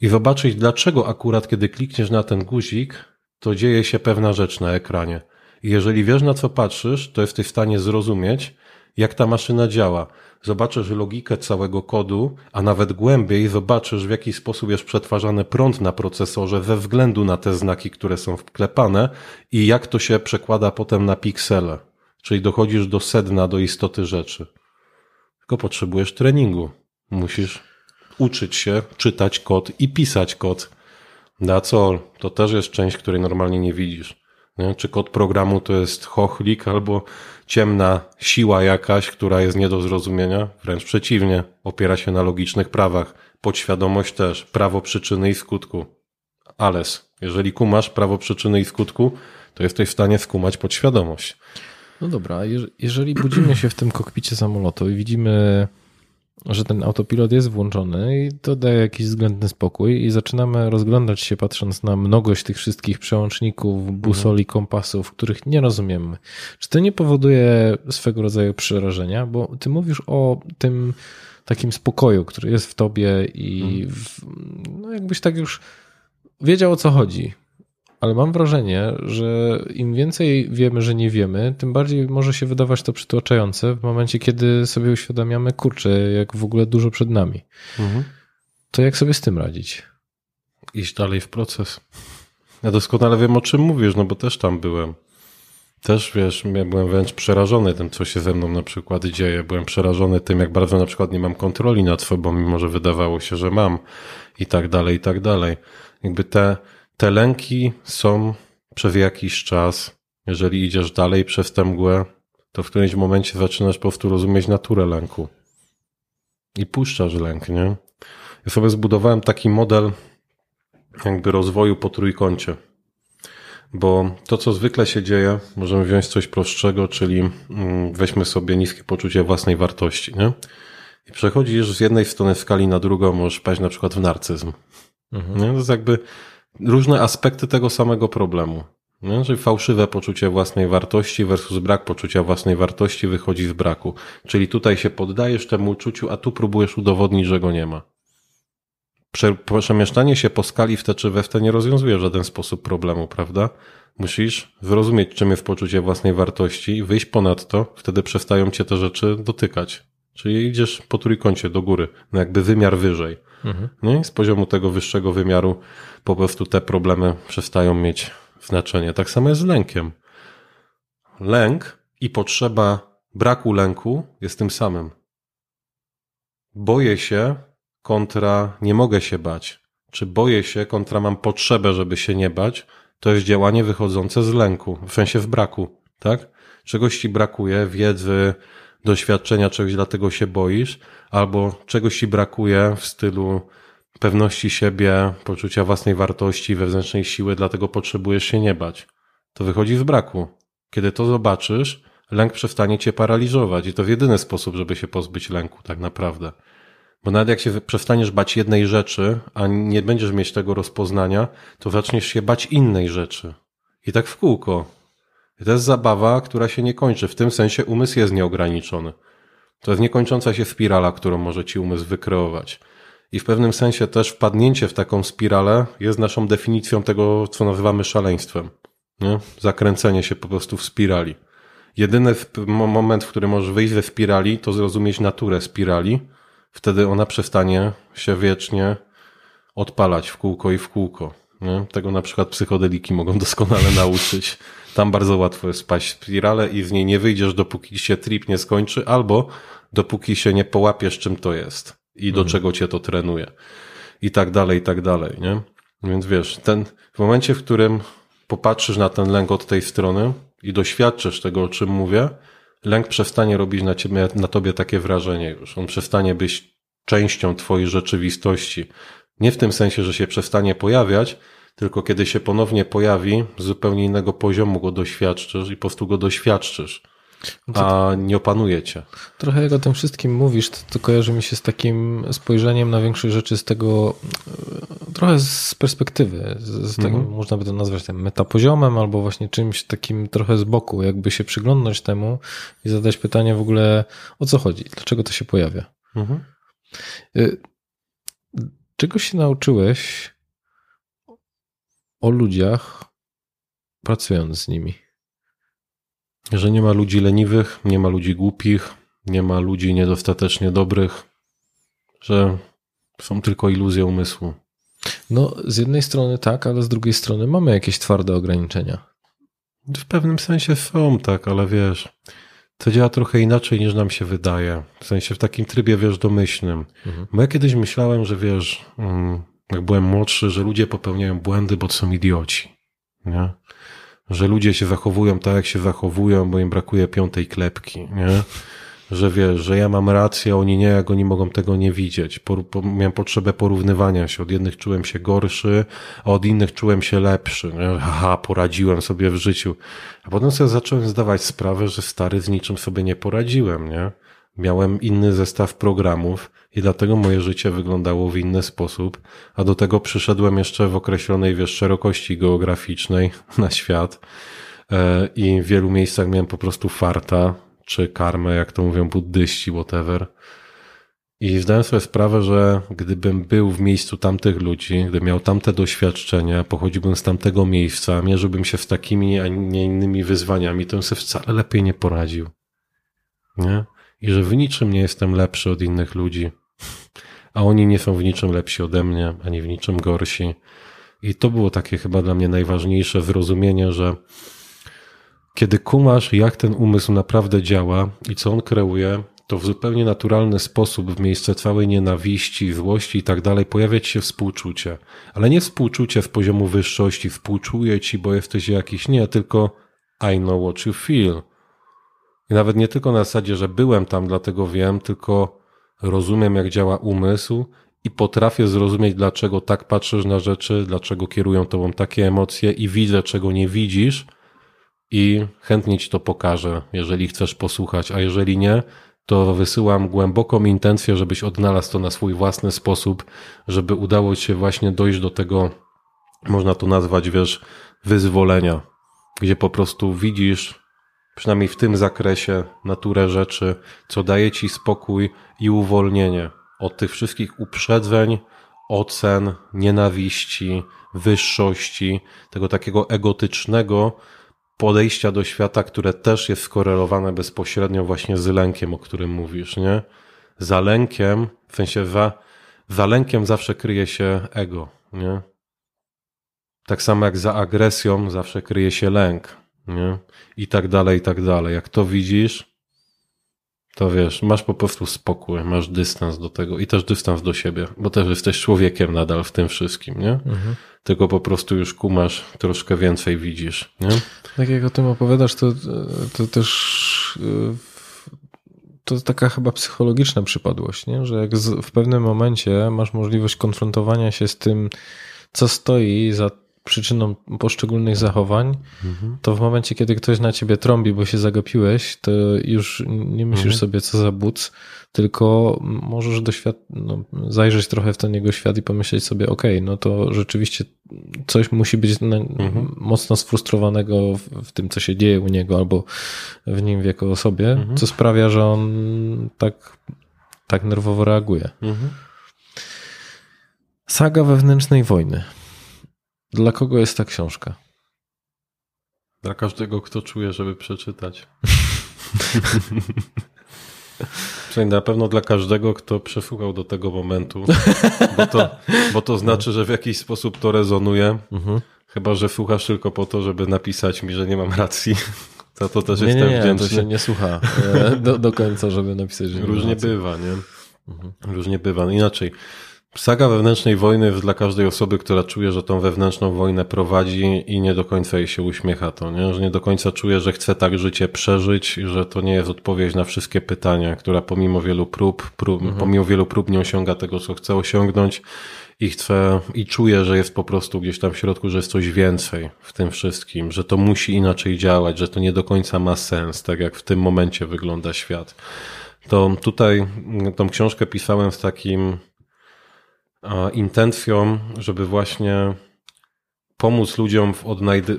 I zobaczyć, dlaczego akurat kiedy klikniesz na ten guzik, to dzieje się pewna rzecz na ekranie. I jeżeli wiesz na co patrzysz, to jesteś w stanie zrozumieć, jak ta maszyna działa. Zobaczysz logikę całego kodu, a nawet głębiej zobaczysz, w jaki sposób jest przetwarzany prąd na procesorze ze względu na te znaki, które są wklepane i jak to się przekłada potem na piksele. Czyli dochodzisz do sedna, do istoty rzeczy. Tylko potrzebujesz treningu. Musisz uczyć się czytać kod i pisać kod. That's all. To też jest część, której normalnie nie widzisz. Nie? Czy kod programu to jest chochlik albo ciemna siła jakaś, która jest nie do zrozumienia? Wręcz przeciwnie, opiera się na logicznych prawach. Podświadomość też, prawo przyczyny i skutku. Ales, jeżeli kumasz prawo przyczyny i skutku, to jesteś w stanie skumać podświadomość. No dobra, jeżeli budzimy się w tym kokpicie samolotu i widzimy że ten autopilot jest włączony i to daje jakiś względny spokój i zaczynamy rozglądać się patrząc na mnogość tych wszystkich przełączników, busoli, kompasów, których nie rozumiemy. Czy to nie powoduje swego rodzaju przerażenia? Bo ty mówisz o tym takim spokoju, który jest w tobie i mhm. w, no jakbyś tak już wiedział o co chodzi ale mam wrażenie, że im więcej wiemy, że nie wiemy, tym bardziej może się wydawać to przytłaczające w momencie, kiedy sobie uświadamiamy, kurczę, jak w ogóle dużo przed nami. Mhm. To jak sobie z tym radzić? Iść dalej w proces. Ja doskonale wiem, o czym mówisz, no bo też tam byłem. Też wiesz, ja byłem wręcz przerażony tym, co się ze mną na przykład dzieje. Byłem przerażony tym, jak bardzo na przykład nie mam kontroli nad sobą, mimo że wydawało się, że mam i tak dalej, i tak dalej. Jakby te, te lęki są przez jakiś czas. Jeżeli idziesz dalej przez tę mgłę, to w którymś momencie zaczynasz po prostu rozumieć naturę lęku. I puszczasz lęk, nie? Ja sobie zbudowałem taki model jakby rozwoju po trójkącie. Bo to, co zwykle się dzieje, możemy wziąć coś prostszego, czyli mm, weźmy sobie niskie poczucie własnej wartości, nie? I przechodzisz z jednej strony skali na drugą, możesz paść na przykład w narcyzm. Mhm. Nie? To jest jakby różne aspekty tego samego problemu. Nie? Czyli fałszywe poczucie własnej wartości versus brak poczucia własnej wartości wychodzi z braku. Czyli tutaj się poddajesz temu uczuciu, a tu próbujesz udowodnić, że go nie ma. Przemieszczanie się po skali w te czy we w te nie rozwiązuje w żaden sposób problemu, prawda? Musisz zrozumieć, czym jest poczucie własnej wartości wyjść ponad to, wtedy przestają cię te rzeczy dotykać. Czyli idziesz po trójkącie do góry, no jakby wymiar wyżej. Mhm. Nie? Z poziomu tego wyższego wymiaru po prostu te problemy przestają mieć znaczenie. Tak samo jest z lękiem. Lęk i potrzeba braku lęku jest tym samym. Boję się kontra nie mogę się bać. Czy boję się kontra mam potrzebę, żeby się nie bać, to jest działanie wychodzące z lęku, w sensie w braku, tak? Czegoś ci brakuje, wiedzy, doświadczenia czegoś, dlatego się boisz, albo czegoś ci brakuje w stylu pewności siebie, poczucia własnej wartości, wewnętrznej siły, dlatego potrzebujesz się nie bać. To wychodzi z braku. Kiedy to zobaczysz, lęk przestanie cię paraliżować i to w jedyny sposób, żeby się pozbyć lęku, tak naprawdę. Bo nawet jak się przestaniesz bać jednej rzeczy, a nie będziesz mieć tego rozpoznania, to zaczniesz się bać innej rzeczy. I tak w kółko. To jest zabawa, która się nie kończy. W tym sensie umysł jest nieograniczony. To jest niekończąca się spirala, którą może ci umysł wykreować. I w pewnym sensie też wpadnięcie w taką spiralę jest naszą definicją tego, co nazywamy szaleństwem. Nie? Zakręcenie się po prostu w spirali. Jedyny moment, w którym możesz wyjść ze spirali, to zrozumieć naturę spirali. Wtedy ona przestanie się wiecznie odpalać w kółko i w kółko. Nie? Tego na przykład psychodeliki mogą doskonale nauczyć. Tam bardzo łatwo jest spaść w spirale i z niej nie wyjdziesz, dopóki się trip nie skończy, albo dopóki się nie połapiesz, czym to jest i do Mhm. czego cię to trenuje. I tak dalej, i tak dalej, nie? Więc wiesz, ten, w momencie, w którym popatrzysz na ten lęk od tej strony i doświadczysz tego, o czym mówię, lęk przestanie robić na ciebie, na tobie takie wrażenie już. On przestanie być częścią twojej rzeczywistości. Nie w tym sensie, że się przestanie pojawiać, tylko kiedy się ponownie pojawi, z zupełnie innego poziomu go doświadczysz i po prostu go doświadczysz, a nie opanuje cię. Trochę jak o tym wszystkim mówisz, to, to kojarzy mi się z takim spojrzeniem na większość rzeczy z tego, e, trochę z perspektywy, z, z tego, Mhm. można by to nazwać tym metapoziomem, albo właśnie czymś takim trochę z boku, jakby się przyglądnąć temu i zadać pytanie w ogóle, o co chodzi, dlaczego to się pojawia. Mhm. Y, Czego się nauczyłeś o ludziach, pracując z nimi? Że nie ma ludzi leniwych, nie ma ludzi głupich, nie ma ludzi niedostatecznie dobrych, że są tylko iluzje umysłu. No, z jednej strony tak, ale z drugiej strony mamy jakieś twarde ograniczenia. W pewnym sensie są, tak, ale wiesz, to działa trochę inaczej niż nam się wydaje. W sensie w takim trybie, wiesz, domyślnym. Mhm. Bo ja kiedyś myślałem, że wiesz, mm, jak byłem młodszy, że ludzie popełniają błędy, bo są idioci. Nie? Że ludzie się zachowują tak, jak się zachowują, bo im brakuje piątej klepki. Nie? Że wiesz, że ja mam rację, oni nie, jak oni mogą tego nie widzieć. Por, po, miałem potrzebę porównywania się. Od jednych czułem się gorszy, a od innych czułem się lepszy. Nie? Haha, poradziłem sobie w życiu. A potem sobie zacząłem zdawać sprawę, że stary z niczym sobie nie poradziłem, nie? Miałem inny zestaw programów i dlatego moje życie wyglądało w inny sposób, a do tego przyszedłem jeszcze w określonej, wiesz, szerokości geograficznej na świat e, i w wielu miejscach miałem po prostu farta, czy karmę, jak to mówią buddyści, whatever. I zdałem sobie sprawę, że gdybym był w miejscu tamtych ludzi, gdybym miał tamte doświadczenia, pochodziłbym z tamtego miejsca, mierzyłbym się z takimi, a nie innymi wyzwaniami, to bym sobie wcale lepiej nie poradził. Nie? I że w niczym nie jestem lepszy od innych ludzi, a oni nie są w niczym lepsi ode mnie, ani w niczym gorsi. I to było takie chyba dla mnie najważniejsze zrozumienie, że kiedy kumasz, jak ten umysł naprawdę działa i co on kreuje, to w zupełnie naturalny sposób, w miejsce całej nienawiści, złości i tak dalej, pojawia się współczucie. Ale nie współczucie z poziomu wyższości, współczuję ci, bo jesteś jakiś, nie, tylko I know what you feel. I nawet nie tylko na zasadzie, że byłem tam, dlatego wiem, tylko rozumiem, jak działa umysł i potrafię zrozumieć, dlaczego tak patrzysz na rzeczy, dlaczego kierują tobą takie emocje i widzę, czego nie widzisz. I chętnie ci to pokażę, jeżeli chcesz posłuchać, a jeżeli nie, to wysyłam głęboką intencję, żebyś odnalazł to na swój własny sposób, żeby udało ci się właśnie dojść do tego, można to nazwać, wiesz, wyzwolenia, gdzie po prostu widzisz, przynajmniej w tym zakresie, naturę rzeczy, co daje ci spokój i uwolnienie od tych wszystkich uprzedzeń, ocen, nienawiści, wyższości, tego takiego egotycznego podejścia do świata, które też jest skorelowane bezpośrednio właśnie z lękiem, o którym mówisz, nie? Za lękiem, w sensie za, za lękiem zawsze kryje się ego, nie? Tak samo jak za agresją zawsze kryje się lęk, nie? I tak dalej, i tak dalej. Jak to widzisz, to wiesz, masz po prostu spokój, masz dystans do tego i też dystans do siebie, bo też jesteś człowiekiem nadal w tym wszystkim, nie? Mhm. Tylko po prostu już kumasz, troszkę więcej widzisz, nie? Tak jak o tym opowiadasz, to, to też y, to taka chyba psychologiczna przypadłość, nie? że jak w pewnym momencie masz możliwość konfrontowania się z tym, co stoi za przyczyną poszczególnych zachowań, to w momencie, kiedy ktoś na ciebie trąbi, bo się zagapiłeś, to już nie myślisz Mhm. sobie, co za but, tylko możesz doświad- no, zajrzeć trochę w ten jego świat i pomyśleć sobie, okej, no to rzeczywiście coś musi być na, Mhm. mocno sfrustrowanego w, w tym, co się dzieje u niego albo w nim jako osobie, Mhm. co sprawia, że on tak, tak nerwowo reaguje. Mhm. Saga wewnętrznej wojny. Dla kogo jest ta książka? Dla każdego, kto czuje, żeby przeczytać. Słuchaj, na pewno dla każdego, kto przesłuchał do tego momentu, bo to, bo to znaczy, że w jakiś sposób to rezonuje. Mhm. Chyba, że słuchasz tylko po to, żeby napisać mi, że nie mam racji. To, to też nie, jestem nie, nie, wdzięczny. to się nie słucha e, do, do końca, żeby napisać, że nie Różnie bywa, nie? Mhm. Różnie bywa. Inaczej. Saga wewnętrznej wojny jest dla każdej osoby, która czuje, że tą wewnętrzną wojnę prowadzi i nie do końca jej się uśmiecha to, nie? że nie do końca czuje, że chce tak życie przeżyć, że to nie jest odpowiedź na wszystkie pytania, która pomimo wielu prób, prób mhm. pomimo wielu prób nie osiąga tego, co chce osiągnąć i chce, i czuje, że jest po prostu gdzieś tam w środku, że jest coś więcej w tym wszystkim, że to musi inaczej działać, że to nie do końca ma sens, tak jak w tym momencie wygląda świat. To tutaj tą książkę pisałem z takim intencją, żeby właśnie pomóc ludziom w,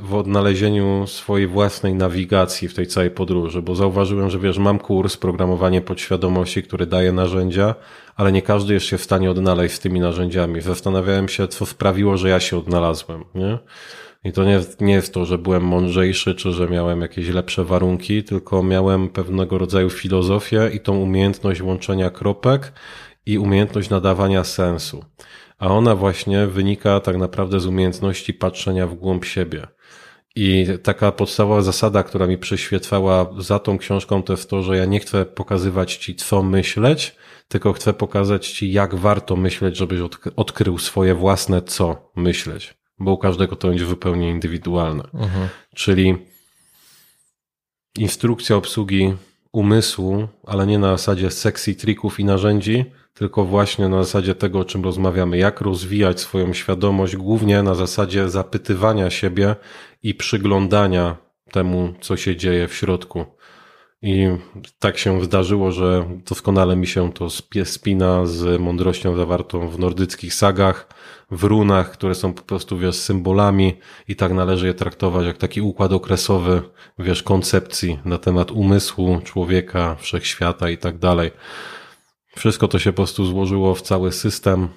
w, odnalezieniu swojej własnej nawigacji w tej całej podróży, bo zauważyłem, że wiesz, mam kurs programowanie podświadomości, który daje narzędzia, ale nie każdy jest się w stanie odnaleźć z tymi narzędziami. Zastanawiałem się, co sprawiło, że ja się odnalazłem, nie? I to nie, nie jest to, że byłem mądrzejszy, czy że miałem jakieś lepsze warunki, tylko miałem pewnego rodzaju filozofię i tą umiejętność łączenia kropek i umiejętność nadawania sensu. A ona właśnie wynika tak naprawdę z umiejętności patrzenia w głąb siebie. I taka podstawowa zasada, która mi przyświecała za tą książką, to jest to, że ja nie chcę pokazywać ci, co myśleć, tylko chcę pokazać ci, jak warto myśleć, żebyś odkrył swoje własne co myśleć. Bo u każdego to będzie zupełnie indywidualne. Mhm. Czyli instrukcja obsługi umysłu, ale nie na zasadzie sekcji, trików i narzędzi, tylko właśnie na zasadzie tego, o czym rozmawiamy, jak rozwijać swoją świadomość, głównie na zasadzie zapytywania siebie i przyglądania temu, co się dzieje w środku. I tak się zdarzyło, że doskonale mi się to spina z mądrością zawartą w nordyckich sagach, w runach, które są po prostu, wiesz, symbolami i tak należy je traktować jak taki układ okresowy, wiesz, koncepcji na temat umysłu, człowieka, wszechświata i tak dalej. Wszystko to się po prostu złożyło w cały system.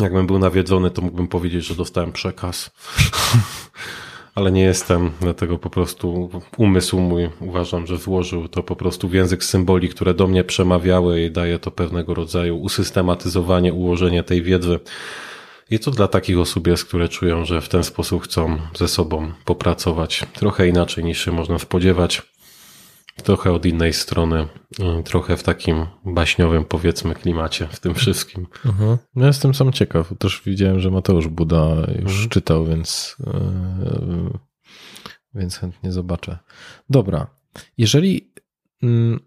Jakbym był nawiedzony, to mógłbym powiedzieć, że dostałem przekaz. Ale nie jestem, dlatego po prostu umysł mój uważam, że złożył to po prostu w język symboli, które do mnie przemawiały i daje to pewnego rodzaju usystematyzowanie, ułożenie tej wiedzy. I to dla takich osób jest, które czują, że w ten sposób chcą ze sobą popracować trochę inaczej niż się można spodziewać trochę od innej strony, y, trochę w takim baśniowym, powiedzmy, klimacie w tym wszystkim. Mhm. Ja jestem sam ciekaw. Też widziałem, że Mateusz Buda już mhm. czytał, więc, yy, więc chętnie zobaczę. Dobra. Jeżeli yy,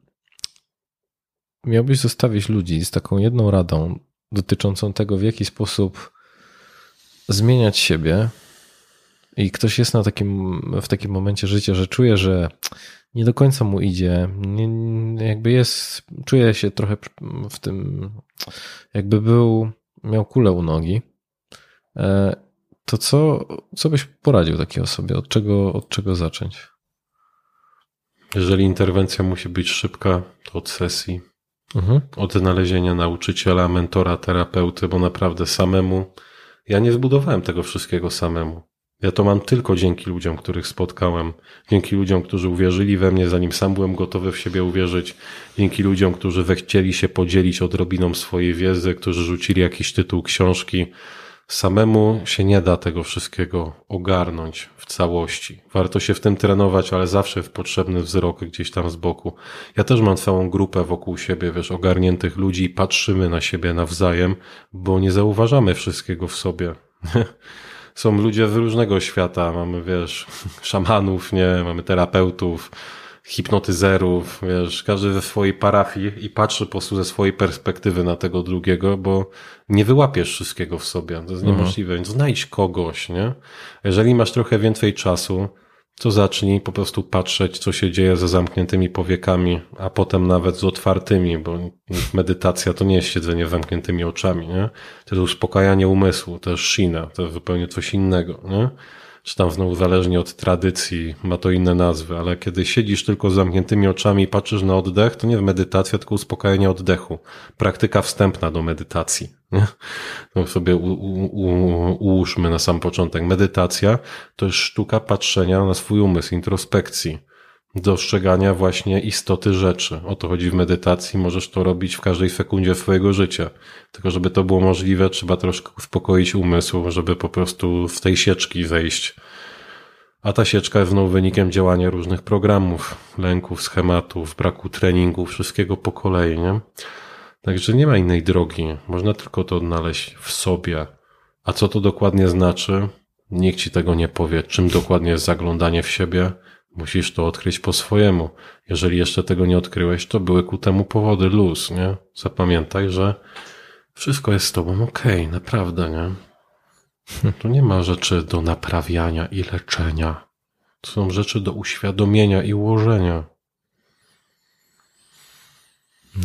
miałbyś zostawić ludzi z taką jedną radą dotyczącą tego, w jaki sposób zmieniać siebie, i ktoś jest na takim, w takim momencie życia, że czuje, że nie do końca mu idzie. Nie, jakby jest, czuje się trochę w tym, jakby był, miał kulę u nogi. E, to co, co byś poradził takiej osobie? Od czego, od czego zacząć? Jeżeli interwencja musi być szybka, to od sesji, mhm. od znalezienia nauczyciela, mentora, terapeuty, bo naprawdę samemu, ja nie zbudowałem tego wszystkiego samemu. Ja to mam tylko dzięki ludziom, których spotkałem, dzięki ludziom, którzy uwierzyli we mnie, zanim sam byłem gotowy w siebie uwierzyć, dzięki ludziom, którzy zechcieli się podzielić odrobiną swojej wiedzy, którzy rzucili jakiś tytuł książki. Samemu się nie da tego wszystkiego ogarnąć w całości. Warto się w tym trenować, ale zawsze w potrzebny wzrok gdzieś tam z boku. Ja też mam całą grupę wokół siebie, wiesz, ogarniętych ludzi i patrzymy na siebie nawzajem, bo nie zauważamy wszystkiego w sobie. są ludzie z różnego świata. Mamy, wiesz, szamanów, nie, mamy terapeutów, hipnotyzerów, wiesz, każdy ze swojej parafii i patrzy po prostu ze swojej perspektywy na tego drugiego, bo nie wyłapiesz wszystkiego w sobie. To jest mhm. niemożliwe. Więc znajdź kogoś, nie? Jeżeli masz trochę więcej czasu, to zacznij po prostu patrzeć, co się dzieje ze zamkniętymi powiekami, a potem nawet z otwartymi, bo medytacja to nie jest siedzenie zamkniętymi oczami, nie? To jest uspokajanie umysłu, to jest shina, to jest zupełnie coś innego, nie? Czy tam znowu zależnie od tradycji ma to inne nazwy, ale kiedy siedzisz tylko z zamkniętymi oczami i patrzysz na oddech, to nie medytacja, tylko uspokajanie oddechu. Praktyka wstępna do medytacji. Nie? To sobie u, u, ułóżmy na sam początek. Medytacja to jest sztuka patrzenia na swój umysł, introspekcji. Dostrzegania właśnie istoty rzeczy. O to chodzi w medytacji, możesz to robić w każdej sekundzie swojego życia. Tylko żeby to było możliwe, trzeba troszkę uspokoić umysł, żeby po prostu w tej sieczki wejść. A ta sieczka jest znowu wynikiem działania różnych programów, lęków, schematów, braku treningu, wszystkiego po kolei, nie? Także nie ma innej drogi. Można tylko to odnaleźć w sobie. A co to dokładnie znaczy? Nikt ci tego nie powie. Czym dokładnie jest zaglądanie w siebie? Musisz to odkryć po swojemu. Jeżeli jeszcze tego nie odkryłeś, to były ku temu powody luz, nie? Zapamiętaj, że wszystko jest z tobą okej, okay, naprawdę, nie? Tu nie ma rzeczy do naprawiania i leczenia. To są rzeczy do uświadomienia i ułożenia.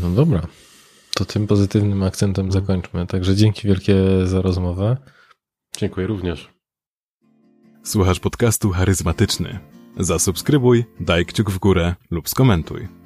No dobra. To tym pozytywnym akcentem zakończmy. Także dzięki wielkie za rozmowę. Dziękuję również. Słuchasz podcastu charyzmatyczny. Zasubskrybuj, daj kciuk w górę lub skomentuj.